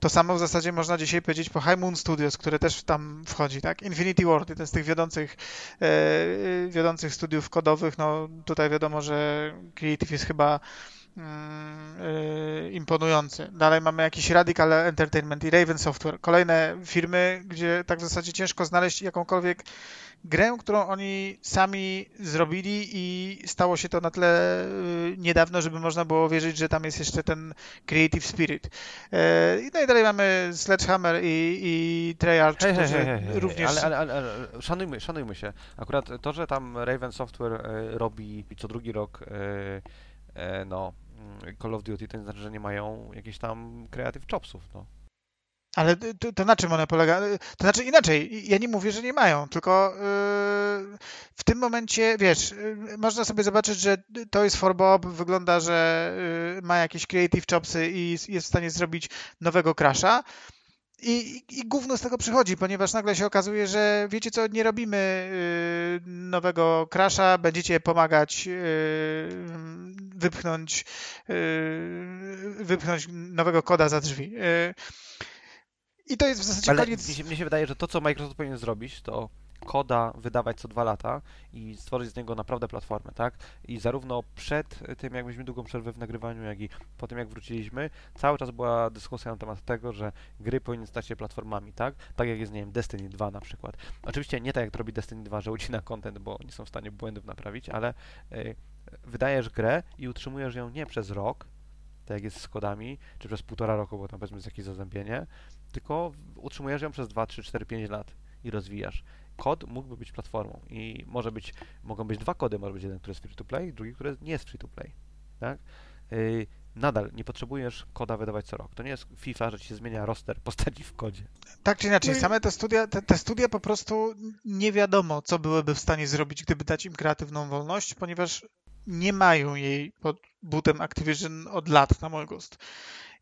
To samo w zasadzie można dzisiaj powiedzieć po High Moon Studios, które też tam wchodzi, tak? Infinity Ward, jeden z tych wiodących, e, wiodących studiów kodowych, no tutaj wiadomo, że Creative jest chyba Mm, y, imponujący. Dalej mamy jakiś Radical Entertainment i Raven Software. Kolejne firmy, gdzie tak w zasadzie ciężko znaleźć jakąkolwiek grę, którą oni sami zrobili i stało się to na tyle y, niedawno, żeby można było wierzyć, że tam jest jeszcze ten creative spirit. Y, no i dalej mamy Sledgehammer i, i Treyarch, hey, również... Ale, ale, ale, ale, szanujmy, szanujmy się. Akurat to, że tam Raven Software robi co drugi rok no, Call of Duty, to nie znaczy, że nie mają jakichś tam creative chopsów, no. Ale to, to, na czym one polega? To znaczy inaczej, ja nie mówię, że nie mają, tylko yy, w tym momencie, wiesz, yy, można sobie zobaczyć, że to jest for Bob, wygląda, że yy, ma jakieś creative chopsy i jest w stanie zrobić nowego Crasha, i, i, gówno z tego przychodzi, ponieważ nagle się okazuje, że wiecie co, nie robimy y, nowego crasha, będziecie pomagać y, wypchnąć, y, wypchnąć nowego koda za drzwi. Y, I to jest w zasadzie Ale koniec. Mi się, mi się wydaje, że to, co Microsoft powinien zrobić, to koda wydawać co dwa lata i stworzyć z niego naprawdę platformę, tak? I zarówno przed tym, jak mieliśmy długą przerwę w nagrywaniu, jak i po tym, jak wróciliśmy, cały czas była dyskusja na temat tego, że gry powinny stać się platformami, tak? Tak jak jest, nie wiem, Destiny 2 na przykład. Oczywiście nie tak, jak robi Destiny 2, że ucina content, bo nie są w stanie błędów naprawić, ale yy, wydajesz grę i utrzymujesz ją nie przez rok, tak jak jest z kodami, czy przez półtora roku, bo tam powiedzmy jest jakieś zazębienie, tylko utrzymujesz ją przez 2, 3, 4, 5 lat i rozwijasz kod mógłby być platformą i może być, mogą być dwa kody, może być jeden, który jest free to play, drugi, który nie jest free to play, tak? Yy, nadal nie potrzebujesz koda wydawać co rok. To nie jest FIFA, że ci się zmienia roster postaci w kodzie. Tak czy inaczej, no same te studia, te, te, studia po prostu nie wiadomo, co byłyby w stanie zrobić, gdyby dać im kreatywną wolność, ponieważ nie mają jej pod butem Activision od lat na mój gust.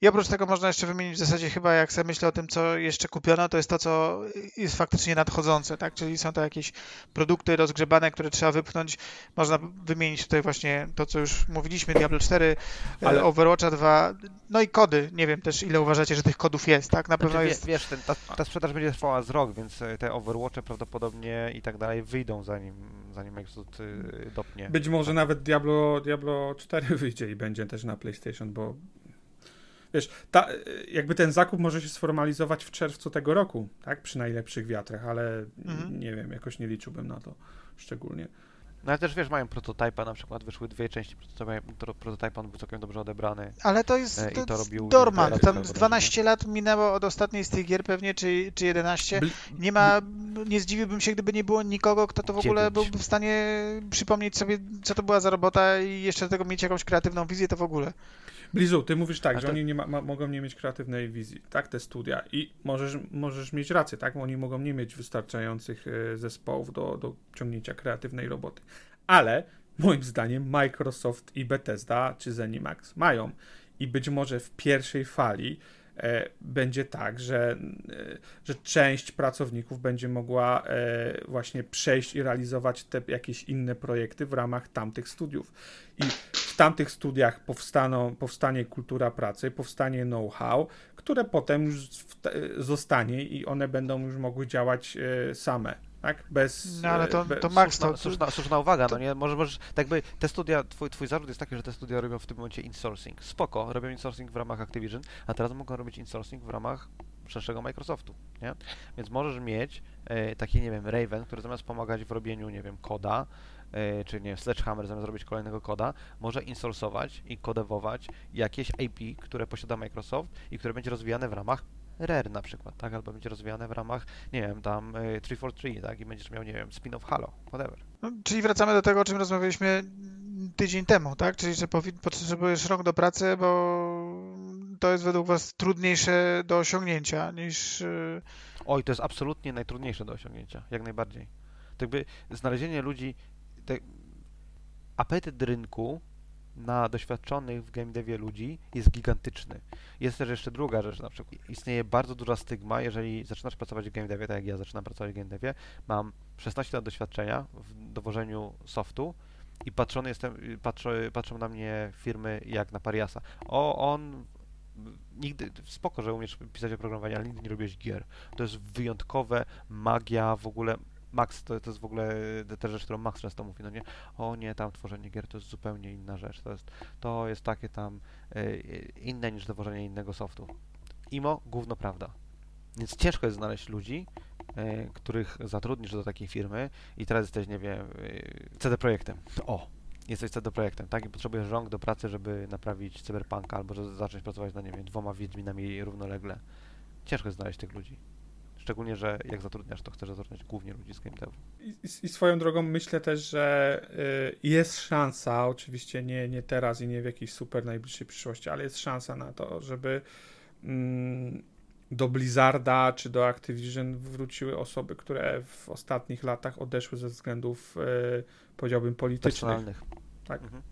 I oprócz tego można jeszcze wymienić w zasadzie chyba, jak sobie myślę o tym, co jeszcze kupiono, to jest to, co jest faktycznie nadchodzące, tak? Czyli są to jakieś produkty rozgrzebane, które trzeba wypchnąć. Można wymienić tutaj właśnie to, co już mówiliśmy, Diablo 4, e, Ale... Overwatcha 2, no i kody. Nie wiem też, ile uważacie, że tych kodów jest, tak? Na pewno znaczy, jest... Wiesz, ten, ta, ta sprzedaż będzie trwała z rok, więc e, te Overwatche prawdopodobnie i tak dalej wyjdą zanim, zanim Microsoft y, dopnie. Być może nawet Diablo, Diablo 4 *laughs* wyjdzie i będzie też na PlayStation, bo wiesz, ta, jakby ten zakup może się sformalizować w czerwcu tego roku, tak? Przy najlepszych wiatrach, ale mhm. nie wiem, jakoś nie liczyłbym na to szczególnie. No ale też wiesz, mają prototypa, na przykład wyszły dwie części prototypa, prototypa on był całkiem dobrze odebrany. Ale to jest e, to, to robił Dorman, tam 12 lat minęło od ostatniej z tych gier pewnie, czy, czy 11. Nie ma, nie zdziwiłbym się, gdyby nie było nikogo, kto to w ogóle byłby w stanie przypomnieć sobie, co to była za robota i jeszcze do tego mieć jakąś kreatywną wizję, to w ogóle. Blizu, ty mówisz tak, A że to... oni nie ma, ma, mogą nie mieć kreatywnej wizji, tak, te studia. I możesz, możesz mieć rację, tak, oni mogą nie mieć wystarczających e, zespołów do, do ciągnięcia kreatywnej roboty, ale moim zdaniem Microsoft i Bethesda czy Zenimax mają. I być może w pierwszej fali będzie tak, że, e, że część pracowników będzie mogła e, właśnie przejść i realizować te jakieś inne projekty w ramach tamtych studiów. I w tamtych studiach powstaną, powstanie kultura pracy, powstanie know-how, które potem już zostanie i one będą już mogły działać same tak? Bez... No ale to, bez, to Max to... Słuszna, słuszna uwaga, to... no nie? Może, może, tak by te studia, twój, twój zarzut jest taki, że te studia robią w tym momencie insourcing. Spoko, robią insourcing w ramach Activision, a teraz mogą robić insourcing w ramach szerszego Microsoftu, nie? Więc możesz mieć e, taki, nie wiem, Raven, który zamiast pomagać w robieniu, nie wiem, koda, e, czy nie wiem, Sledgehammer zamiast robić kolejnego koda, może insourcować i kodewować jakieś API, które posiada Microsoft i które będzie rozwijane w ramach Rare na przykład, tak? Albo będzie rozwijane w ramach, nie wiem, tam 343, y, tak? I będziesz miał, nie wiem, spin-off Halo, whatever. No, czyli wracamy do tego, o czym rozmawialiśmy tydzień temu, tak? Czyli, że potrzebujesz rok do pracy, bo to jest według Was trudniejsze do osiągnięcia niż... Y, Oj, to jest absolutnie najtrudniejsze do osiągnięcia, jak najbardziej. To jakby znalezienie ludzi, te, apetyt rynku na doświadczonych w game devie ludzi jest gigantyczny. Jest też jeszcze druga rzecz, na przykład istnieje bardzo duża stygma, jeżeli zaczynasz pracować w game devie, tak jak ja zaczynam pracować w game devie, mam 16 lat doświadczenia w dowożeniu softu i patrzony jestem, patrzą, patrzą na mnie firmy jak na pariasa. O, on nigdy, spoko, że umiesz pisać oprogramowanie, ale nigdy nie robiłeś gier. To jest wyjątkowe, magia, w ogóle Max to, to jest w ogóle ta rzecz, którą Max często mówi, no nie, o nie, tam tworzenie gier to jest zupełnie inna rzecz, to jest, to jest takie tam y, inne niż dowożenie innego softu. Imo, gówno prawda. Więc ciężko jest znaleźć ludzi, y, których zatrudnisz do takiej firmy i teraz jesteś, nie wiem, y, CD Projektem. O, jesteś CD Projektem, tak? I potrzebujesz rąk do pracy, żeby naprawić Cyberpunka albo żeby zacząć pracować na, nie wiem, dwoma Wiedźminami równolegle. Ciężko jest znaleźć tych ludzi. Szczególnie, że jak zatrudniasz, to chcesz zatrudniać głównie ludzi z game devu. I, I, swoją drogą myślę też, że y, jest szansa, oczywiście nie, nie teraz i nie w jakiejś super najbliższej przyszłości, ale jest szansa na to, żeby mm, do Blizzarda czy do Activision wróciły osoby, które w ostatnich latach odeszły ze względów, y, powiedziałbym, politycznych. Personalnych. Tak. Mhm.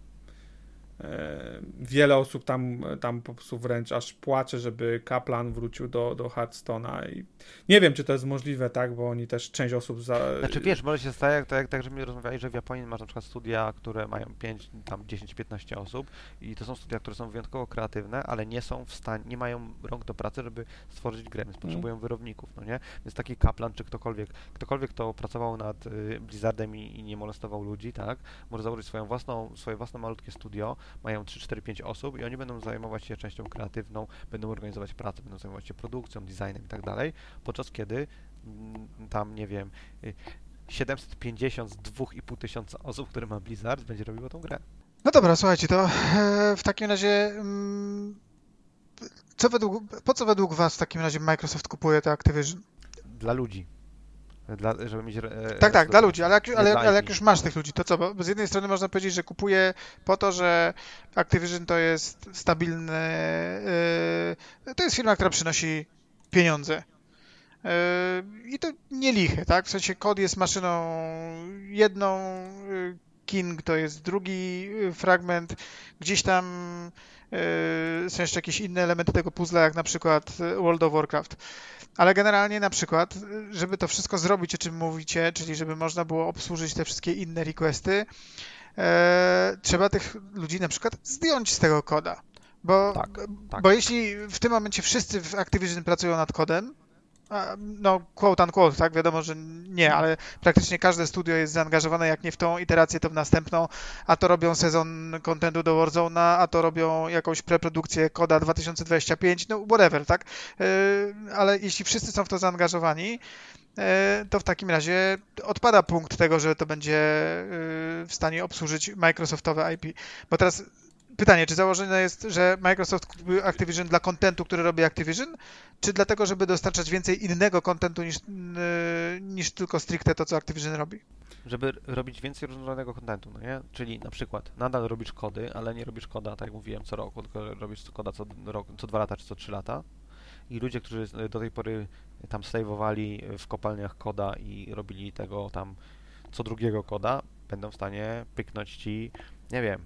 E, wiele osób tam, tam po prostu wręcz aż płacze, żeby Kaplan wrócił do, do Hearthstone'a i nie wiem, czy to jest możliwe, tak, bo oni też część osób za... Znaczy wiesz, może się staje, tak, tak, że mi rozmawiali, że w Japonii masz na przykład studia, które mają 5, tam 10-15 osób i to są studia, które są wyjątkowo kreatywne, ale nie są w stanie, nie mają rąk do pracy, żeby stworzyć grę, więc potrzebują mm. wyrobników, no nie? Więc taki Kaplan, czy ktokolwiek, ktokolwiek, kto pracował nad y, Blizzardem i, i nie molestował ludzi, tak, może założyć swoją własną, swoje własne malutkie studio, mają 3, 4, 5 osób i oni będą zajmować się częścią kreatywną, będą organizować pracę, będą zajmować się produkcją, designem i tak dalej, podczas kiedy mm, tam, nie wiem, 750 y, z 2,5 tysiąca osób, które ma Blizzard, będzie robiło tą grę. No dobra, słuchajcie, to e, w takim razie mm, co według, po co według Was w takim razie Microsoft kupuje te Activision? Dla ludzi. Dla, żeby mieć, e, tak, tak, dla ludzi, ale jak, ale, ale jak już masz tych ludzi, to co? Bo z jednej strony można powiedzieć, że kupuje po to, że Activision to jest stabilne, yy, to jest firma, która przynosi pieniądze. Yy, I to nie liche, tak? W sensie kod jest maszyną jedną, King to jest drugi fragment. Gdzieś tam są jeszcze jakieś inne elementy tego puzzla, jak na przykład World of Warcraft. Ale generalnie na przykład, żeby to wszystko zrobić, o czym mówicie, czyli żeby można było obsłużyć te wszystkie inne requesty, trzeba tych ludzi na przykład zdjąć z tego koda. Bo, tak, tak. bo jeśli w tym momencie wszyscy w Activision pracują nad kodem, no, quote unquote, tak? Wiadomo, że nie, ale praktycznie każde studio jest zaangażowane, jak nie w tą iterację, to w następną, a to robią sezon contentu do Warzone, a to robią jakąś preprodukcję koda 2025, no whatever, tak? E, ale jeśli wszyscy są w to zaangażowani, e, to w takim razie odpada punkt tego, że to będzie e, w stanie obsłużyć Microsoftowe IP. Bo teraz Pytanie, czy założenie jest, że Microsoft kupił Activision dla kontentu, który robi Activision, czy dlatego, żeby dostarczać więcej innego kontentu niż, niż tylko stricte to, co Activision robi? Żeby robić więcej różnorodnego kontentu, no nie? Czyli na przykład nadal robisz kody, ale nie robisz koda, tak jak mówiłem, co roku, tylko robisz koda co, rok, co dwa lata czy co trzy lata. I ludzie, którzy do tej pory tam sejwowali w kopalniach koda i robili tego tam co drugiego koda, będą w stanie pyknąć ci, nie wiem,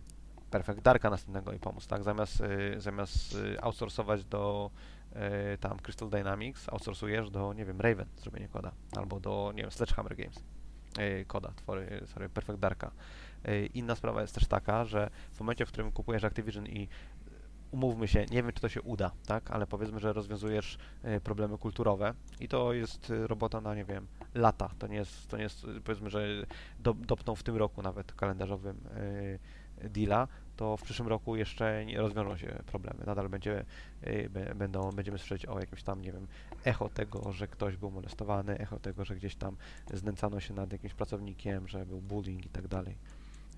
Perfect Darka następnego i pomóc, tak? Zamiast, y, zamiast y, outsourcować do y, tam Crystal Dynamics, outsourcujesz do, nie wiem, Raven zrobienie koda, albo do, nie wiem, Sledgehammer Games koda, twory, sorry, Perfect Darka. Inna sprawa jest też taka, że w momencie, w którym kupujesz Activision i umówmy się, nie wiem, czy to się uda, tak, ale powiedzmy, że rozwiązujesz problemy kulturowe i to jest robota na, nie wiem, lata. To nie jest, to nie jest powiedzmy, że do, dopną w tym roku nawet kalendarzowym deala, to w przyszłym roku jeszcze nie rozwiążą się problemy. Nadal będzie, y, będą, będziemy słyszeć o jakimś tam, nie wiem, echo tego, że ktoś był molestowany, echo tego, że gdzieś tam znęcano się nad jakimś pracownikiem, że był bullying i tak dalej.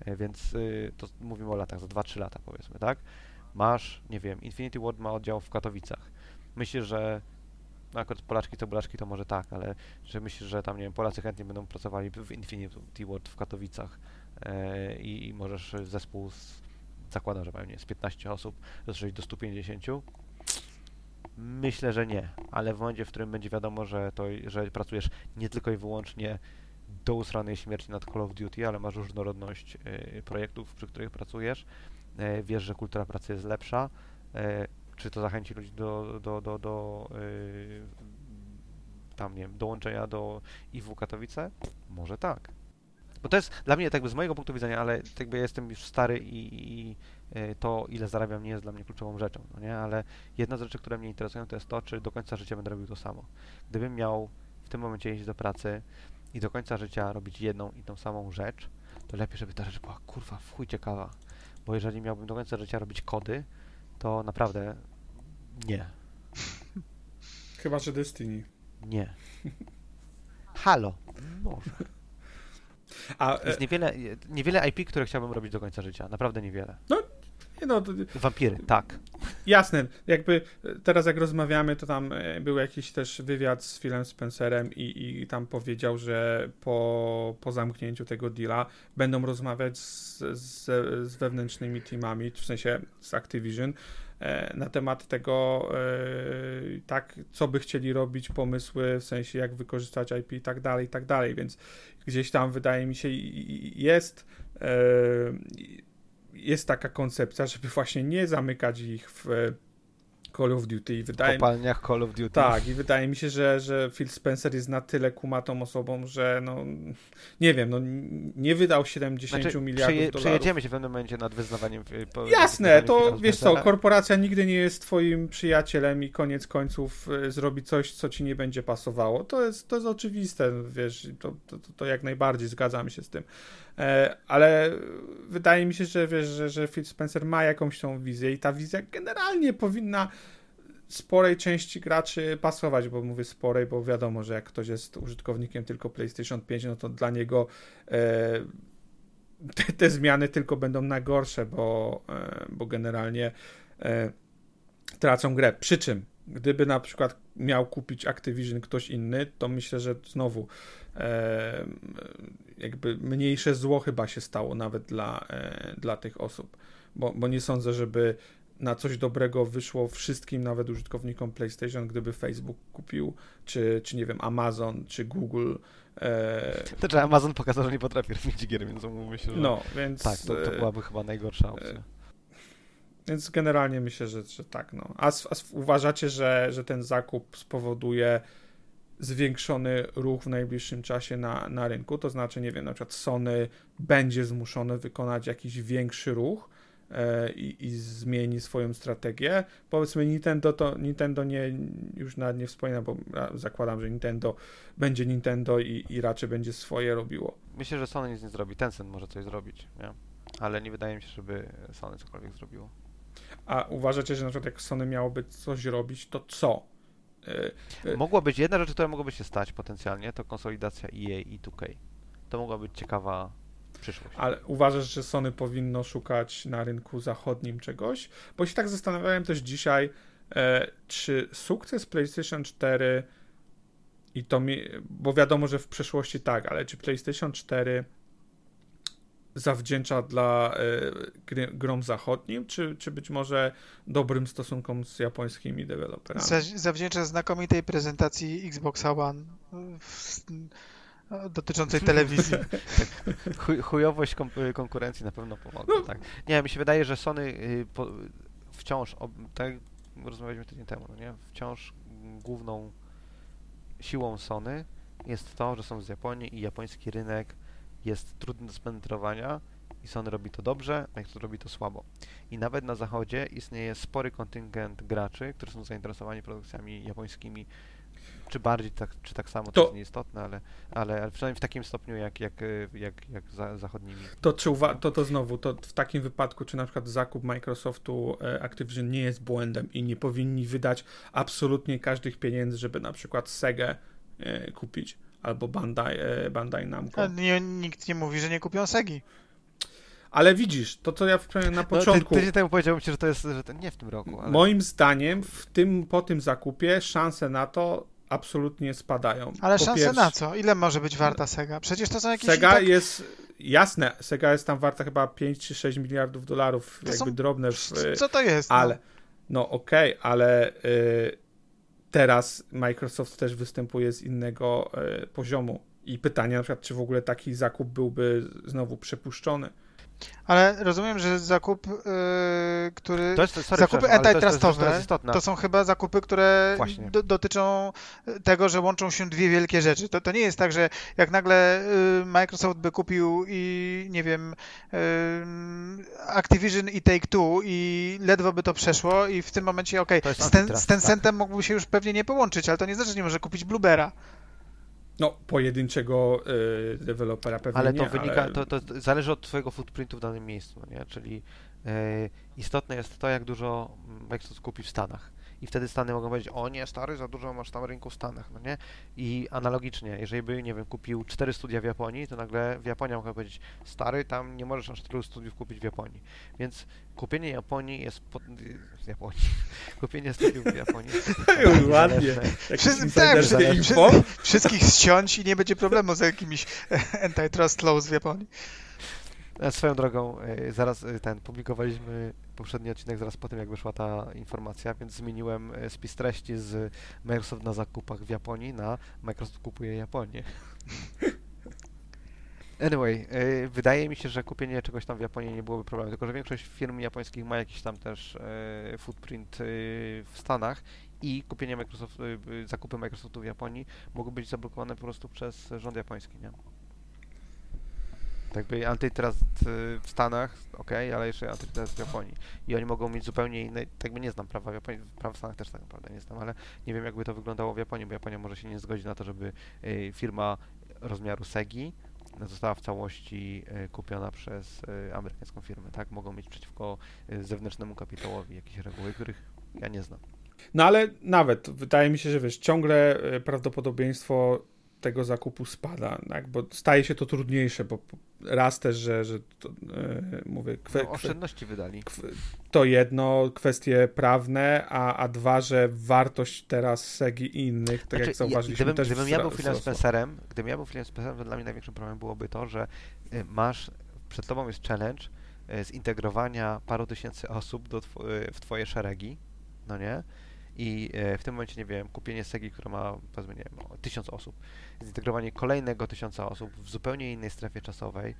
E, więc y, to mówimy o latach, za 2-3 lata powiedzmy, tak? Masz, nie wiem, Infinity Ward ma oddział w Katowicach. Myślę, że no akurat Polaczki to Polaczki to może tak, ale że myślisz, że tam, nie wiem, Polacy chętnie będą pracowali w Infinity Ward w Katowicach e, i, i możesz zespół z zakładam, że mają nie, z 15 osób rozszerzyć do 150? Myślę, że nie, ale w momencie, w którym będzie wiadomo, że, to, że pracujesz nie tylko i wyłącznie do usranej śmierci nad Call of Duty, ale masz różnorodność y, projektów, przy których pracujesz, y, wiesz, że kultura pracy jest lepsza, y, czy to zachęci ludzi do, do, do, do tam, nie wiem, dołączenia do IWU Katowice? Może tak. Bo to jest dla mnie, tak by z mojego punktu widzenia, ale tak by jestem już stary i, i e, to, ile zarabiam, nie jest dla mnie kluczową rzeczą, no nie? Ale jedna z rzeczy, które mnie interesują, to jest to, czy do końca życia będę robił to samo. Gdybym miał w tym momencie jeździć do pracy i do końca życia robić jedną i tą samą rzecz, to lepiej, żeby ta rzecz była, kurwa, w chuj ciekawa. Bo jeżeli miałbym do końca życia robić kody, to naprawdę nie. Chyba, że Destiny. Nie. Halo. Może. A, jest e, niewiele, niewiele IP, które chciałbym robić do końca życia. Naprawdę niewiele. No, no, to... Wampiry, tak. Jasne, jakby teraz jak rozmawiamy, to tam e, był jakiś też wywiad z Philem Spencerem i, i tam powiedział, że po, po zamknięciu tego deala będą rozmawiać z, z, z wewnętrznymi teamami, w sensie z Activision, E, na temat tego, e, tak, co by chcieli robić, pomysły, w sensie jak wykorzystać IP i tak dalej, i tak dalej, więc gdzieś tam wydaje mi się jest e, jest taka koncepcja, żeby właśnie nie zamykać ich w Call of Duty. Wydaje w kopalniach Call of Duty. Tak, i wydaje mi się, że, że Phil Spencer jest na tyle kumatą osobą, że no, nie wiem, no, nie wydał 70 znaczy, miliardów przeje, dolarów. Przejedziemy się w pewnym momencie nad wyznawaniem. Po, Jasne, to wiesz co, korporacja nigdy nie jest twoim przyjacielem i koniec końców y, zrobi coś, co ci nie będzie pasowało. To jest, to jest oczywiste, wiesz, to, to, to jak najbardziej zgadzam się z tym. E, ale wydaje mi się, że wiesz, że, że Phil Spencer ma jakąś tą wizję i ta wizja generalnie powinna sporej części graczy pasować, bo mówię sporej, bo wiadomo, że jak ktoś jest użytkownikiem tylko PlayStation 5, no to dla niego e, te, te, zmiany tylko będą na gorsze, bo, e, bo generalnie tracą grę. Przy czym, gdyby na przykład miał kupić Activision ktoś inny, to myślę, że znowu e, jakby mniejsze zło chyba się stało nawet dla, e, dla tych osób, bo, bo nie sądzę, żeby na coś dobrego wyszło wszystkim, nawet użytkownikom PlayStation, gdyby Facebook kupił, czy, czy nie wiem, Amazon, czy Google. E... To, że Amazon pokazał, że nie potrafi robić gier, więc myślę, że... No, więc... Tak, to, to byłaby chyba najgorsza opcja. Więc generalnie myślę, że, że tak. No. A, a uważacie, że, że ten zakup spowoduje zwiększony ruch w najbliższym czasie na, na rynku? To znaczy, nie wiem, na przykład Sony będzie zmuszone wykonać jakiś większy ruch e, i, i, zmieni swoją strategię. Powiedzmy, Nintendo to Nintendo nie, już nawet nie wspomina, bo zakładam, że Nintendo będzie Nintendo i, i raczej będzie swoje robiło. Myślę, że Sony nic nie zrobi. Tencent może coś zrobić, nie? ale nie wydaje mi się, żeby Sony cokolwiek zrobiło. A uważacie, że na przykład jak Sony miałoby coś robić, to co? E, e, mogła być jedna rzecz, która mogłaby się stać potencjalnie, to konsolidacja EA i 2K. To mogła być ciekawa przyszłość. Ale uważasz, że Sony powinno szukać na rynku zachodnim czegoś? Bo się tak zastanawiałem też dzisiaj, e, czy sukces PlayStation 4 i to mi, bo wiadomo, że w przeszłości tak, ale czy PlayStation 4 zawdzięcza dla y, grom zachodnim, czy, czy być może dobrym stosunkom z japońskimi deweloperami? Zawdzięcza znakomitej prezentacji Xboxa One w, dotyczącej *laughs* telewizji. tak. Chuj, chujowość konkurencji na pewno pomogła. No. Tak. Nie, mi się wydaje, że Sony y, po, wciąż, tak rozmawialiśmy tydzień temu, no nie? wciąż główną siłą Sony jest to, że są z Japonii i japoński rynek jest trudny do spenetrowania i Sony robi to dobrze, Microsoft robi to słabo. I nawet na zachodzie istnieje spory kontyngent graczy, którzy są zainteresowani produkcjami japońskimi, czy bardziej, tak, czy tak samo, to, to jest nieistotne, ale, ale, ale przynajmniej w takim stopniu jak, jak, jak, jak za, zachodnimi. To, czy uwa- to, to znowu, to w takim wypadku, czy na przykład zakup Microsoftu e, Activision nie jest błędem i nie powinni wydać absolutnie każdych pieniędzy, żeby na przykład Sega e, kupić? Albo Bandai, e, Bandai Namco. Nie, nikt nie mówi, że nie kupią Segi. Ale widzisz, to co ja na początku... No, tydzień temu powiedziałbym ci, że to jest że to nie w tym roku. Ale... Moim zdaniem w tym, po tym zakupie szanse na to absolutnie spadają. Ale po szanse pierwsze... na co? Ile może być warta Sega? Przecież to są jakieś... Sega tak... jest... Jasne, Sega jest tam warta chyba 5 czy 6 miliardów dolarów, to jakby są... drobne. W... Co to jest? Ale, no, no okej, okay, ale... Yy teraz Microsoft też występuje z innego e, poziomu. I pytanie na przykład, czy w ogóle taki zakup byłby znowu przepuszczony. Ale rozumiem, że zakup, yy, który. To jest, sorry, zakupy antitrustowe to, to, są chyba zakupy, które do, dotyczą tego, że łączą się dwie wielkie rzeczy. To, to nie jest tak, że jak nagle yy, Microsoft by kupił i nie wiem, yy, Activision i Take Two i ledwo by to przeszło i w tym momencie, okej, okay, z, ten, z Tencentem tak. mógłby się już pewnie nie połączyć, ale to nie znaczy, że nie może kupić Bluebera. No, pojedynczego y, dewelopera pewnie Ale to nie, wynika, ale... to, to zależy od twojego footprintu w danym miejscu, nie? Czyli y, istotne jest to, jak dużo Microsoft kupi w Stanach i wtedy Stany mogą powiedzieć, o nie, stary, za dużo masz tam rynku w Stanach, no nie? I analogicznie, jeżeli by, nie wiem, kupił cztery studia w Japonii, to nagle w Japonii mogą powiedzieć, stary, tam nie możesz aż tylu studiów kupić w Japonii. Więc kupienie Japonii jest pod... Japonii. *laughs* kupienie studiów w Japonii. *laughs* *laughs* Ładnie. Wszyscy, tak, wszystkich ściąć i nie będzie problemu z jakimiś antitrust laws w Japonii. E, swoją drogą, e, zaraz e, ten, publikowaliśmy poprzedni odcinek zaraz po tym, jak wyszła ta informacja, więc zmieniłem spis treści z Microsoft na zakupach w Japonii na Microsoft kupuje Japonię. *laughs* Anyway, wydaje mi się, że kupienie czegoś tam w Japonii nie byłoby problemem, tylko że większość firm japońskich ma jakiś tam też footprint w Stanach i kupienie Microsoft, zakupy Microsoftu w Japonii mogą być zablokowane po prostu przez rząd japoński, nie? Tak jakby antytrust y, w Stanach, ok, ale jeszcze antytrust w Japonii. I oni mogą mieć zupełnie inne, tak by nie znam prawa w Japonii, prawa w Stanach też tak naprawdę nie znam, ale nie wiem jakby to wyglądało w Japonii, bo Japonia może się nie zgodzić na to, żeby y, firma rozmiaru Segi została w całości y, kupiona przez amerykańską firmę, tak? Mogą mieć przeciwko zewnętrznemu kapitałowi jakieś reguły, których ja nie znam. No ale nawet, wydaje mi się, że wiesz, ciągle prawdopodobieństwo tego zakupu spada, tak? bo staje się to trudniejsze, bo raz też, że, że to, e, mówię... Kwe, no, oszczędności wydali. to jedno, kwestie prawne, a, a dwa, że wartość teraz Segi i innych, tak znaczy, jak zauważyliśmy gdybym, też Gdybym ja był Philem Spencerem, gdybym ja był Philem Spencerem, to dla mnie największym problemem byłoby to, że y, masz, przed tobą jest challenge, zintegrowania paru tysięcy osób do w twoje szeregi, no nie? I w tym momencie, nie wiem, kupienie Segi, która ma, powiedzmy, nie wiem, tysiąc osób, zintegrowanie kolejnego tysiąca osób w zupełnie innej strefie czasowej,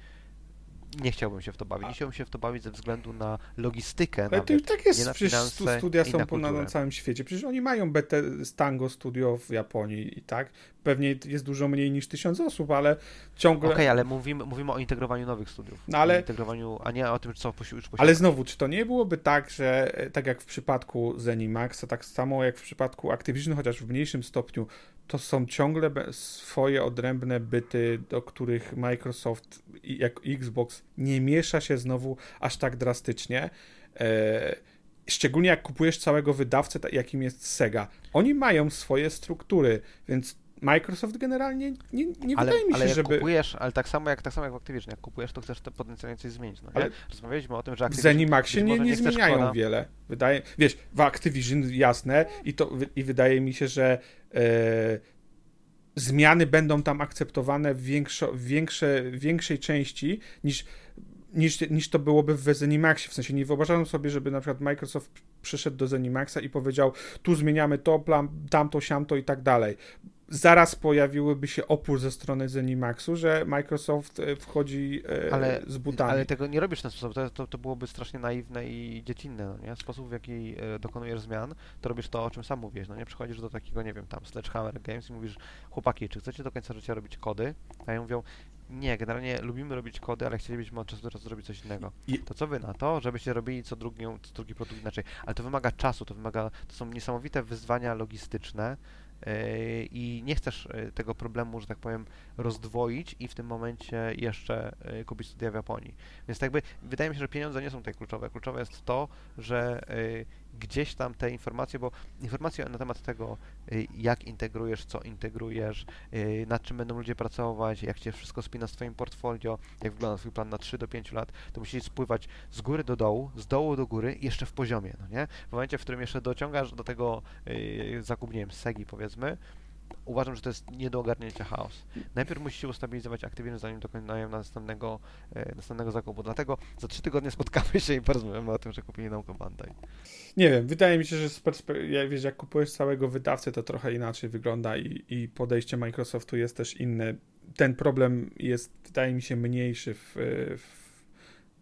nie chciałbym się w to bawić. Nie chciałbym się w to bawić ze względu na logistykę. Ale nawet, to i tak jest, przecież finanse, studia są po na całym świecie. Przecież oni mają BT Tango Studio w Japonii i tak. Pewnie jest dużo mniej niż tysiąc osób, ale ciągle... Okej, okay, ale mówimy, mówimy o integrowaniu nowych studiów. No ale... integrowaniu, a nie o tym, co już posiada. Ale znowu, czy to nie byłoby tak, że e, tak jak w przypadku Zenimax, tak samo jak w przypadku Activision, chociaż w mniejszym stopniu, to są ciągle swoje odrębne byty, do których Microsoft, jak Xbox, nie miesza się znowu aż tak drastycznie. E, szczególnie jak kupujesz całego wydawcę, jakim jest Sega. Oni mają swoje struktury, więc Microsoft generalnie nie, nie ale, wydaje mi się, ale jak żeby... kupujesz, ale tak samo jak tak samo jak w Activision, jak kupujesz, to chcesz to potencjalnie coś zmienić, no ale Rozmawialiśmy o tym, że Activision... W Zenimaxie nie, nie, nie zmieniają szkoda. wiele. Wydaje, wiesz, w Activision jasne i to i wydaje mi się, że e, zmiany będą tam akceptowane w, większo, w większe, większej części niż niż, niż to byłoby w Zenimaxie. W sensie nie wyobrażam sobie, żeby na przykład Microsoft przyszedł do Zenimaxa i powiedział tu zmieniamy to, plan, tamto, siamto i tak dalej zaraz pojawiłyby się opór ze strony Zenimaxu, że Microsoft e, wchodzi e, ale, z butami. Ale tego nie robisz w ten sposób, to, to, to byłoby strasznie naiwne i dziecinne, no nie? Sposób, w jaki e, dokonujesz zmian, to robisz to, o czym sam mówisz, no nie? Przychodzisz do takiego, nie wiem, tam Sledgehammer Games i mówisz, chłopaki, czy chcecie do końca życia robić kody? A ja mówią, nie, generalnie lubimy robić kody, ale chcielibyśmy od czasu do czasu zrobić coś innego. To co wy na to, żebyście robili co drugi, co drugi produkt inaczej? Ale to wymaga czasu, to wymaga, to są niesamowite wyzwania logistyczne, i nie chcesz e, tego problemu, że tak powiem, rozdwoić i w tym momencie jeszcze e, kupić studia w Japonii. Więc tak jakby wydaje mi się, że pieniądze nie są tutaj kluczowe. Kluczowe jest to, że gdzieś tam te informacje, bo informacje na temat tego, y, jak integrujesz, co integrujesz, y, nad czym będą ludzie pracować, jak się wszystko spina z Twoim portfolio, jak wygląda Twój plan na 3 do 5 lat, to musi spływać z góry do dołu, z dołu do góry jeszcze w poziomie, no nie? W momencie, w którym jeszcze dociągasz do tego yy, zakup, nie wiem, SEGI powiedzmy, uważam, że to jest nie do ogarnięcia chaos. Najpierw musicie ustabilizować Activision, zanim dokonają następnego, e, następnego zakupu. Dlatego za trzy tygodnie spotkamy się i porozmawiamy o tym, że kupili nową Bandai. Nie wiem, wydaje mi się, że z jak, wiesz, jak kupujesz całego wydawcę, to trochę inaczej wygląda i, i podejście Microsoftu jest też inne. Ten problem jest, wydaje mi się, mniejszy w, w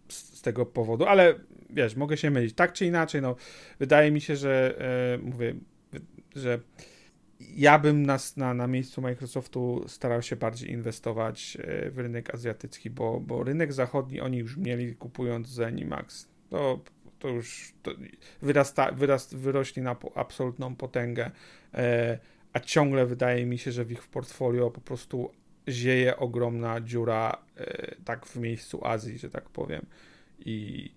z tego powodu, ale wiesz, mogę się mylić. Tak czy inaczej, no, wydaje mi się, że e, mówię, że ja bym na, na, na miejscu Microsoftu starał się bardziej inwestować e, w rynek azjatycki, bo, bo rynek zachodni oni już mieli kupując Zenimax. To, to już to wyrasta, wyrast, wyrośli na absolutną potęgę, e, a ciągle wydaje mi się, że w ich portfolio po prostu zieje ogromna dziura e, tak w miejscu Azji, że tak powiem. I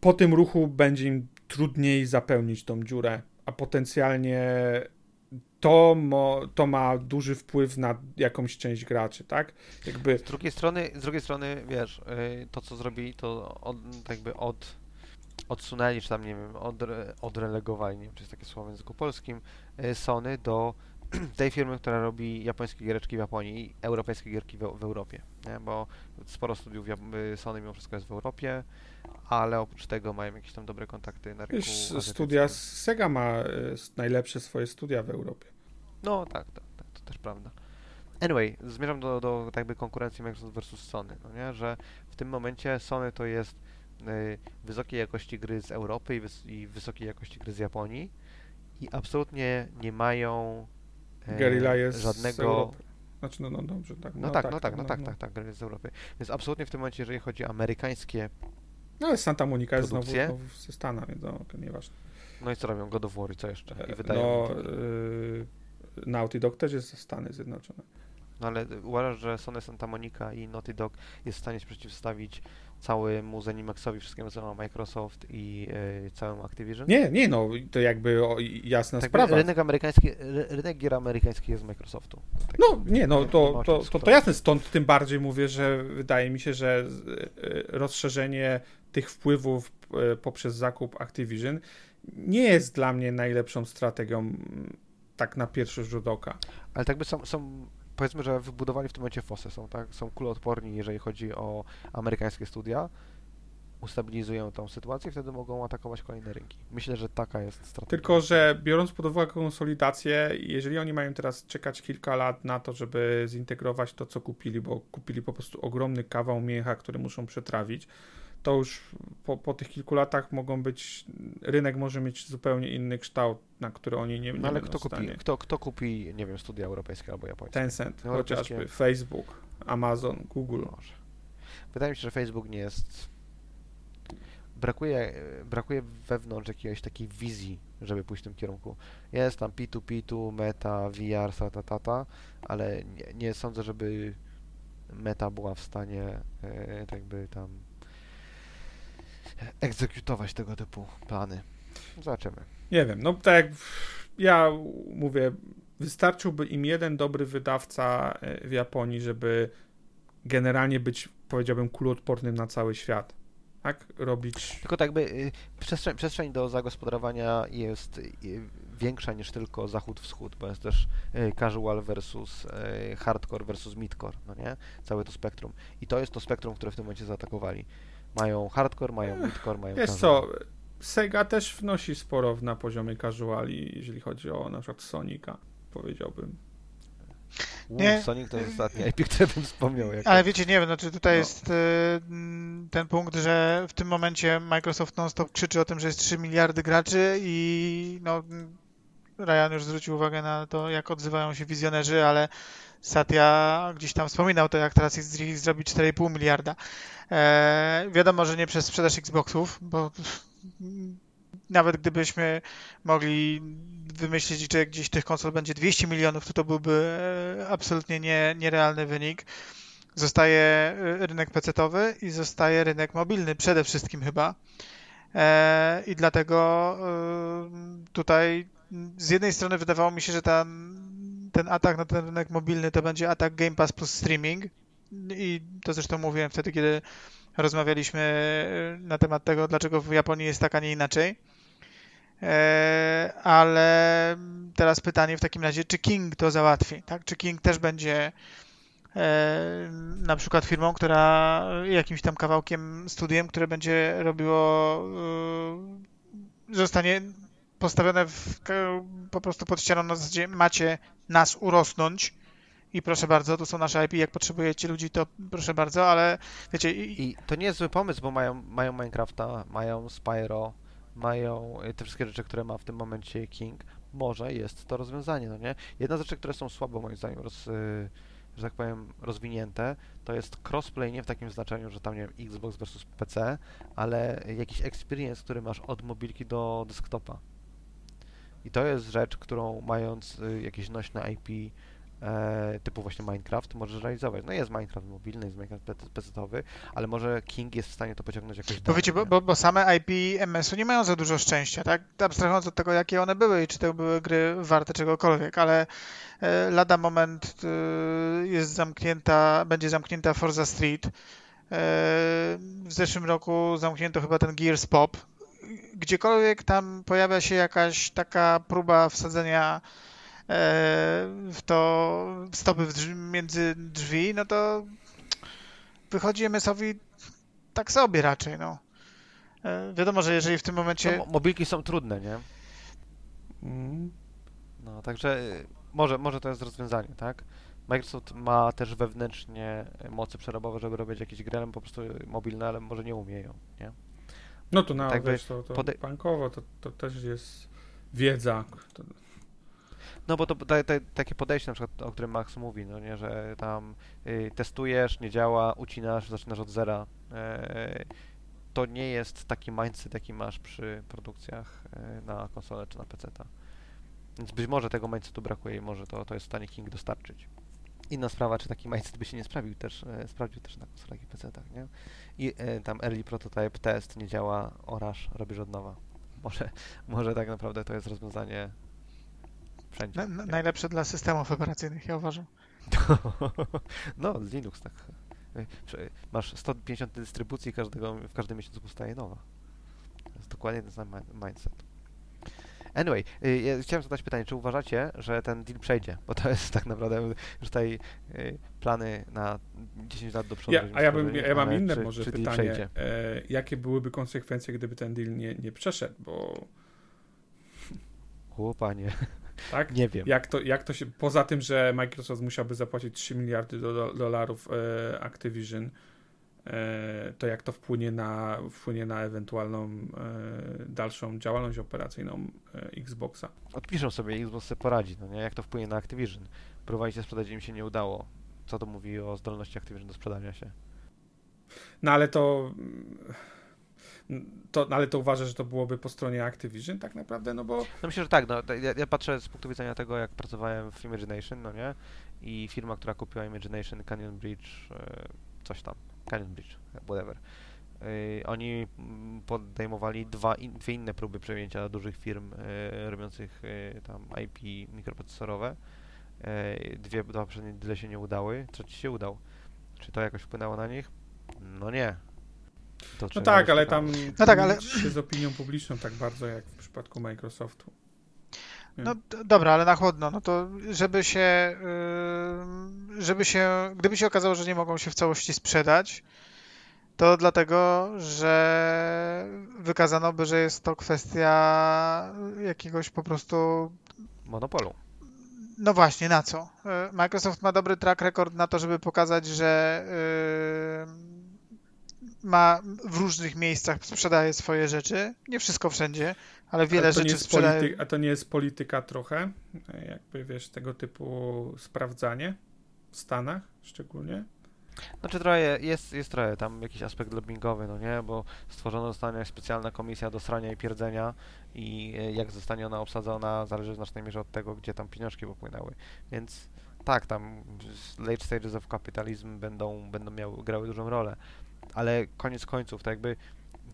po tym ruchu będzie im trudniej zapełnić tą dziurę a potencjalnie to, mo, to ma duży wpływ na jakąś część graczy, tak? Jakby... Z drugiej strony, z drugiej strony, wiesz, y, to co zrobili, to od, jakby od odsunęli, czy tam, nie wiem, odre, odrelegowali, nie wiem, czy jest takie słowo w języku polskim, y, Sony do *clears throat* tej firmy, która robi japońskie giereczki w Japonii i europejskie gierki w, w Europie, nie? bo sporo studiów y, Sony mimo wszystko jest w Europie, ale oprócz tego mają jakieś tam dobre kontakty na rynku Wiesz, studia Sega ma e, najlepsze swoje studia w Europie. No tak, tak, tak, to też prawda. Anyway, zmierzam do, do tak jakby konkurencji Microsoft versus Sony, no nie? że w tym momencie Sony to jest y, wysokiej jakości gry z Europy i, wys i, wysokiej jakości gry z Japonii i absolutnie nie mają y, jest żadnego... Znaczy, no, no dobrze, tak. No, no tak, tak, no tak, no, no tak, no. tak, tak, tak, z Europy. Więc absolutnie w tym momencie, jeżeli chodzi o amerykańskie no ale Santa Monica jest znowu, znowu ze Stanami, więc no, nieważne. No i co robią? God of War i co jeszcze? I e, wydają no, yy, Naughty Dog też jest ze Stany Zjednoczone. No ale uważasz, że Sony Santa Monica i Naughty Dog jest w stanie przeciwstawić całemu Zenimaxowi, wszystkiemu co ma Microsoft i y, całemu Activision? Nie, nie, no to jakby o, jasna tak sprawa. Rynek amerykański, rynek gier amerykańskich jest z Microsoftu. Tak no nie, no to, to, to, to jasne, stąd tym bardziej mówię, że wydaje mi się, że y, rozszerzenie tych wpływów e, poprzez zakup Activision nie jest dla mnie najlepszą strategią tak na pierwszy rzut oka. Ale tak by są, są powiedzmy, że wybudowali w tym momencie fosę, są, tak? Są kuloodporni, jeżeli chodzi o amerykańskie studia, ustabilizują tą sytuację, wtedy mogą atakować kolejne rynki. Myślę, że taka jest strategia. Tylko, że biorąc pod uwagę konsolidację, jeżeli oni mają teraz czekać kilka lat na to, żeby zintegrować to, co kupili, bo kupili po prostu ogromny kawał mięcha, który muszą przetrawić, to już po, po tych kilku latach mogą być, rynek może mieć zupełnie inny kształt, na który oni nie, nie no, ale kto kupi, kto, kto kupi, nie wiem, studia europejskie albo japońskie? Tencent, chociażby, Facebook, Amazon, Google. Może. Wydaje mi się, że Facebook nie jest brakuje, brakuje wewnątrz jakiejś takiej wizji, żeby pójść w tym kierunku. Jest tam P2P2, Meta, VR, tata, tata, ale nie, nie sądzę, żeby Meta była w stanie e, tak jakby tam egzekutować tego typu plany. Zobaczymy. Nie wiem, no tak jak ja mówię, wystarczyłby im jeden dobry wydawca e, w Japonii, żeby generalnie być, powiedziałbym, kuloodpornym na cały świat tak? Robić. Tylko tak by y, przestrzeń, przestrzeń do zagospodarowania jest y, większa niż tylko zachód-wschód, bo jest też y, casual versus hardcore versus midcore, no nie? Całe to spektrum. I to jest to spektrum, które w tym momencie zaatakowali. Mają hardcore, mają midcore, mają Wiesz casual. co, Sega też wnosi sporo na poziomie casuali, jeżeli chodzi o na przykład Sonika, powiedziałbym. Nie. Sonic to jest ostatni *laughs* IP, który bym wspomniał. Jak Ale wiecie, nie wiem, znaczy tutaj no. jest y, ten punkt, że w tym momencie Microsoft non-stop krzyczy o tym, że jest 3 miliardy graczy i no, Ryan już zwrócił uwagę na to, jak odzywają się wizjonerzy, ale Satya gdzieś tam wspominał to, jak teraz ich zrobić 4,5 miliarda. E, wiadomo, że nie przez sprzedaż Xboxów, bo nawet gdybyśmy mogli wymyślić, że gdzieś tych konsol będzie 200 milionów, to to byłby e, absolutnie nie, nierealny wynik. Zostaje e, rynek PC-owy i zostaje rynek mobilny przede wszystkim chyba. E, I dlatego tutaj z jednej strony wydawało mi się, że ten, ten atak na ten rynek mobilny to będzie atak Game Pass plus streaming. I to zresztą mówiłem wtedy, kiedy rozmawialiśmy na temat tego, dlaczego w Japonii jest tak, a nie inaczej. E, ale teraz pytanie w takim razie, czy King to załatwi, tak? Czy King też będzie e, na przykład firmą, która jakimś tam kawałkiem, studiem, które będzie robiło, e, zostanie postawione w, po prostu pod ścianą na zasadzie macie nas urosnąć i proszę bardzo, tu są nasze IP, jak potrzebujecie ludzi, to proszę bardzo, ale wiecie... I, I to nie jest zły pomysł, bo mają, mają Minecrafta, mają Spyro, mają te wszystkie rzeczy, które ma w tym momencie King, może jest to rozwiązanie, no nie? Jedna z rzeczy, które są słabo moim zdaniem roz, y, że tak powiem, rozwinięte, to jest crossplay nie w takim znaczeniu, że tam, nie wiem, Xbox versus PC, ale jakiś experience, który masz od mobilki do desktopa. I to jest rzecz, którą mając y, jakieś nośne IP, e, typu właśnie Minecraft możesz realizować. No jest Minecraft mobilny, jest Minecraft PC-owy, ale może King jest w stanie to pociągnąć jakoś dalej. Wiecie, bo, bo, bo, same IP MS-u nie mają za dużo szczęścia, tak? Abstrahując od tego, jakie one były i czy to były gry warte czegokolwiek, ale e, lada moment e, jest zamknięta, będzie zamknięta Forza Street. W zeszłym roku zamknięto chyba ten Gears Pop. Gdziekolwiek tam pojawia się jakaś taka próba wsadzenia E, w to stopy w drzwi, między drzwi, no to wychodzi MS-owi tak sobie raczej, no. E, wiadomo, że jeżeli w tym momencie... No, mobilki są trudne, nie? Mm. No, także y, może, może to jest rozwiązanie, tak? Microsoft ma też wewnętrznie mocy przerobowe, żeby robić jakieś gry, po prostu mobilne, ale może nie umieją, nie? No to na tak wiesz, to, to pode... bankowo to, to też jest wiedza. To... No bo to, to, takie podejście na przykład, o którym Max mówi, no nie, że tam y, testujesz, nie działa, ucinasz, zaczynasz od zera. E, to nie jest taki mindset, jaki masz przy produkcjach e, na konsolę czy na PC. -ta. Więc być może tego mindsetu brakuje i może to, to jest w stanie King dostarczyć. Inna sprawa, czy taki mindset by się nie sprawdził też, e, sprawdził też na konsolach i PC-tach, nie? I e, tam early prototype test nie działa, oraż, robisz od nowa. Może, może tak naprawdę to jest rozwiązanie Wszędzie. Na, najlepsze dla systemów operacyjnych, ja uważam. *laughs* no, Linux tak. Masz 150 dystrybucji, każdego, w każdym miesiącu powstaje nowa. To jest dokładnie ten sam mindset. Anyway, y, ja chciałem zadać pytanie, czy uważacie, że ten deal przejdzie? Bo to jest tak naprawdę już tutaj y, plany na 10 lat do przodu. Ja, a ja, bym, ja mam inne czy, może czy pytanie. E, jakie byłyby konsekwencje, gdyby ten deal nie, nie przeszedł? Bo. *laughs* O panie. *laughs* Tak? Nie wiem. Jak to, jak to się. Poza tym, że Microsoft musiałby zapłacić 3 miliardy do, dolarów e, Activision to jak to wpłynie na, wpłynie na ewentualną e, dalszą działalność operacyjną e, Xboxa. Odpiszą sobie, Xbox sobie poradzi, no nie? Jak to wpłynie na Activision. Próbowaliście sprzedać, im się nie udało. Co to mówi o zdolności Activision do sprzedania się? No ale to... To, no, ale to uważasz, że to byłoby po stronie Activision tak naprawdę, no bo... No myślę, że tak, no, ja, ja patrzę z punktu widzenia tego, jak pracowałem w Imagination, no nie? I firma, która kupiła Imagination, Canyon Bridge, coś tam, Canyon Bridge, whatever. Yy, oni mm, podejmowali dwa in, dwie inne próby przejęcia dużych firm yy, robiących yy, tam IP mikroprocesorowe. Yy, dwie, dwa poprzednie tyle się nie udały. Trzeci się udał. Czy to jakoś wpłynęło na nich? No nie. To no tak, ale tam no tak, ale... się z opinią publiczną tak bardzo jak w przypadku Microsoftu. No dobra, ale na chłodno, no to żeby się, żeby się, gdyby się okazało, że nie mogą się w całości sprzedać, to dlatego, że wykazano by, że jest to kwestia jakiegoś po prostu monopolu. No właśnie, na co? Y, Microsoft ma dobry track record na to, żeby pokazać, że ma w różnych miejscach sprzedaje swoje rzeczy. Nie wszystko wszędzie, ale wiele ale rzeczy sprzedaje. Polityk, a to nie jest polityka trochę? Jakby wiesz, tego typu sprawdzanie w Stanach szczególnie? Znaczy trochę jest, jest trochę tam jakiś aspekt lobbyingowy, no nie, bo stworzona zostanie specjalna komisja do srania i pierdzenia i e, jak zostanie ona obsadzona zależy w znacznej mierze od tego, gdzie tam pieniążki popłynęły, więc tak, tam late stages of capitalism będą, będą miały, grały dużą rolę, ale koniec końców, tak jakby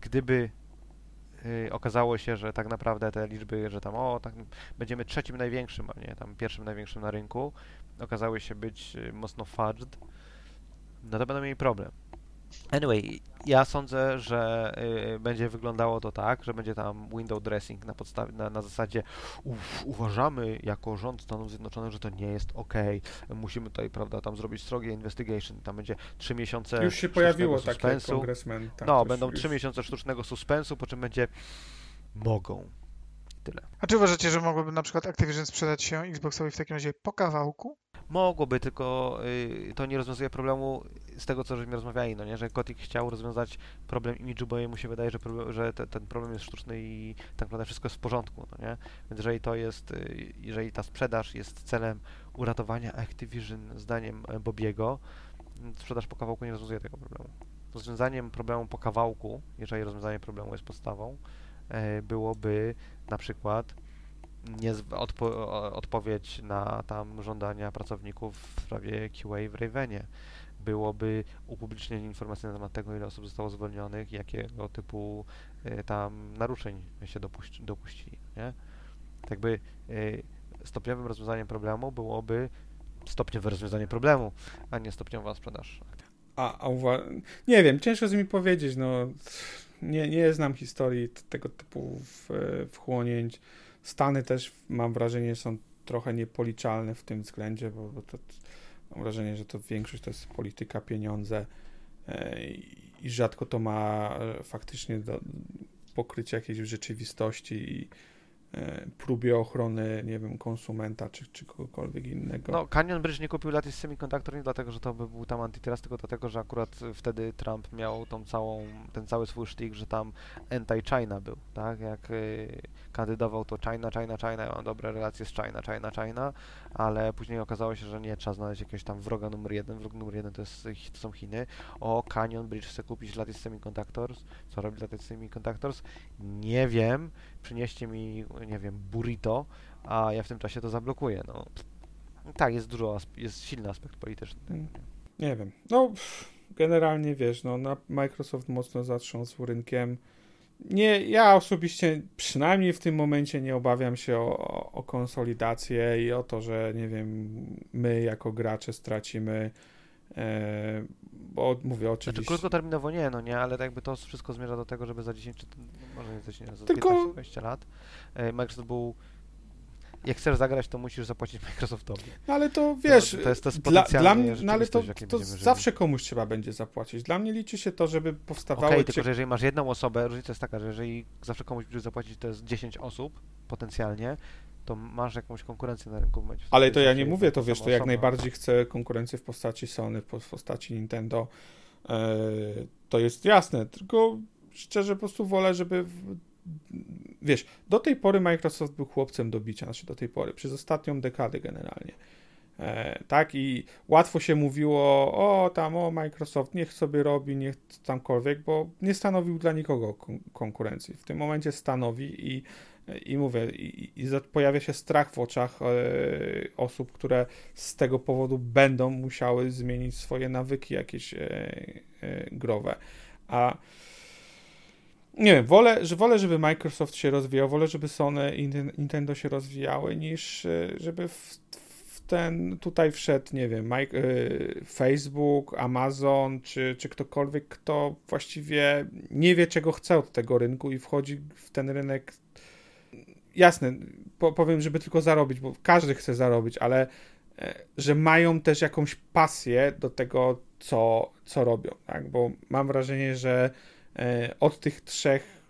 gdyby yy, okazało się, że tak naprawdę te liczby, że tam o, tak, będziemy trzecim największym, a nie tam pierwszym największym na rynku, okazały się być yy, mocno fudged, no to będą mieli problem. Anyway, ja sądzę, że y, będzie wyglądało to tak, że będzie tam window dressing na podstawie, na, na zasadzie uf, uważamy jako rząd Stanów Zjednoczonych, że to nie jest ok, musimy tutaj, prawda, tam zrobić strogie investigation, tam będzie trzy miesiące Już się pojawiło takie kongresmen. No, będą trzy miesiące sztucznego suspensu, po czym będzie mogą. Tyle. A czy uważacie, że mogłoby na przykład Activision sprzedać się Xboxowi w takim razie po kawałku? Mogłoby, tylko y, to nie rozwiązuje problemu z tego, co żeśmy rozmawiali, no nie, że Kotik chciał rozwiązać problem imidżu, bo jemu się wydaje, że, problem, że te, ten problem jest sztuczny i tak naprawdę wszystko jest w porządku, no nie? Więc jeżeli to jest, y, jeżeli ta sprzedaż jest celem uratowania Activision zdaniem Bobiego, sprzedaż po kawałku nie rozwiązuje tego problemu. Rozwiązaniem problemu po kawałku, jeżeli rozwiązanie problemu jest podstawą, y, byłoby na przykład nie, odpo, odpowiedź na tam żądania pracowników w sprawie QA w Ravenie. Byłoby upublicznienie informacji na temat tego, ile osób zostało zwolnionych, jakiego typu y, tam naruszeń się dopuści, dopuścili, nie? Tak by y, stopniowym rozwiązaniem problemu byłoby stopniowe rozwiązanie problemu, a nie stopniowa sprzedaż. A, a uwa- nie wiem, ciężko z mi powiedzieć, no nie, nie znam historii tego typu w, wchłonięć. Stany też mam wrażenie są trochę niepoliczalne w tym względzie, bo, bo to, mam wrażenie, że to większość to jest polityka, pieniądze e, i rzadko to ma e, faktycznie do, pokrycie jakiejś rzeczywistości i próbie ochrony, nie wiem, konsumenta czy, czy kogokolwiek innego. No, Canyon Bridge nie kupił Lattice Semiconductor nie dlatego, że to by był tam antytrust, tylko dlatego, że akurat wtedy Trump miał tą całą, ten cały swój sztik, że tam anti-China był, tak? Jak y, kandydował to China, China, China, ja mam dobre relacje z China, China, China, ale później okazało się, że nie, trzeba znaleźć jakiegoś tam wroga numer jeden, wróg numer jeden to, jest, to są Chiny. O, Canyon Bridge chce kupić Lattice Semiconductors, co robi Lattice Semiconductors? Nie wiem, przynieście mi, nie wiem, burrito, a ja w tym czasie to zablokuję, no. Tak, jest dużo, jest silny aspekt polityczny. Mm. Nie wiem. No, generalnie wiesz, no, na Microsoft mocno zatrząsł rynkiem. Nie, ja osobiście przynajmniej w tym momencie nie obawiam się o, o konsolidację i o to, że nie wiem, my jako gracze stracimy, bo mówię Znaczy, oczywiście. krótkoterminowo nie, no nie, ale tak jakby to wszystko zmierza do tego, żeby za 10 czy może nie za 10, za Tylko- 15-20 lat e, Microsoft był jak chcesz zagrać, to musisz zapłacić *laughs* Microsoftowi. No ale to wiesz, to jest- to jest dla, dla mnie, no ale to, to zawsze komuś trzeba będzie zapłacić. Dla mnie liczy się to, żeby powstawały Okej, cie- tylko że jeżeli masz jedną osobę, różnica jest taka, że jeżeli zawsze komuś musisz zapłacić, to jest 10 osób potencjalnie, to masz jakąś konkurencję na rynku. w Ale to ja nie mówię, to wiesz, to jak osoba. najbardziej chcę konkurencję w postaci Sony, w postaci Nintendo. E, to jest jasne, tylko szczerze po prostu wolę, żeby. Wiesz, do tej pory Microsoft był chłopcem do bicia, znaczy do tej pory, przez ostatnią dekadę generalnie. E, tak, i łatwo się mówiło, o tam, o Microsoft, niech sobie robi, niech tamkolwiek, bo nie stanowił dla nikogo kon- konkurencji. W tym momencie stanowi i, i mówię, i, i pojawia się strach w oczach e, osób, które z tego powodu będą musiały zmienić swoje nawyki jakieś e, e, growe. A nie wiem, wolę, że wolę, żeby Microsoft się rozwijał, wolę, żeby Sony i Ninten- Nintendo się rozwijały, niż żeby w, w ten tutaj wszedł, nie wiem, Facebook, Amazon, czy, czy ktokolwiek, kto właściwie nie wie, czego chce od tego rynku i wchodzi w ten rynek. Jasne, po, powiem, żeby tylko zarobić, bo każdy chce zarobić, ale e, że mają też jakąś pasję do tego, co, co robią, tak? Bo mam wrażenie, że e, od tych trzech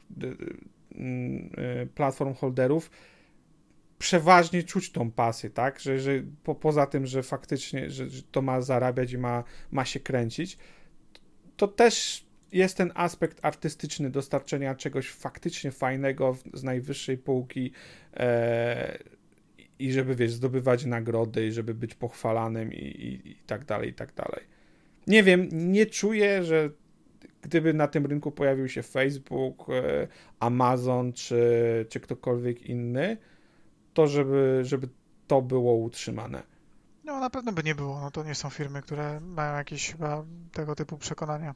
mm, e, platform holderów przeważnie czuć tą pasję, tak? Że, że po, poza tym, że faktycznie, że, że to ma zarabiać i ma, ma się kręcić, to też jest ten aspekt artystyczny dostarczenia czegoś faktycznie fajnego z najwyższej półki e, i żeby, wiesz, zdobywać nagrody i żeby być pochwalanym i, i, i tak dalej, i tak dalej. Nie wiem, nie czuję, że gdyby na tym rynku pojawił się Facebook, e, Amazon czy, czy ktokolwiek inny, to żeby, żeby to było utrzymane. No na pewno by nie było, no to nie są firmy, które mają jakieś chyba tego typu przekonania.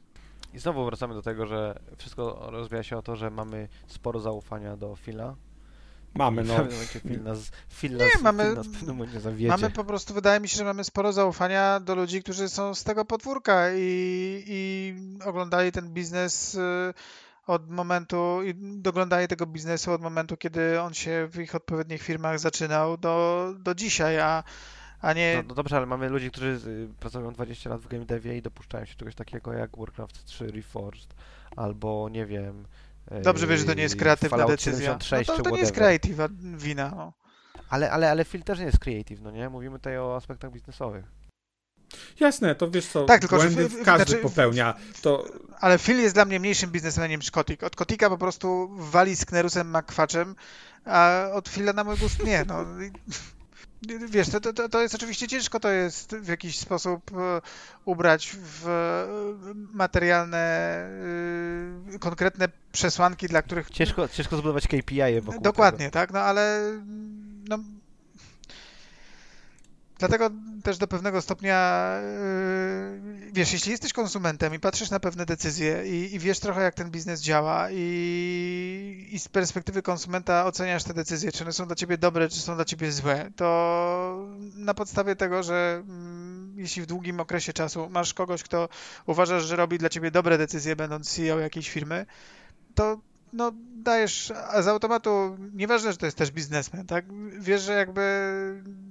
I znowu wracamy do tego, że wszystko rozwija się o to, że mamy sporo zaufania do Phila. Mamy, *laughs* no. Phil nas, Phil Nie, nas, mamy- Phil nas w pewnym momencie zawiedzie. Mamy po prostu, wydaje mi się, że mamy sporo zaufania do ludzi, którzy są z tego podwórka i, i oglądali ten biznes y, od momentu, i doglądali tego biznesu od momentu, kiedy on się w ich odpowiednich firmach zaczynał do, do dzisiaj, a, a nie... No, no dobrze, ale mamy ludzi, którzy y, pracują 20 lat w game devie i dopuszczają się czegoś takiego jak Warcraft 3 Reforged, albo nie wiem... Dobrze wiesz, że to nie jest y, kreatywna Fallout decyzja. No 76 to, czy to nie jest creative wina. No. Ale, ale, ale Phil też nie jest creative, no nie? Mówimy tutaj o aspektach biznesowych. Jasne, to wiesz co, Tak, tylko że błędy w- każdy znaczy- popełnia. To Ale Phil jest dla mnie mniejszym biznesmenem niż Kotik. Od Kotika po prostu wali z Knerusem McFatchem, a od Phila na mój gust nie. No. Wiesz, to, to, to jest oczywiście ciężko to jest w jakiś sposób e, ubrać w e, materialne, e, konkretne przesłanki, dla których... Ciężko, ciężko zbudować KPI wokół Dokładnie, tak, no ale no, dlatego też do pewnego stopnia yy, wiesz, jeśli jesteś konsumentem i patrzysz na pewne decyzje i, i wiesz trochę jak ten biznes działa i, i z perspektywy konsumenta oceniasz te decyzje, czy one są dla ciebie dobre, czy są dla ciebie złe, to na podstawie tego, że mm, jeśli w długim okresie czasu masz kogoś, kto uważasz, że robi dla ciebie dobre decyzje, będąc CEO jakiejś firmy, to no dajesz, a z automatu, nieważne, że to jest też biznesmen, tak? Wiesz, że jakby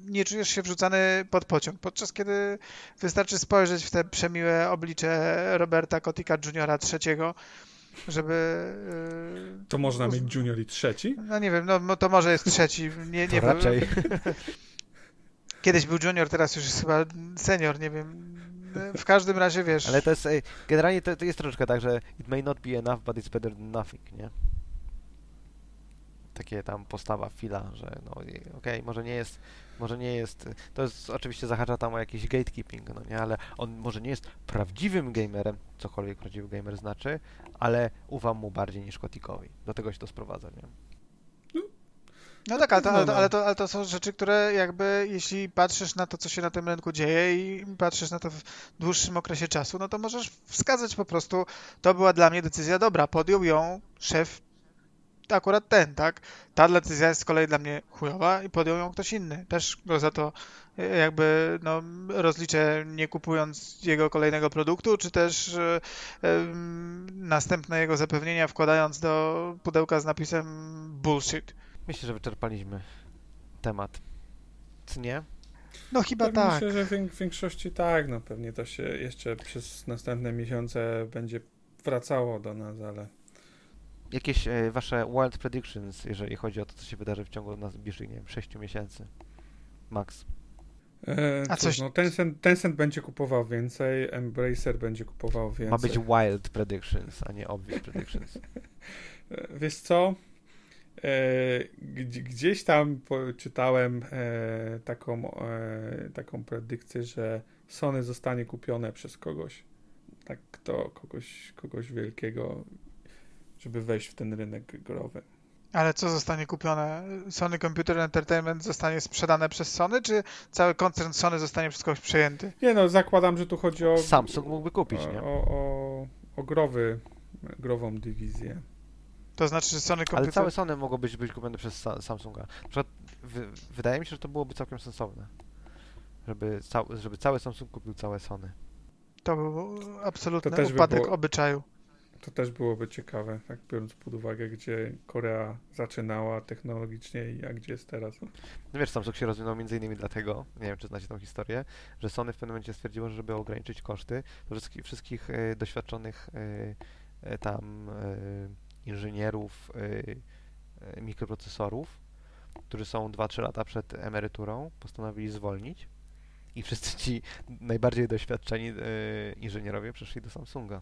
nie czujesz się wrzucany pod pociąg, podczas kiedy wystarczy spojrzeć w te przemiłe oblicze Roberta Kotika Juniora trzeciego, żeby... yy, to można uz- mieć junior i trzeci. No nie wiem, no no to może jest trzeci, nie, To nie raczej. Kiedyś był junior, teraz już jest chyba senior, nie wiem. *laughs* W każdym razie, wiesz... Ale to jest, generalnie to, to jest troszeczkę tak, że it may not be enough, but it's better than nothing, nie? Takie tam postawa Phila, że no okej, może nie jest, może nie jest, to jest oczywiście zahacza tam o jakiś gatekeeping, no nie, ale on może nie jest prawdziwym gamerem, cokolwiek prawdziwy gamer znaczy, ale ufam mu bardziej niż Kotikowi. Do tego się to sprowadza, nie? No tak, ale to, ale, to, ale, to, ale to są rzeczy, które jakby, jeśli patrzysz na to, co się na tym rynku dzieje i patrzysz na to w dłuższym okresie czasu, no to możesz wskazać po prostu, to była dla mnie decyzja dobra. Podjął ją szef akurat ten, tak? Ta decyzja jest z kolei dla mnie chujowa i podjął ją ktoś inny. Też go za to e, jakby no, rozliczę nie kupując jego kolejnego produktu, czy też e, następne jego zapewnienia wkładając do pudełka z napisem bullshit. Myślę, że wyczerpaliśmy temat. Czy nie? No chyba tak. Myślę, że w większości tak. No pewnie to się jeszcze przez następne miesiące będzie wracało do nas, ale jakieś e, wasze wild predictions, jeżeli chodzi o to, co się wydarzy w ciągu najbliższych, nie wiem, 6 miesięcy? Max. E, A coś... No, Tencent, Tencent będzie kupował więcej, Embracer będzie kupował więcej. Ma być wild predictions, a nie obvious predictions. *laughs* E, wiesz co? E, gdzieś tam czytałem e, taką, e, taką predykcję, że Sony zostanie kupione przez kogoś. Tak, kto, kogoś, kogoś wielkiego żeby wejść w ten rynek growy. Ale co zostanie kupione? Sony Computer Entertainment zostanie sprzedane przez Sony, czy cały koncern Sony zostanie przez kogoś przejęty? Nie no, zakładam, że tu chodzi o... Samsung mógłby kupić, o, nie? O, o, o growy, grową dywizję. To znaczy, że Sony Computer... Ale całe Sony mogło być, być kupione przez Samsunga. Na przykład, wydaje mi się, że to byłoby całkiem sensowne. Żeby, ca żeby cały Samsung kupił całe Sony. To był absolutny to upadek by było... obyczaju. To też byłoby ciekawe, tak biorąc pod uwagę, gdzie Korea zaczynała technologicznie, a gdzie jest teraz. No wiesz, Samsung się rozwinął między innymi dlatego, nie wiem czy znacie tą historię, że Sony w pewnym momencie stwierdziło, że żeby ograniczyć koszty, to wszystkich, wszystkich e, doświadczonych e, e, tam e, inżynierów e, e, mikroprocesorów, którzy są 2-3 lata przed emeryturą, postanowili zwolnić i wszyscy ci najbardziej doświadczeni inżynierowie przeszli do Samsunga.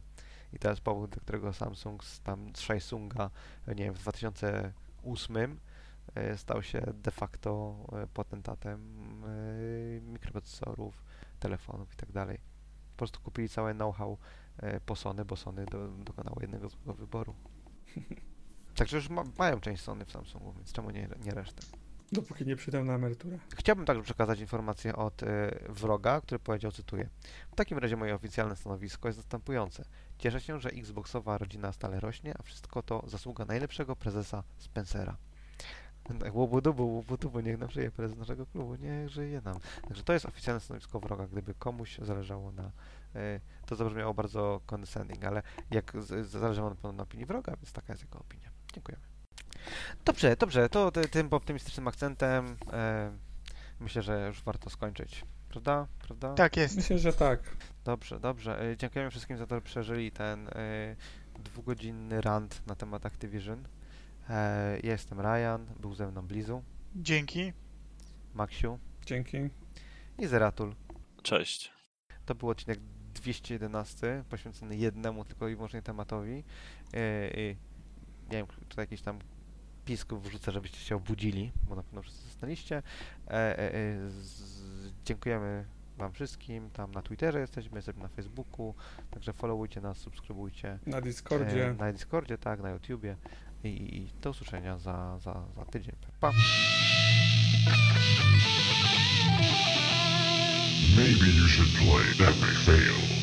I jest powód, dla którego Samsung z tam z Samsunga, nie wiem, w 2008 e, stał się de facto potentatem mikroprocesorów, telefonów i tak dalej. Po prostu kupili całe know-how po Sony, bo Sony do, dokonało jednego złego wyboru. *laughs* Także już ma, mają część Sony w Samsungu, więc czemu nie, nie resztę? Dopóki nie przyjdę na emeryturę. Chciałbym także przekazać informację od y, wroga, który powiedział, cytuję. W takim razie moje oficjalne stanowisko jest następujące. Cieszę się, że Xboxowa rodzina stale rośnie, a wszystko to zasługa najlepszego prezesa Spencera. Tak, łobudubu, łobudubu, niech nam żyje prezes naszego klubu, niech żyje nam. Także to jest oficjalne stanowisko wroga, gdyby komuś zależało na... Y, to zabrzmiało bardzo condescending, ale jak zależało na, na opinii wroga, więc taka jest jego opinia. Dziękujemy. Dobrze, dobrze, to tym optymistycznym akcentem e, myślę, że już warto skończyć. Prawda? Prawda? Tak jest. Myślę, że tak. Dobrze, dobrze. E, dziękujemy wszystkim za to, że przeżyli ten e, dwugodzinny rant na temat Activision. E, ja jestem Ryan, był ze mną Blizu. Dzięki. Maksiu. Dzięki. I Zeratul. Cześć. To był odcinek 211, poświęcony jednemu tylko i wyłącznie tematowi. E, nie wiem, czy jakieś tam pisków wrzucę, żebyście się obudzili, bo na pewno wszyscy zostaliście. E, e, e, z, dziękujemy Wam wszystkim. Tam na Twitterze jesteśmy, jesteśmy na Facebooku, także followujcie nas, subskrybujcie. Na Discordzie. E, na Discordzie, tak, na YouTubie. I, i do usłyszenia za, za, za tydzień. Pa! Maybe you should play That Epic Fail.